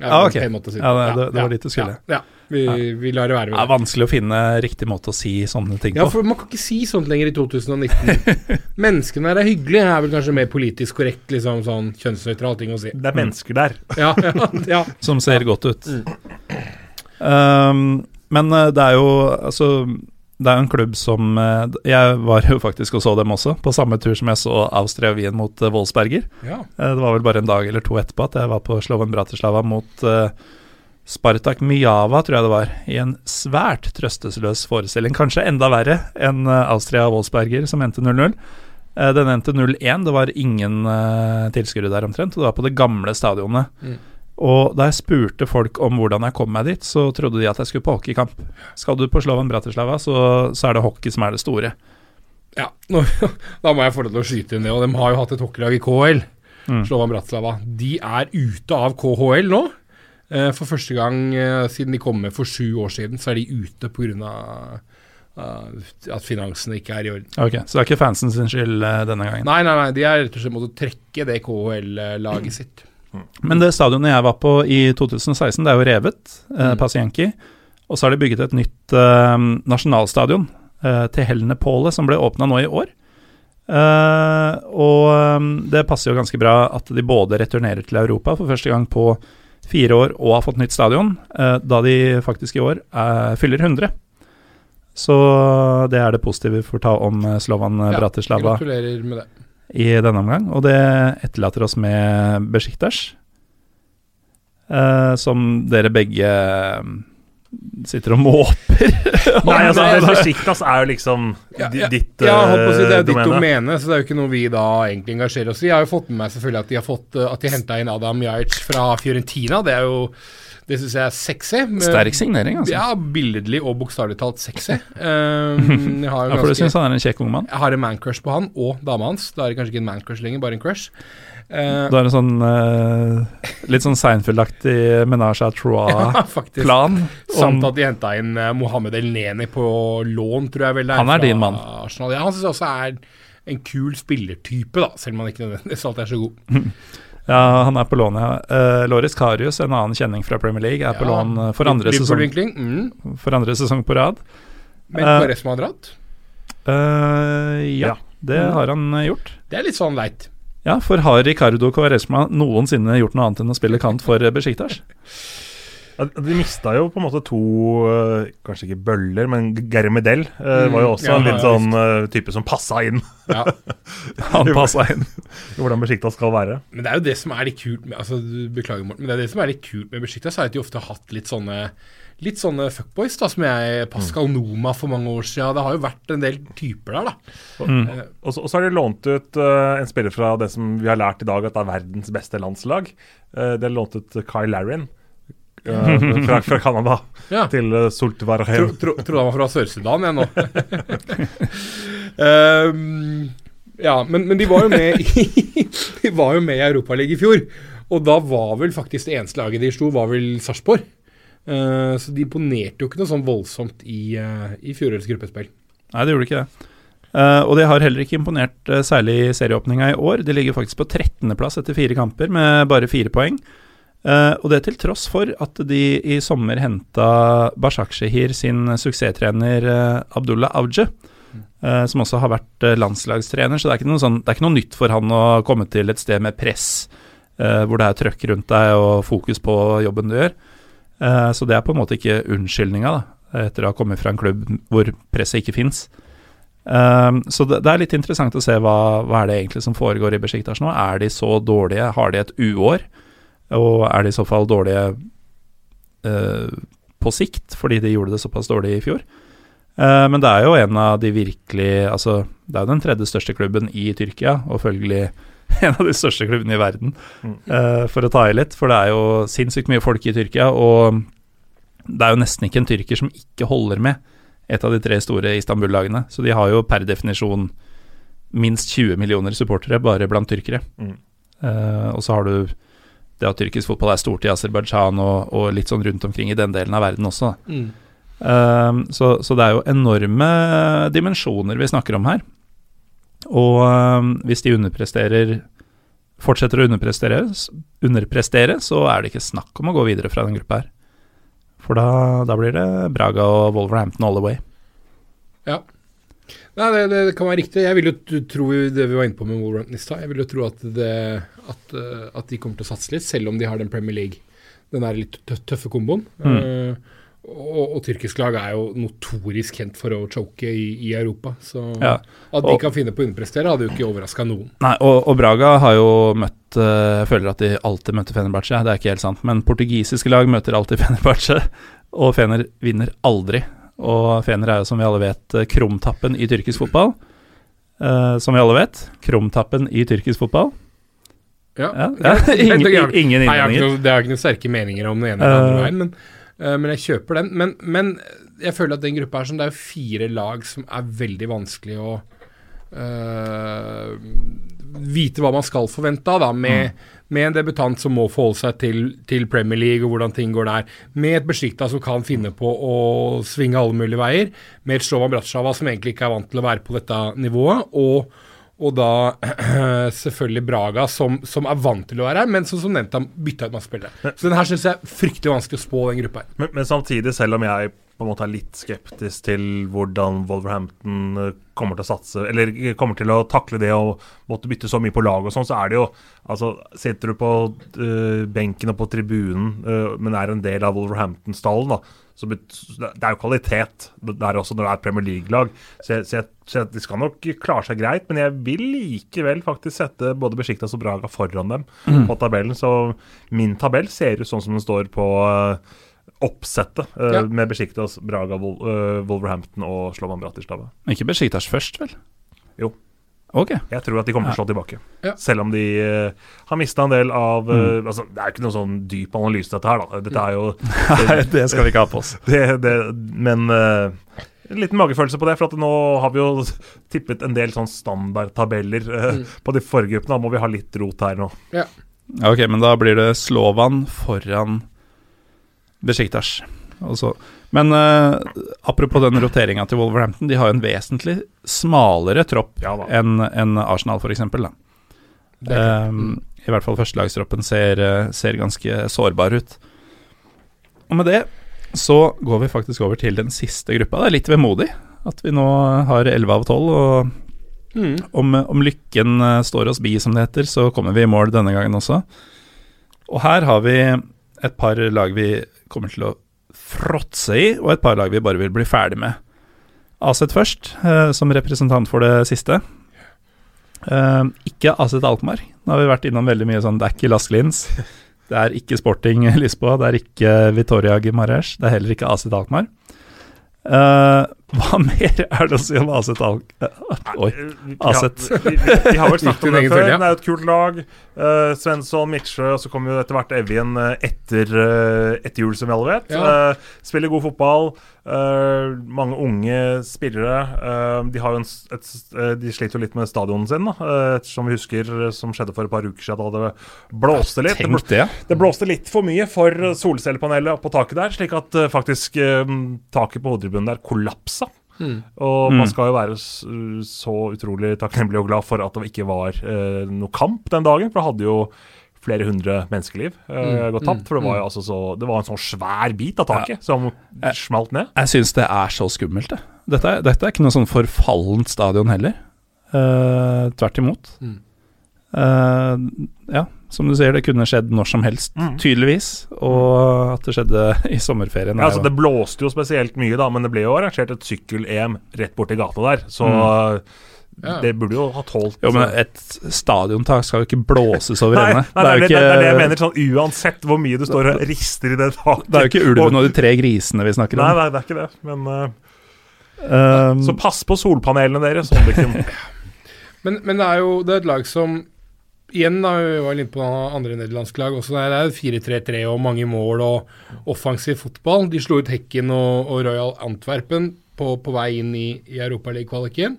er Ah, okay. si Ja, det- det- det var dit du skulle. Ja, ja. Vi, vi lar det være med Det Det er vanskelig å finne riktig måte å si sånne ting på. ja, for man kan ikke si sånt lenger i 2019. Menneskene der er hyggelige, er vel kanskje mer politisk korrekt, liksom sånn kjønnsnøytral ting å si. Det er mennesker der. Ja, ja, ja. Som ser godt ut. Um, men eh, det er jo altså det er jo en klubb som eh, Jeg var jo faktisk og så dem også, på samme tur som jeg så Austria Wien mot eh, Wolfsberger. ja. Det var vel bare en dag eller to etterpå at jeg var på Sloven Bratislava mot Spartak Myjava, tror jeg det var, i en svært trøstesløs forestilling. Kanskje enda verre enn eh, Austria Wolfsberger, som endte 0-0. Eh, den endte 0-1, det var ingen uh, tilskuere der omtrent, og det var på det gamle stadionet. Mm. Og da jeg spurte folk om hvordan jeg kom meg dit, så trodde de at jeg skulle på hockeykamp. Skal du på Slovan Bratislava, så, så er det hockey som er det store. ja. Nå, da må jeg få lov til å skyte inn det, og de har jo hatt et hockeylag i KHL, Mm. Slovan Bratislava. De er ute av KHL nå. Eh, For første gang eh, siden de kom med for sju år siden, så er de ute pga. At finansene ikke er i orden. Ok, Så det er ikke fansen sin skyld eh, denne gangen. Nei, nei, nei, de er rett og slett måttet trekke det KHL-laget sitt. Men det stadionet jeg var på i 2016, det er jo revet, eh, Mm. Pasienki. Og så har de bygget et nytt eh, nasjonalstadion eh, til Helene Påle, som ble åpna nå i år. Eh, og det passer jo ganske bra at de både returnerer til Europa for første gang på fire år og har fått nytt stadion, eh, da de faktisk i år eh, fyller 100. Så det er det positive vi får ta om eh, Slovan Ja, Bratislava Gratulerer med det. i denne omgang, og det etterlater oss med Besjiktas. eh, som dere begge sitter og måper. Nei, altså, altså- Besiktas er jo liksom Ja, ja, ditt ja, å si, det er eh, jo ditt domene. så det er jo ikke noe vi da egentlig engasjerer oss i. Jeg har jo fått med meg selvfølgelig at de har fått uh, At de henta inn Adam Jajic fra Fiorentina. Det er jo Det syns jeg er sexy. Sterk signering, altså. Ja, billedlig og bokstavelig talt sexy. Um, jeg har jo Ja, for du syns han er en kjekk ung mann? jeg har en mancrush på han og dama hans. Da er det kanskje ikke en mancrush lenger, bare en crush. Eh, Du har en sånn uh, litt sånn Seinfeld-aktig Menage à. Trois-plan. Samt at de henta inn eh, Mohammed El Neni på lån, tror jeg vel det er. Han er din mann. Arsenal. Ja, han syns også er en kul spillertype, da, selv om han ikke nødvendigvis alltid er så god. Ja, han er på lån, ja. Uh, Loris Karius, en annen kjenning fra Premier League, er på lån for andre, sesong, Mm. for andre sesong på rad. Men Kvaresma har dratt. Ja, Ja. det har han gjort. Det er litt sånn leit. Ja, for har Ricardo Quaresma noensinne gjort noe annet enn å spille kant for Besjiktas? Besiktas? Ja, De mista jo på en måte to eh, Kanskje ikke bøller, men Germedel Medel eh, Mm, var jo også ja, en litt sånn eh, type som passa inn Ja. Han passa inn. i hvordan Besiktas skal være. Men det er jo det som er litt kult med altså, du- Beklager, Morten, men det er det som er litt kult med Besiktas, er at de ofte har hatt litt sånne Litt sånne fuckboys, da, som jeg Pascal Noma for mange år siden. Det har jo vært en del typer der, da. Mm. Uh, Og så, og så har de lånt ut uh, en spiller fra det som vi har lært i dag at det er verdens beste landslag. Uh, de har lånt ut Kyle Larrin fra, fra Canada ja. til uh, Soltvarheim. Tro, tro, trodde han var fra Sør-Sudan, jeg nå. Ehm, ja, men, men de var jo med i, De var jo med i Europaligaen i fjor. Og da var vel faktisk det eneste laget de slo, var vel Sarpsborg. Eh, så de imponerte jo ikke noe sånn voldsomt i, uh, i fjorårets gruppespill. Nei, det gjorde ikke det. Uh, og de har heller ikke imponert uh, særlig i serieåpninga i år. De ligger faktisk på 13.-plass etter fire kamper, med bare fire poeng. Uh, og det til tross for at de i sommer henta Bashakshehir sin suksesstrener Abdullah Avje, eh, som også har vært eh, landslagstrener. Så det er, sånn, det er ikke noe nytt for han å komme til et sted med press, eh, hvor det er trøkk rundt deg og fokus på jobben du gjør. Eh, så det er på en måte ikke unnskyldninga, etter å ha kommet fra en klubb hvor presset ikke fins. Um, så det, er litt interessant å se hva, hva er det egentlig som foregår i Besjiktas nå. Er de så dårlige? Har de et uår? Og er de i så fall dårlige eh, på sikt, fordi de gjorde det såpass dårlig i fjor? Eh, men det er jo en av de virkelig Altså, det er jo den tredje største klubben i Tyrkia, og følgelig en av de største klubbene i verden, Mm. uh, for å ta i litt. For det er jo sinnssykt mye folk i Tyrkia, og det er jo nesten ikke en tyrker som ikke holder med et av de tre store Istanbul-lagene. Så de har jo per definisjon minst 20 millioner supportere bare blant tyrkere. Mm. Uh, og så har du det at tyrkisk fotball er stort i Aserbajdsjan og, og litt sånn rundt omkring i den delen av verden også. Mm. Uh, så, så det er jo enorme dimensjoner vi snakker om her. Og eh, hvis de underpresterer fortsetter å underprestere, underprestere, så er det ikke snakk om å gå videre fra den gruppa her. For da, da blir det Braga og Wolverhampton all the way. Ja. Nei, det, det, kan være riktig. Jeg vil jo tro det vi var inne på med Wolverhampton i stad. Jeg vil jo tro at, det, at, eh, at de kommer til å satse litt, selv om de har den Premier League, den der litt tøffe komboen. Mm. Eh, og, og tyrkisk lag er jo notorisk kjent for å choke i, i Europa. Så Ja. at de kan finne på å underprestere, hadde jo ikke overraska noen. Nei, og, og Braga har jo møtt eh, Jeg føler at de alltid møter Fenerbahçe, det er ikke helt sant. Men portugisiske lag møter alltid Fenerbahçe, og Fener vinner aldri. Og Fener er jo, som vi alle vet, eh, krumtappen i tyrkisk fotball. Eh, som vi alle vet, krumtappen i tyrkisk fotball. Ja, ja, ingen, ingen ikke innvendinger. det er ikke noen sterke meninger om den ene eller andre Eh. veien, men, men jeg kjøper den. Men, men jeg føler at den gruppa her, sånn, det er jo fire lag som er veldig vanskelig å uh, vite hva man skal forvente av, da, med, med en debutant som må forholde seg til, til Premier League og hvordan ting går der, med et Besjikta som kan finne på å svinge alle mulige veier, med et Slovan Bratislava som egentlig ikke er vant til å være på dette nivået, og og da selvfølgelig Braga, som, som er vant til å være her, men som, som nevnt har bytta ut masse spillere. Så den her syns jeg er fryktelig vanskelig å spå, den gruppa her. Men, men samtidig, selv om jeg på en måte er litt skeptisk til hvordan Wolverhampton eh, kommer til å satse, eller eh, kommer til å takle det å måtte bytte så mye på lag og sånn, så er det jo Altså, sitter du på eh, benken og på tribunen, eh, men er en del av Wolverhampton-stallen, da, så det er jo kvalitet der også når det er Premier League-lag. Så, så, så de skal nok klare seg greit, men jeg vil likevel faktisk sette både Besiktas og Braga foran dem på tabellen. Så min tabell ser ut sånn som den står på eh, oppsettet, eh, Ja. med Besiktas, Braga, eh, Wolverhampton og Slovan Bratislava. Ikke Besiktas først, vel? Jo. Ok. Jeg tror at de kommer til å slå tilbake. Ja. Selv om de uh, har mista en del av eh, altså, Det er jo ikke noe sånn dyp analyse, dette her. da. Dette er jo Nei, det skal vi ikke ha på oss. det, det, Men uh, en liten magefølelse på det, for at nå har vi jo tippet en del sånn standardtabeller mm. på de forrige gruppene. Da må vi ha litt rot her nå. Ja. Ok, men da blir det Slovan foran Besjiktas. Men uh, apropos den roteringa til Wolverhampton, de har jo en vesentlig smalere tropp ja, enn en Arsenal, f.eks. Um, I hvert fall førstelagstroppen ser, eh, ser ganske sårbar ut. Og med det så går vi faktisk over til den siste gruppa. Det er litt vemodig at vi nå har 11 av 12. Og mm. om, om, lykken eh, står oss bi, som det heter, så kommer vi i mål denne gangen også. Og her har vi et par lag vi kommer til å fråtse i, og et par lag vi bare vil bli ferdig med. Aset først, eh, som representant for det siste. Eh, ikke Aset Alkmaar. Nå har vi vært innom veldig mye sånn Det er ikke Las Det er ikke Sporting Lisboa, det er ikke Vitoria Gimarez, det er heller ikke Aset Alkmaar. Uh, hva mer er det å si om Aset. Uh, oi, Aset. Vi, vi, vi, har vel snakket om det før. Det er jo et kult lag. Uh, Svensson, Midtsjø, og så kommer jo etter hvert Evjen etter, uh, etter jul, som vi alle vet. Ja. spiller god fotball. Uh, mange unge spillere. Uh, de, en, et, uh, de, sliter jo litt med stadionet sin, da, som vi husker som skjedde for et par uker siden da det blåste litt. Det, det. det, blåste litt for mye for solcellepanelet på taket der, slik at faktisk taket på hovedtribunen der kollapsa. Mm. Og man mm. skal jo være så utrolig takknemlig og glad for at det ikke var noe kamp den dagen, for det hadde jo flere hundre menneskeliv uh, mm, gått tapt. For det var jo mm. altså så Det var en sånn svær bit av taket ja. som smalt ned. Jeg syns det er så skummelt, det. Dette, dette, er ikke noe sånn forfallent stadion heller. Uh, tvert imot. Mm. Uh, ja, som du sier, det kunne skjedd når som helst, mm. tydeligvis. Og at det skjedde i sommerferien. Ja, altså, det blåste jo spesielt mye, da, men det ble jo arrangert et sykkel-EM rett borti gata der. Så mm. Ja. Det burde jo ha tålt Jo, men Et stadiontak skal jo ikke blåses over ende. Nei, nei, det, er det, det, er det jeg mener. sånn Uansett hvor mye du står og rister i det taket. Det er jo ikke ulven og de tre grisene vi snakker om. Nei, nei det er ikke det. Men uh, um, Så pass på solpanelene deres. Sånn men, men det er jo det er et lag som Igjen, da, vi var litt på andre nederlandske lag også. Det er 4-3-3 og mange mål og offensiv fotball. De slo ut Hekken og, og Royal Antwerpen på, på vei inn i, i Europaliga-kvaliken.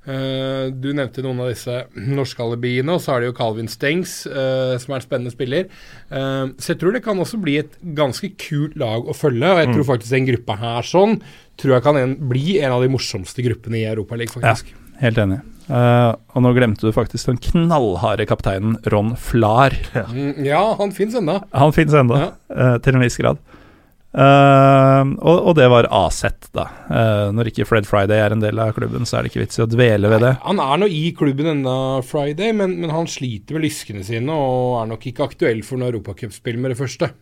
Uh, du nevnte noen av disse norske alibiene, og så er det jo Calvin Stengs, uh, som er en spennende spiller. Uh, så jeg tror det kan også bli et ganske kult lag å følge, og jeg mm. tror faktisk den gruppa her sånn tror jeg kan en, bli en av de morsomste gruppene i Europaligaen, faktisk. Ja, helt enig. Og nå glemte du faktisk den knallharde kapteinen Ron Flar. Ja, mm, ja han fins ennå. Han fins ennå, ja. til en viss grad. Uh, og, og, det var Aset, da. Uh, når ikke Fred Friday er en del av klubben, så er det ikke vits i å dvele ved det. Han er nå i klubben ennå, Friday, men, men, han sliter med lyskene sine og er nok ikke aktuell for noe europacupspill med det første.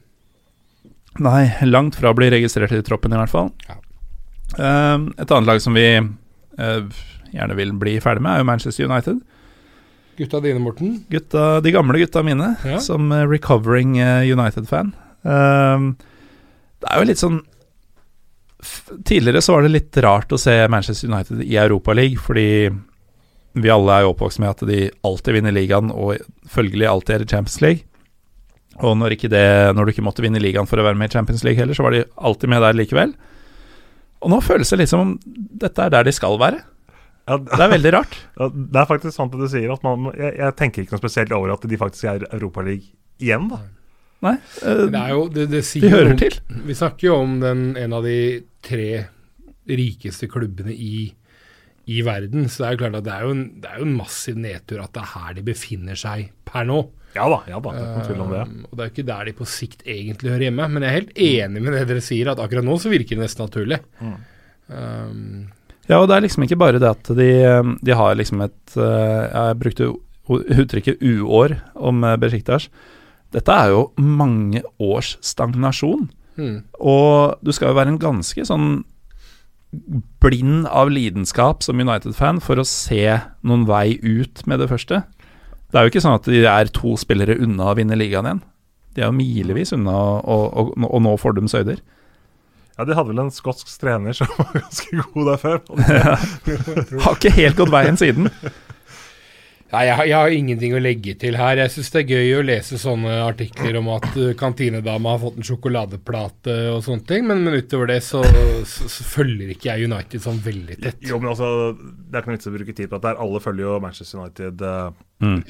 Nei, langt fra å bli registrert i troppen, i hvert fall. Ja. Uh, et annet lag som vi gjerne vil bli ferdig med, er jo Manchester United. Gutta dine, Morten? Gutta, de gamle gutta mine, ja. som recovering United-fan. Uh, det er jo litt sånn Tidligere så var det litt rart å se Manchester United i Europaligaen, fordi vi alle er jo oppvokst med at de alltid vinner ligaen, og følgelig alltid er i Champions League. Og når, det, når, du ikke måtte vinne ligaen for å være med i Champions League heller, så var de alltid med der likevel. Og nå føles det litt som om dette er der de skal være. Ja, det er veldig rart. Ja, det er faktisk sant det du sier. at Man, jeg, jeg, tenker ikke noe spesielt over at de faktisk er Europaliga igjen, da. Nei, uh, det er jo, det, det de hører om, til. Vi snakker jo om den, en av de tre rikeste klubbene i, i verden. Så det er jo klart at det er jo, en, det er jo en massiv nedtur at det er her de befinner seg per nå. Ja da, ja da, det er ikke tvil om det. Uh, og det er jo ikke der de på sikt egentlig hører hjemme. Men jeg er helt enig med det dere sier, at akkurat nå så virker det nesten naturlig. Mm. Um, ja, og det er liksom ikke bare det at de, de har liksom et uh, Jeg brukte uttrykket uår om Besjiktas. Dette er jo mange års stagnasjon. Mm. Og du skal jo være en ganske sånn blind av lidenskap som United-fan for å se noen vei ut med det første. Det er jo ikke sånn at de er to spillere unna å vinne ligaen igjen. De er jo milevis unna å, å, å nå Fordums øyder. Ja, de hadde vel en skotsk trener som var ganske god der før. Har ikke helt gått veien siden. Nei, jeg, har- jeg har ingenting å legge til her. Jeg syns det er gøy å lese sånne artikler om at uh, kantinedama har fått en sjokoladeplate og sånne ting, men, men utover det så, så, så følger ikke jeg United sånn veldig tett. Jo, men altså, Det er ikke noe vits å bruke tid på at her. Alle følger jo Manchester United eh, Mm.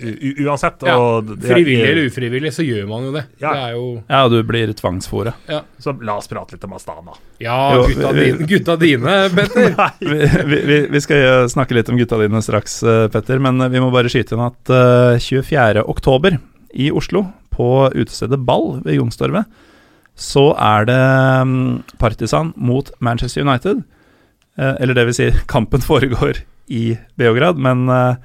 uansett. Ja, og det Frivillig eller ufrivillig, så gjør man jo det. Ja. Det er jo Ja, du blir tvangsfòret. Ja, Så la oss prate litt om Astana. ja Jo, gutta, vi- dine, gutta dine, Petter. Vi, vi, vi- skal snakke litt om gutta dine straks, eh, Petter, men vi må bare skyte inn at uh, 24. oktober i Oslo, på utestedet Ball ved Youngstorget, så er det um, Partisan mot Manchester United. Uh, Eller det vil si, kampen foregår i Beograd, men eh,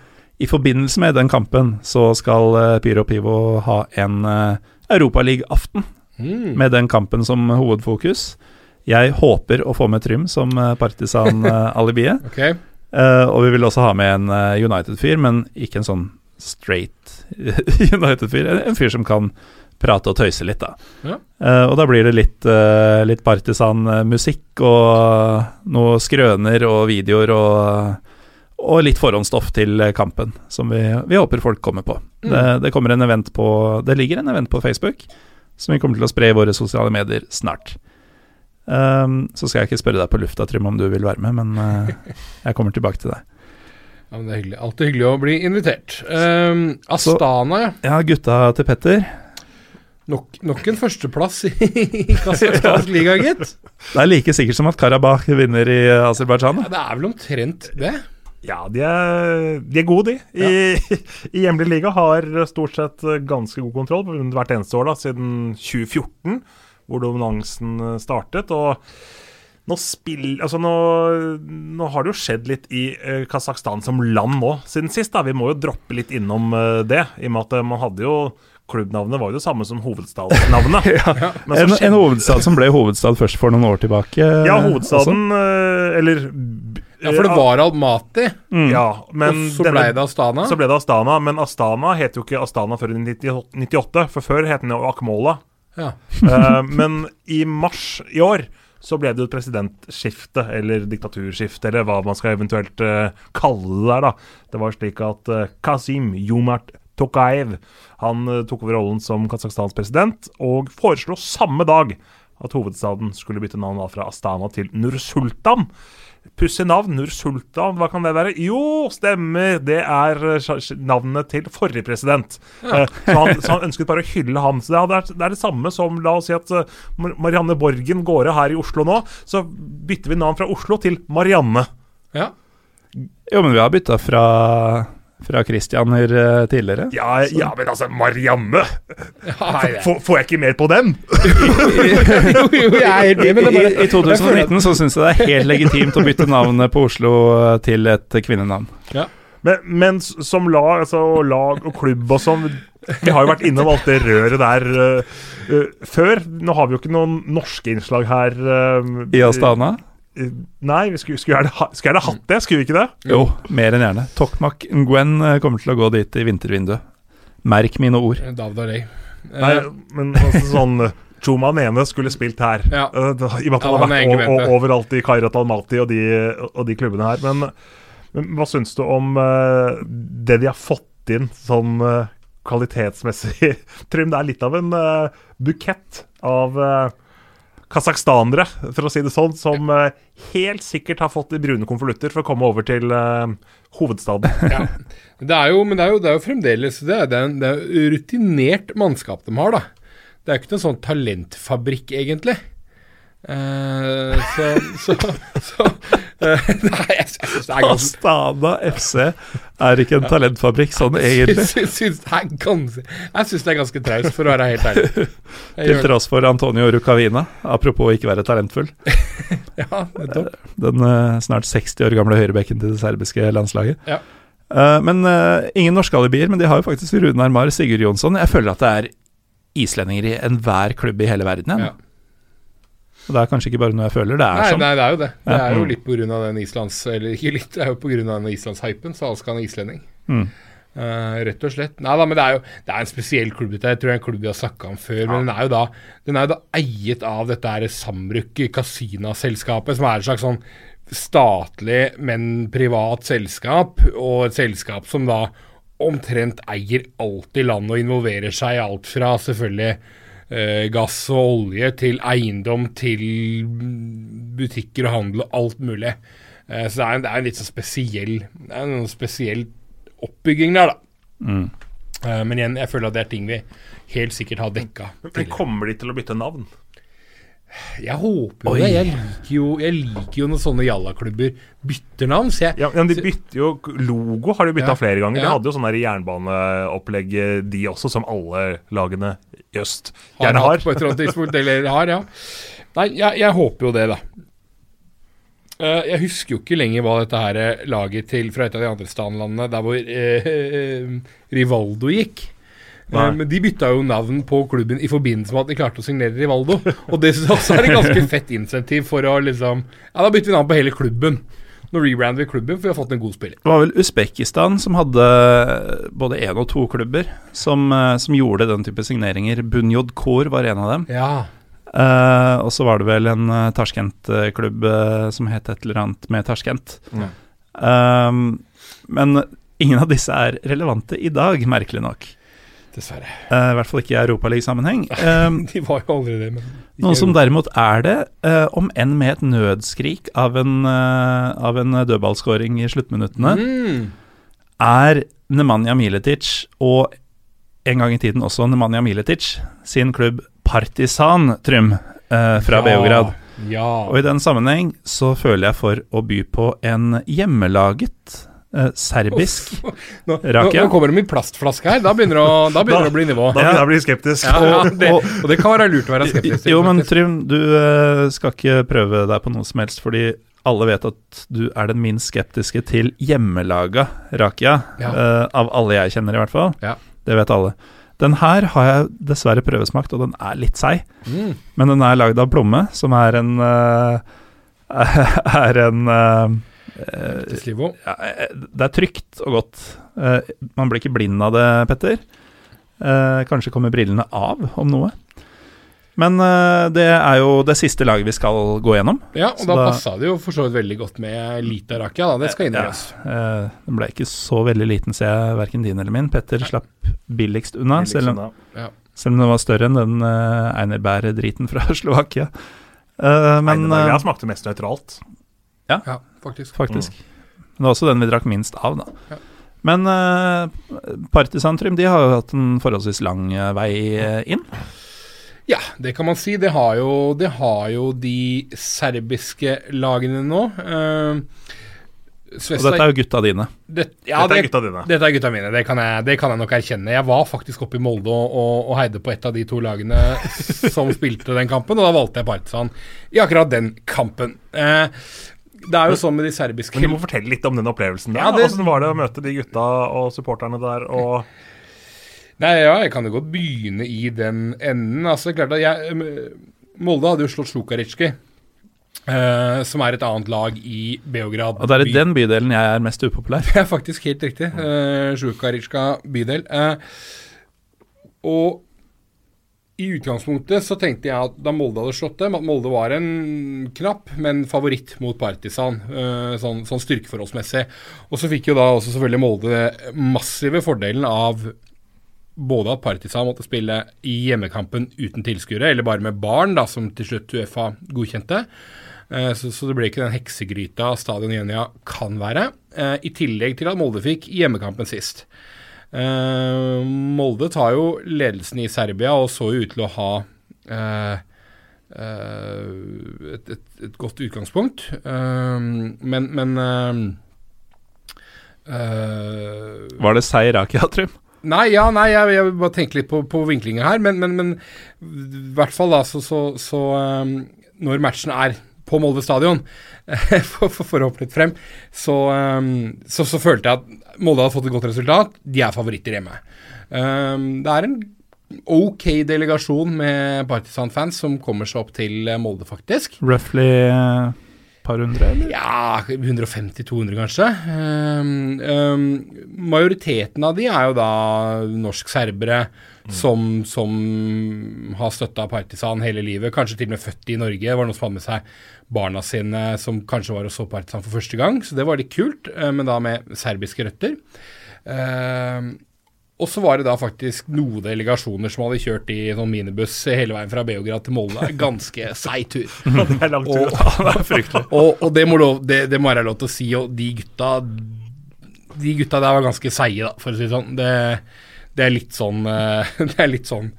i forbindelse med den kampen så skal eh, Pyro Pivo ha en uh, Europaliga-aften Mm. med den kampen som hovedfokus. Jeg håper å få med Trym som eh, partisan-alibiet. okay. Uh, og vi vil også ha med en eh, United-fyr, men ikke en sånn straight United-fyr. En, en fyr som kan prate og tøyse litt, da. Ja. Uh, og da blir det litt, litt partisan-musikk og noe skrøner og videoer og, og litt forhåndsstoff til kampen, som vi, vi håper folk kommer på. Mm. Det, det kommer en event på Det ligger en event på Facebook som vi kommer til å spre i våre sosiale medier snart. Um, så skal jeg ikke spørre deg på lufta, Trym, om du vil være med, men uh, jeg kommer tilbake til deg. Ja, men det er hyggelig. Alltid hyggelig å bli invitert. Um, Astana, ja. Ja, gutta til Petter. Nok, nok en førsteplass i Kasakhstans liga, gitt. Det er like sikkert som at Karabakh vinner i Aserbajdsjan. Ja, det er vel omtrent det. Ja, de er, de er gode, de. I, i hjemlig liga har stort sett ganske god kontroll på hvert eneste år da, siden 2014, hvor dominansen startet. og nå, spill, altså nå, nå har det jo skjedd litt i eh, Kasakhstan som land nå siden sist. da, Vi må jo droppe litt innom eh, det, i og med at eh, man hadde jo Klubbnavnet var jo det samme som hovedstadsnavnet. ja, En, en hovedstad som ble hovedstad først for noen år tilbake. Ja, hovedstaden, eh, eller Ja, for det var Almati, Mm. Ja, men og så ble det Astana. Så ble det Astana, men Astana het jo ikke Astana før i 98, for før het den jo Akmola. Ja. uh, men i mars i år så ble det jo et presidentskifte, eller diktaturskifte, eller hva man skal eventuelt uh, kalle det der, da. Det var slik at uh, Kasim Jomart Tokayev han eh, tok over rollen som Kasakhstans president, og foreslo samme dag at hovedstaden skulle bytte navn fra Astana til Nur-Sultan. Pussig navn, Nur-Sultan, hva kan det være? Jo, stemmer, det er eh, navnet til forrige president. Ja. så, han, så han ønsket bare å hylle ham. Så det er, det er- det samme som La oss si at eh, Marianne Borgen går av her i Oslo nå. Så bytter vi navn fra Oslo til Marianne. ja. Jo, men vi har bytta fra, fra Christianer eh, tidligere. Ja, ja men altså, Marianne! Får, får jeg ikke mer på den? jo, jo, jeg er helt enig, men det I, bare I 2019 så syns jeg det er helt legitimt å bytte navnet på Oslo eh, til et kvinnenavn. Men, men som lag, altså, og lag og klubb og sånn Vi har jo vært innom alt det røret der uh, uh, før. Nå har vi jo ikke noen norske innslag her. Uh, I Astana? Nei, vi skulle, skulle, gjerne, ha, skulle gjerne hatt det, skulle vi ikke det? Jo, mer enn gjerne. Tokmak Ngwen eh, kommer til å gå dit i vintervinduet. Merk mine ord. David Arey. Nei, men altså, sånn Chuma Nene skulle spilt her. Ja. I og med at han har er vært og, og overalt i Kairat Almaty og de, og de klubbene her. Men, men hva syns du om uh, det de har fått inn sånn uh, kvalitetsmessig? Trym, det er litt av en uh, bukett av øh, kasakhstanere, for å si det sånn, som øh, helt sikkert har fått de brune konvolutter for å komme over til uh, hovedstaden. Ja. Det er jo, men det er jo, det er jo fremdeles det er, det er det er rutinert mannskap de har, da. Det er jo ikke noen sånn talentfabrikk, egentlig. Eh, så så, så uh, Nei, jeg syns det er ganske Astana FC er ikke en talentfabrikk sånn egentlig. Jeg syns det er ganske det er ganske traust, for å være helt ærlig. Til tross for Antonio Rucavina, apropos ikke være talentfull. Ja, nettopp. Den uh, snart 60 år gamle høyrebekken til det serbiske landslaget. Ja. Eh, men eh, ingen norske alibier, men de har jo faktisk Runar Mar, Sigurd Jonsson. Jeg føler at det er islendinger i enhver klubb i hele verden. Ja. Ja. Og det er kanskje ikke bare noe jeg føler, det er Nei, sånn. nei, det er jo det. Det er jo Mm. litt av den islands... Eller ikke litt, det er jo på grunn av den islandshypen, så alle er islending. Mm. Uh, rett og slett. Nei da, men det er jo det er en spesiell klubb. Dette. Jeg tror det er en klubb vi har snakka om før. Men den er jo da Den er jo da eiet av dette her Samruk Casina-selskapet, som er et slags sånn statlig, men privat selskap. Og et selskap som da omtrent eier alt i landet og involverer seg i alt fra selvfølgelig gass og olje til eiendom til butikker og handel og alt mulig. Eh, så det er, en, det er en litt sånn spesiell Det er en spesiell oppbygging der, da. Mm. Eh, men igjen, jeg føler at det er ting vi helt sikkert har dekka. Men kommer de til å bytte navn? Jeg håper jo Oi. det. Jeg liker jo, jeg liker jo når sånne jallaklubber bytter navn. Så jeg, Ja, men De bytter jo Logo har de bytta Ja. flere ganger. De Ja. hadde jo sånn der jernbaneopplegg, de også, som alle lagene i øst gjerne hatt har. på et eller annet tidspunkt. Eller har, ja. Nei, jeg, jeg håper jo det, da. Eh, jeg husker jo ikke lenger hva dette her eh, laget til fra et av de andre stanlandene, der hvor eh, Rivaldo gikk. Eh, men de bytta jo navn på klubben i forbindelse med at de klarte å signere Rivaldo. Og det synes jeg også er et ganske fett insentiv for å liksom Ja, da bytter vi navn på hele klubben. Nå rebrander vi klubben, for vi har fått en god spiller. Det var vel Usbekistan som hadde både én og to klubber som, eh, som gjorde den type signeringer. Bunyod Kor var en av dem. Ja. Uh, og så var det vel en uh, Tashkent-klubb uh, som het et eller annet med Tashkent. Mm. Um, men ingen av disse er relevante i dag, merkelig nok. Dessverre. Uh, I hvert fall ikke i Europaligasammenheng. Um, De var jo aldri det, men Noe som derimot er det, uh, om enn med et nødskrik av en, uh, av en dødballskåring i sluttminuttene, mm. er Nemanja Miletic og en gang i tiden også Nemanja Miletic sin klubb Partisan, Trym, fra ja. Beograd. Ja. Og i den sammenheng så føler jeg for å by på en hjemmelaget eh, serbisk Nå, nå, Rakia? nå kommer de i plastflaske her. Da begynner det å, da begynner det å bli nivå. Da begynner jeg å bli skeptisk. Ja, ja, det, og- det kan være lurt å være skeptisk. Jo, men. Trym, du eh, skal ikke prøve deg på noe som helst, fordi alle vet at du er den minst skeptiske til hjemmelaga Rakia, Ja. eh, av alle jeg kjenner i hvert fall. Ja. Det vet alle. Den her har jeg dessverre prøvesmakt, og den er litt seig. Mm. Men den er lagd av plomme, som er en eh, Er en eh, ja, eh, Det er trygt og godt. Eh, man blir ikke blind av det, Petter. Eh, kanskje kommer brillene av, om noe. Men eh, det er jo det siste laget vi skal gå gjennom. Ja, og da, da- passa det jo for så vidt veldig godt med Lita Rakia, da. Det skal innrømmes. oss den ble ikke så veldig liten, ser jeg, verken din eller min. Petter slapp billigst unna, selv om, selv om den var større enn den uh, Einerbær-driten fra Slovakia. Uh, men eh, jeg smakte mest nøytralt. Ja, faktisk. faktisk. Men det var også den vi drakk minst av, da. Ja. Men uh, Partisantrym de har jo hatt en forholdsvis lang eh, vei eh, inn. Ja, det kan man si. Det har jo, det har jo de serbiske lagene nå. Uh, Og dette er jo gutta dine. det, ja, Dette er det, gutta dine. Dette er gutta mine, det kan, jeg, det kan jeg nok erkjenne. Jeg var faktisk oppe i Molde og, og, og heide på et av de to lagene som spilte den kampen, og da valgte jeg Partisan i akkurat den kampen. Eh, det er jo sånn med de serbiske Men du må fortelle litt om den opplevelsen. der. Ja, det- Hvordan var det å møte de gutta og supporterne der? Og Nei, ja, jeg kan jo godt begynne i den enden. Altså, klart at jeg eh, Molde hadde jo slått Slukaritski, eh, som er et annet lag i Beograd. Og det er i den bydelen jeg er mest upopulær. Det er faktisk helt riktig. Uh, Sjukaritsjka bydel. Eh, og i utgangspunktet så tenkte jeg at da Molde hadde slått dem, at Molde var en knapp, men favoritt mot Partisan, eh, sånn, sånn styrkeforholdsmessig. Og så fikk jo da også selvfølgelig Molde massive fordelen av både at Partisan måtte spille i hjemmekampen uten tilskuere, eller bare med barn, da, som til slutt Uefa godkjente. Eh, Så, så det ble ikke den heksegryta Stadion Jenia kan være. eh, I tillegg til at Molde fikk hjemmekampen sist. Eh, Molde tar jo ledelsen i Serbia og så ut til å ha eh, eh, et, et, et godt utgangspunkt. Men men Var det seier Rakia, Trym? Nei, ja, nei, jeg, jeg bare tenke litt på, på vinklinga her, men, men, men i hvert fall da, så, så, så um, Når matchen er på Molde stadion, for, for, for å hoppe litt frem, så, um, så, så følte jeg at Molde hadde fått et godt resultat. De er favoritter hjemme. Um, det er en ok delegasjon med Partisan-fans som kommer seg opp til eh, Molde, faktisk. Roughly eh, par hundre, eller? Ja, 150-200 kanskje. Um, um, majoriteten av de er jo da norsk-serbere som, som har støtta Partisan hele livet. Kanskje til og med født i Norge. Det var noen som hadde med seg barna sine som kanskje var og så Partisan for første gang. Så det var litt kult, eh, men da med serbiske røtter. Uh, og så var det da faktisk noen delegasjoner som hadde kjørt i sånn minibuss hele veien fra Beograd til Molde. Ganske seig tur. det er tur. Og, og, og, det, må lov, det, det må være lov til å si, og de gutta De gutta der var ganske seige, da, for å si det sånn. Det, det er litt sånn Det er litt sånn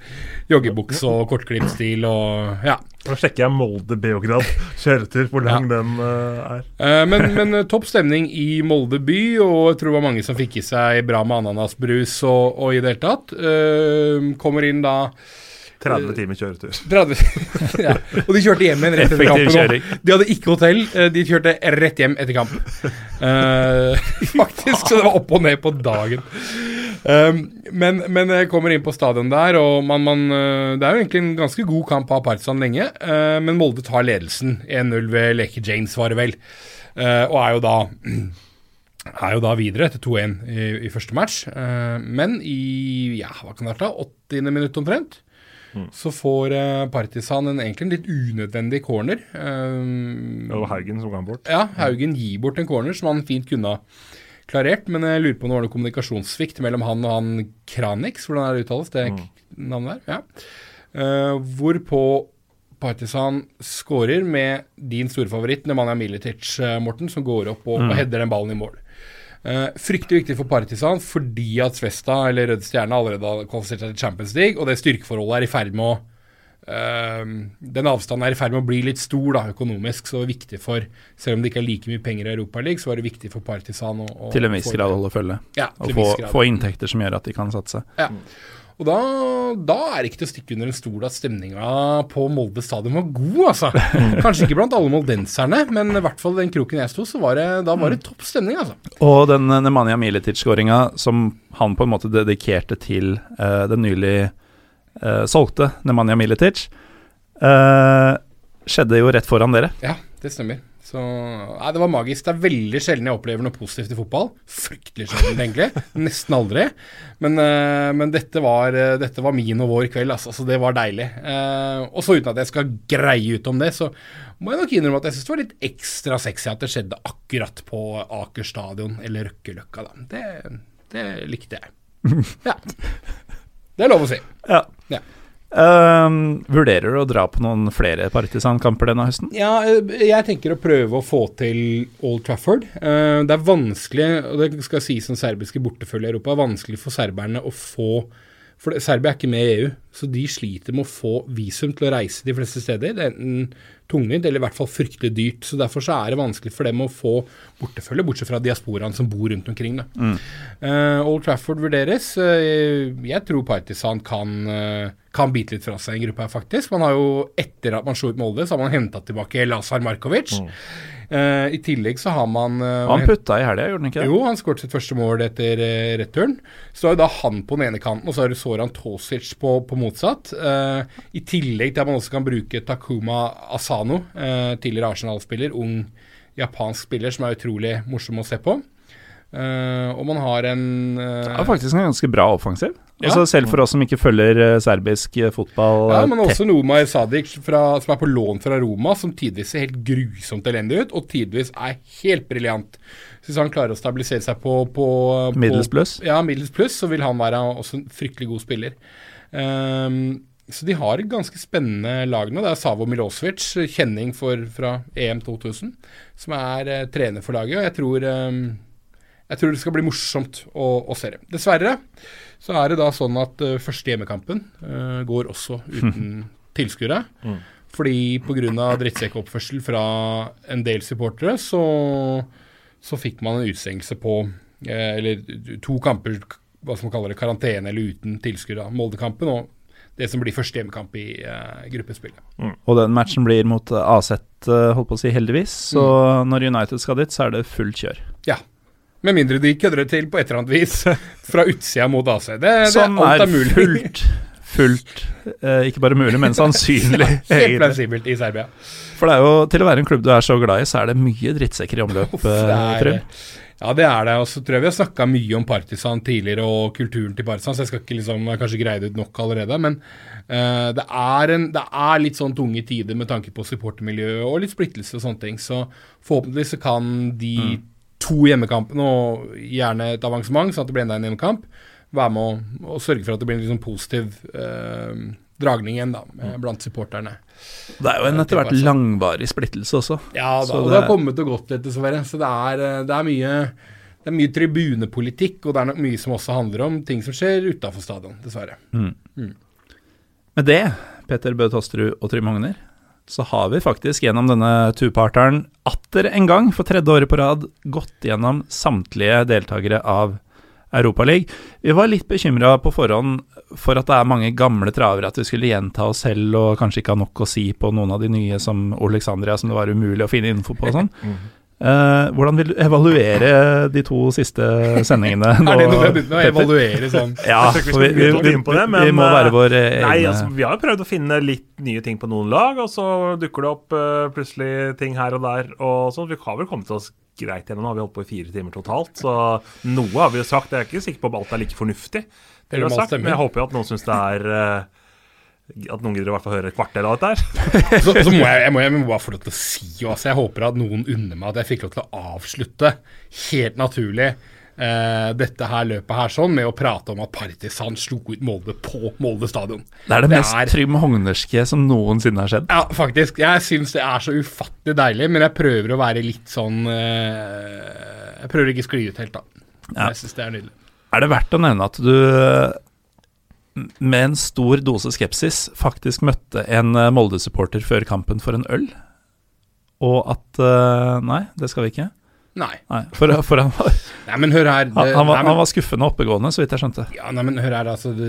joggebukse og kortklippstil og ja. Nå sjekker jeg Molde-Beograd kjøretur, hvor lang ja. den uh, er. Uh, men, men uh, topp stemning i Molde by, og jeg tror det var mange som fikk i seg bra med ananasbrus og, og i det hele tatt. kommer inn da 30 timer kjøretur. 30, ja. Og de kjørte hjem igjen rett etter kampen. De hadde ikke hotell, de kjørte rett hjem etter kamp. faktisk, så det var opp og ned på dagen. Um, men, men, jeg kommer inn på stadion der, og man, man, eh, det er jo egentlig en ganske god kamp av Partisan lenge. Uh, men Molde tar ledelsen 1-0 ved Leke James, var det vel. Uh, og er jo da er jo da videre etter 2-1 i, i, første match. Uh, men i ja, hva kan det være, 80. minutt omtrent, mm. så får Partisan en, egentlig en litt unødvendig corner. Um, det var Haugen som ga bort? Ja, Haugen gir bort en corner som han fint kunne ha klarert, men jeg lurer på om det var noe kommunikasjonssvikt mellom han og han Kranix, hvordan er det uttales, det mm. navnet der? Ja. Uh, hvorpå Partisan skårer med din store favoritt, Nemanja Militic, Morten, som går opp og, mm. og header den ballen i mål. Uh, fryktelig viktig for Partisan fordi at Svesta, eller Rød Stjerne, allerede har kvalifisert seg til Champions League, og det styrkeforholdet er i ferd med å Uh, den avstanden er i ferd med å bli litt stor da, økonomisk, så det var viktig for Selv om det ikke er like mye penger i Europaligaen, så var det viktig for Partisan å, å Til en viss grad holde følge. Ja, og få, få, inntekter som gjør at de kan satse. Ja. Og da, da, er det ikke til å stikke under en stol at stemninga på Molde stadion var god, altså. Kanskje ikke blant alle moldenserne, men i hvert fall den kroken jeg sto, så var det, da var det mm. topp stemning, altså. Og den Nemanja Militic-skåringa som han på en måte dedikerte til uh, den nylig uh, solgte Nemanja Militic, uh, skjedde jo rett foran dere. Ja, det stemmer. Så nei, Det var magisk. Det er veldig sjelden jeg opplever noe positivt i fotball. Fryktelig sjelden, egentlig. Nesten aldri. Men, uh, men dette, var, uh, dette, var, min og vår kveld, altså. Så det var deilig. Uh, og så uten at jeg skal greie ut om det, så må jeg nok innrømme at jeg syns det var litt ekstra sexy at det skjedde akkurat på Aker stadion, eller Røkkeløkka, da. Det, det likte jeg. Ja. Det er lov å si. Ja. ja. Uh, vurderer du å dra på noen flere partisankamper denne høsten? Ja, eh, jeg tenker å prøve å få til Old Trafford. Uh, det er vanskelig, og det skal sies som serbiske bortefølge i Europa, vanskelig for serberne å få For Serbia er ikke med i EU, så de sliter med å få visum til å reise de fleste steder. Det er enten tungvint eller i hvert fall fryktelig dyrt. så Derfor så er det vanskelig for dem å få bortefølge, bortsett fra diasporaen som bor rundt omkring. Mm. Uh, Old Trafford vurderes. Uh, jeg tror Partisan kan, uh, kan bite litt fra seg en gruppe her, faktisk. Man har jo, etter at man slo ut Molde, så har man henta tilbake Lazar Markovic. Mm. Uh, I tillegg så har man uh, Han putta i helga, gjorde han ikke det? Jo, han skåret sitt første mål etter uh, returen. Så er jo da han på den ene kanten, og så har du Soran Tosic på, på motsatt. I tillegg til at man også kan bruke Takuma Asano, tidligere Arsenal-spiller, ung japansk spiller som er utrolig morsom å se på. Uh, og man har en uh, Det er faktisk en ganske bra offensiv. Ja. Altså Selv for oss som ikke følger uh, serbisk fotball Ja, men også Nomar Sadic fra, som er på lån fra Roma, som tidvis ser helt grusomt elendig ut, og tidvis er helt briljant. Hvis han klarer å stabilisere seg på, på, på Middels pluss? Ja, middels pluss, så vil han være også en fryktelig god spiller. Um, så de har et ganske spennende lag nå. Det er Savo Milosevic, kjenning for, fra EM 2000, som er trener for laget. Og jeg tror um, jeg tror det skal bli morsomt å, å se det. Dessverre så er det da sånn at uh, første hjemmekampen uh, går også uten tilskuere. Mm. Fordi pga. drittsekkoppførsel fra en del supportere, så, så fikk man en utstengelse på uh, Eller to kamper, hva skal man kalle det, karantene eller uten tilskuere. Moldekampen og det som blir første hjemmekamp i uh, gruppespillet. Mm. Og den matchen blir mot AZ, holdt på å si, heldigvis. Så mm. når United skal dit, så er det fullt kjør. Ja, med mindre de kødder det til på et eller annet vis fra utsida mot AC. Det, som det, er, mulig. fullt, fullt eh, ikke bare mulig, men sannsynlig. Helt plausibelt i Serbia. For det er jo, til å være en klubb du er så glad i, så er det mye drittsekker i omløp, Trym. Ja, det er det. Og så tror jeg vi har snakka mye om Partisan tidligere, og kulturen til Partisan, så jeg skal ikke liksom, kanskje greie det ut nok allerede. Men uh, det, er en, det, er litt sånn tunge tider med tanke på supportermiljøet og litt splittelse og sånne ting. Så forhåpentligvis så kan de mm to hjemmekampene og gjerne et avansement, sånn at det blir enda en hjemmekamp. Være med å, og sørge for at det blir en liksom positiv eh, dragning igjen da, med, blant supporterne. Det er jo en etter hvert langvarig splittelse også. Ja da, og det har kommet og gått litt, dessverre. Så det er, eh, det er mye det er mye tribunepolitikk, og det er nok mye som også handler om ting som skjer utafor stadion, dessverre. Mm. Mm. Med det, Petter Bø Tosterud og Trym Hogner, så har vi faktisk gjennom denne two-parteren atter en gang, for tredje året på rad, gått gjennom samtlige deltakere av Europaligaen. Vi var litt bekymra på forhånd for at det er mange gamle travere, at vi skulle gjenta oss selv og kanskje ikke ha nok å si på noen av de nye som Alexandria, som det var umulig å finne info på og sånn. Uh, hvordan vil du evaluere de to siste sendingene? Nå, er det noe med å evaluere sånn? Ja, vi, vi, vi, det, men, vi, må være vår egne nei, altså, Vi har jo prøvd å finne litt nye ting på noen lag, og så dukker det opp uh, plutselig ting her og der. og så, Vi har vel kommet oss greit gjennom. Nå har vi holdt på i fire timer totalt, så noe har vi jo sagt. Jeg er ikke sikker på om alt er like fornuftig, det vi har sagt, men jeg håper jo at noen syns det er uh, at noen gidder i hvert fall høre et kvarter av dette her. så, så må jeg, jeg, må, jeg, må, bare få lov til å si altså, Jeg håper at noen unner meg at jeg fikk lov til å avslutte helt naturlig uh, dette her løpet her sånn med å prate om at Partisan slo ut Molde på Molde stadion. Det er det, det mest er, Trym Hognerske som noensinne har skjedd. Ja, faktisk. Jeg syns det er så ufattelig deilig, men jeg prøver å være litt sånn uh, Jeg prøver ikke å skli ut helt, da. Ja. Jeg syns det er nydelig. Er det verdt å nevne at du med en stor dose skepsis faktisk møtte en eh, Molde-supporter før kampen for en øl. Og at uh, Nei, det skal vi ikke. Nei. nei for, for, han var Nei, men hør her det, han, han, var, nei, men, han, var, skuffende oppegående, så vidt jeg skjønte. Ja, nei, men hør her, altså det,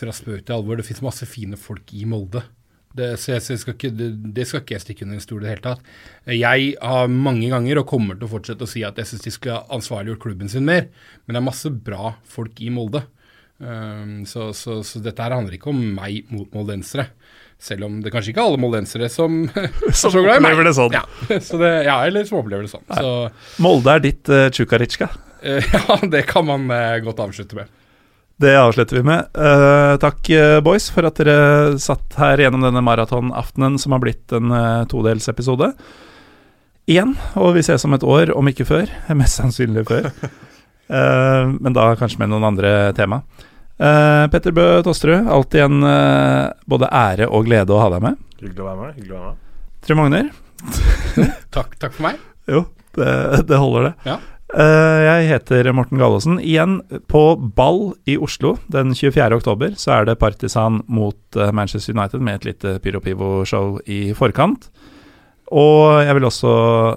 Fra spøk til alvor, det fins masse fine folk i Molde. Det, så jeg, så jeg skal ikke, det, det, skal ikke jeg stikke under en stol i det hele tatt. Jeg har mange ganger, og kommer til å fortsette å si, at jeg syns de skulle ansvarliggjort klubben sin mer. Men det er masse bra folk i Molde. Um, så, så, så, dette her handler ikke om meg mot moldensere. Selv om det kanskje ikke er alle moldensere som, som så glad i meg. Det sånn. Ja, det, ja, eller som opplever det sånn. Så, Molde er ditt uh, Tsjukaritsjka? Uh, ja, det kan man uh, godt avslutte med. Det avslutter vi med. Uh, takk, boys, for at dere satt her gjennom denne maratonaftenen som har blitt en uh, todelsepisode. Igjen, og vi ses om et år, om ikke før. Mest sannsynlig før. uh, men da kanskje med noen andre tema. Uh, Petter Bø Tosterud, alltid en uh, både ære og glede å ha deg med. Hyggelig å være med. hyggelig å være med. Trym Magner. takk, takk for meg. Jo, det, det holder, det. Ja. Uh, jeg heter Morten Gallaasen. Igjen på ball i Oslo den 24. oktober så er det Partisan mot Manchester United med et lite Pyro Pivo-show i forkant. Og jeg vil også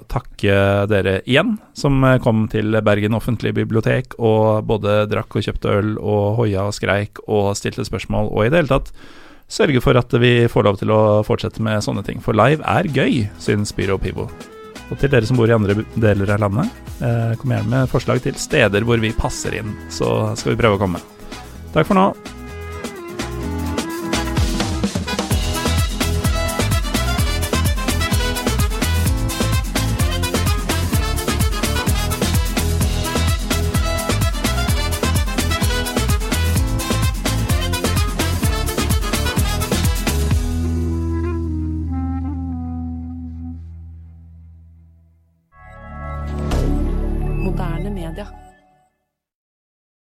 takke dere igjen, som kom til Bergen offentlige bibliotek og både drakk og kjøpte øl og hoia og skreik og stilte spørsmål, og i det hele tatt sørge for at vi får lov til å fortsette med sånne ting. For live er gøy, syns Byrå Pivo. Og til dere som bor i andre deler av landet, eh, kom gjerne med forslag til steder hvor vi passer inn, så skal vi prøve å komme. Takk for nå.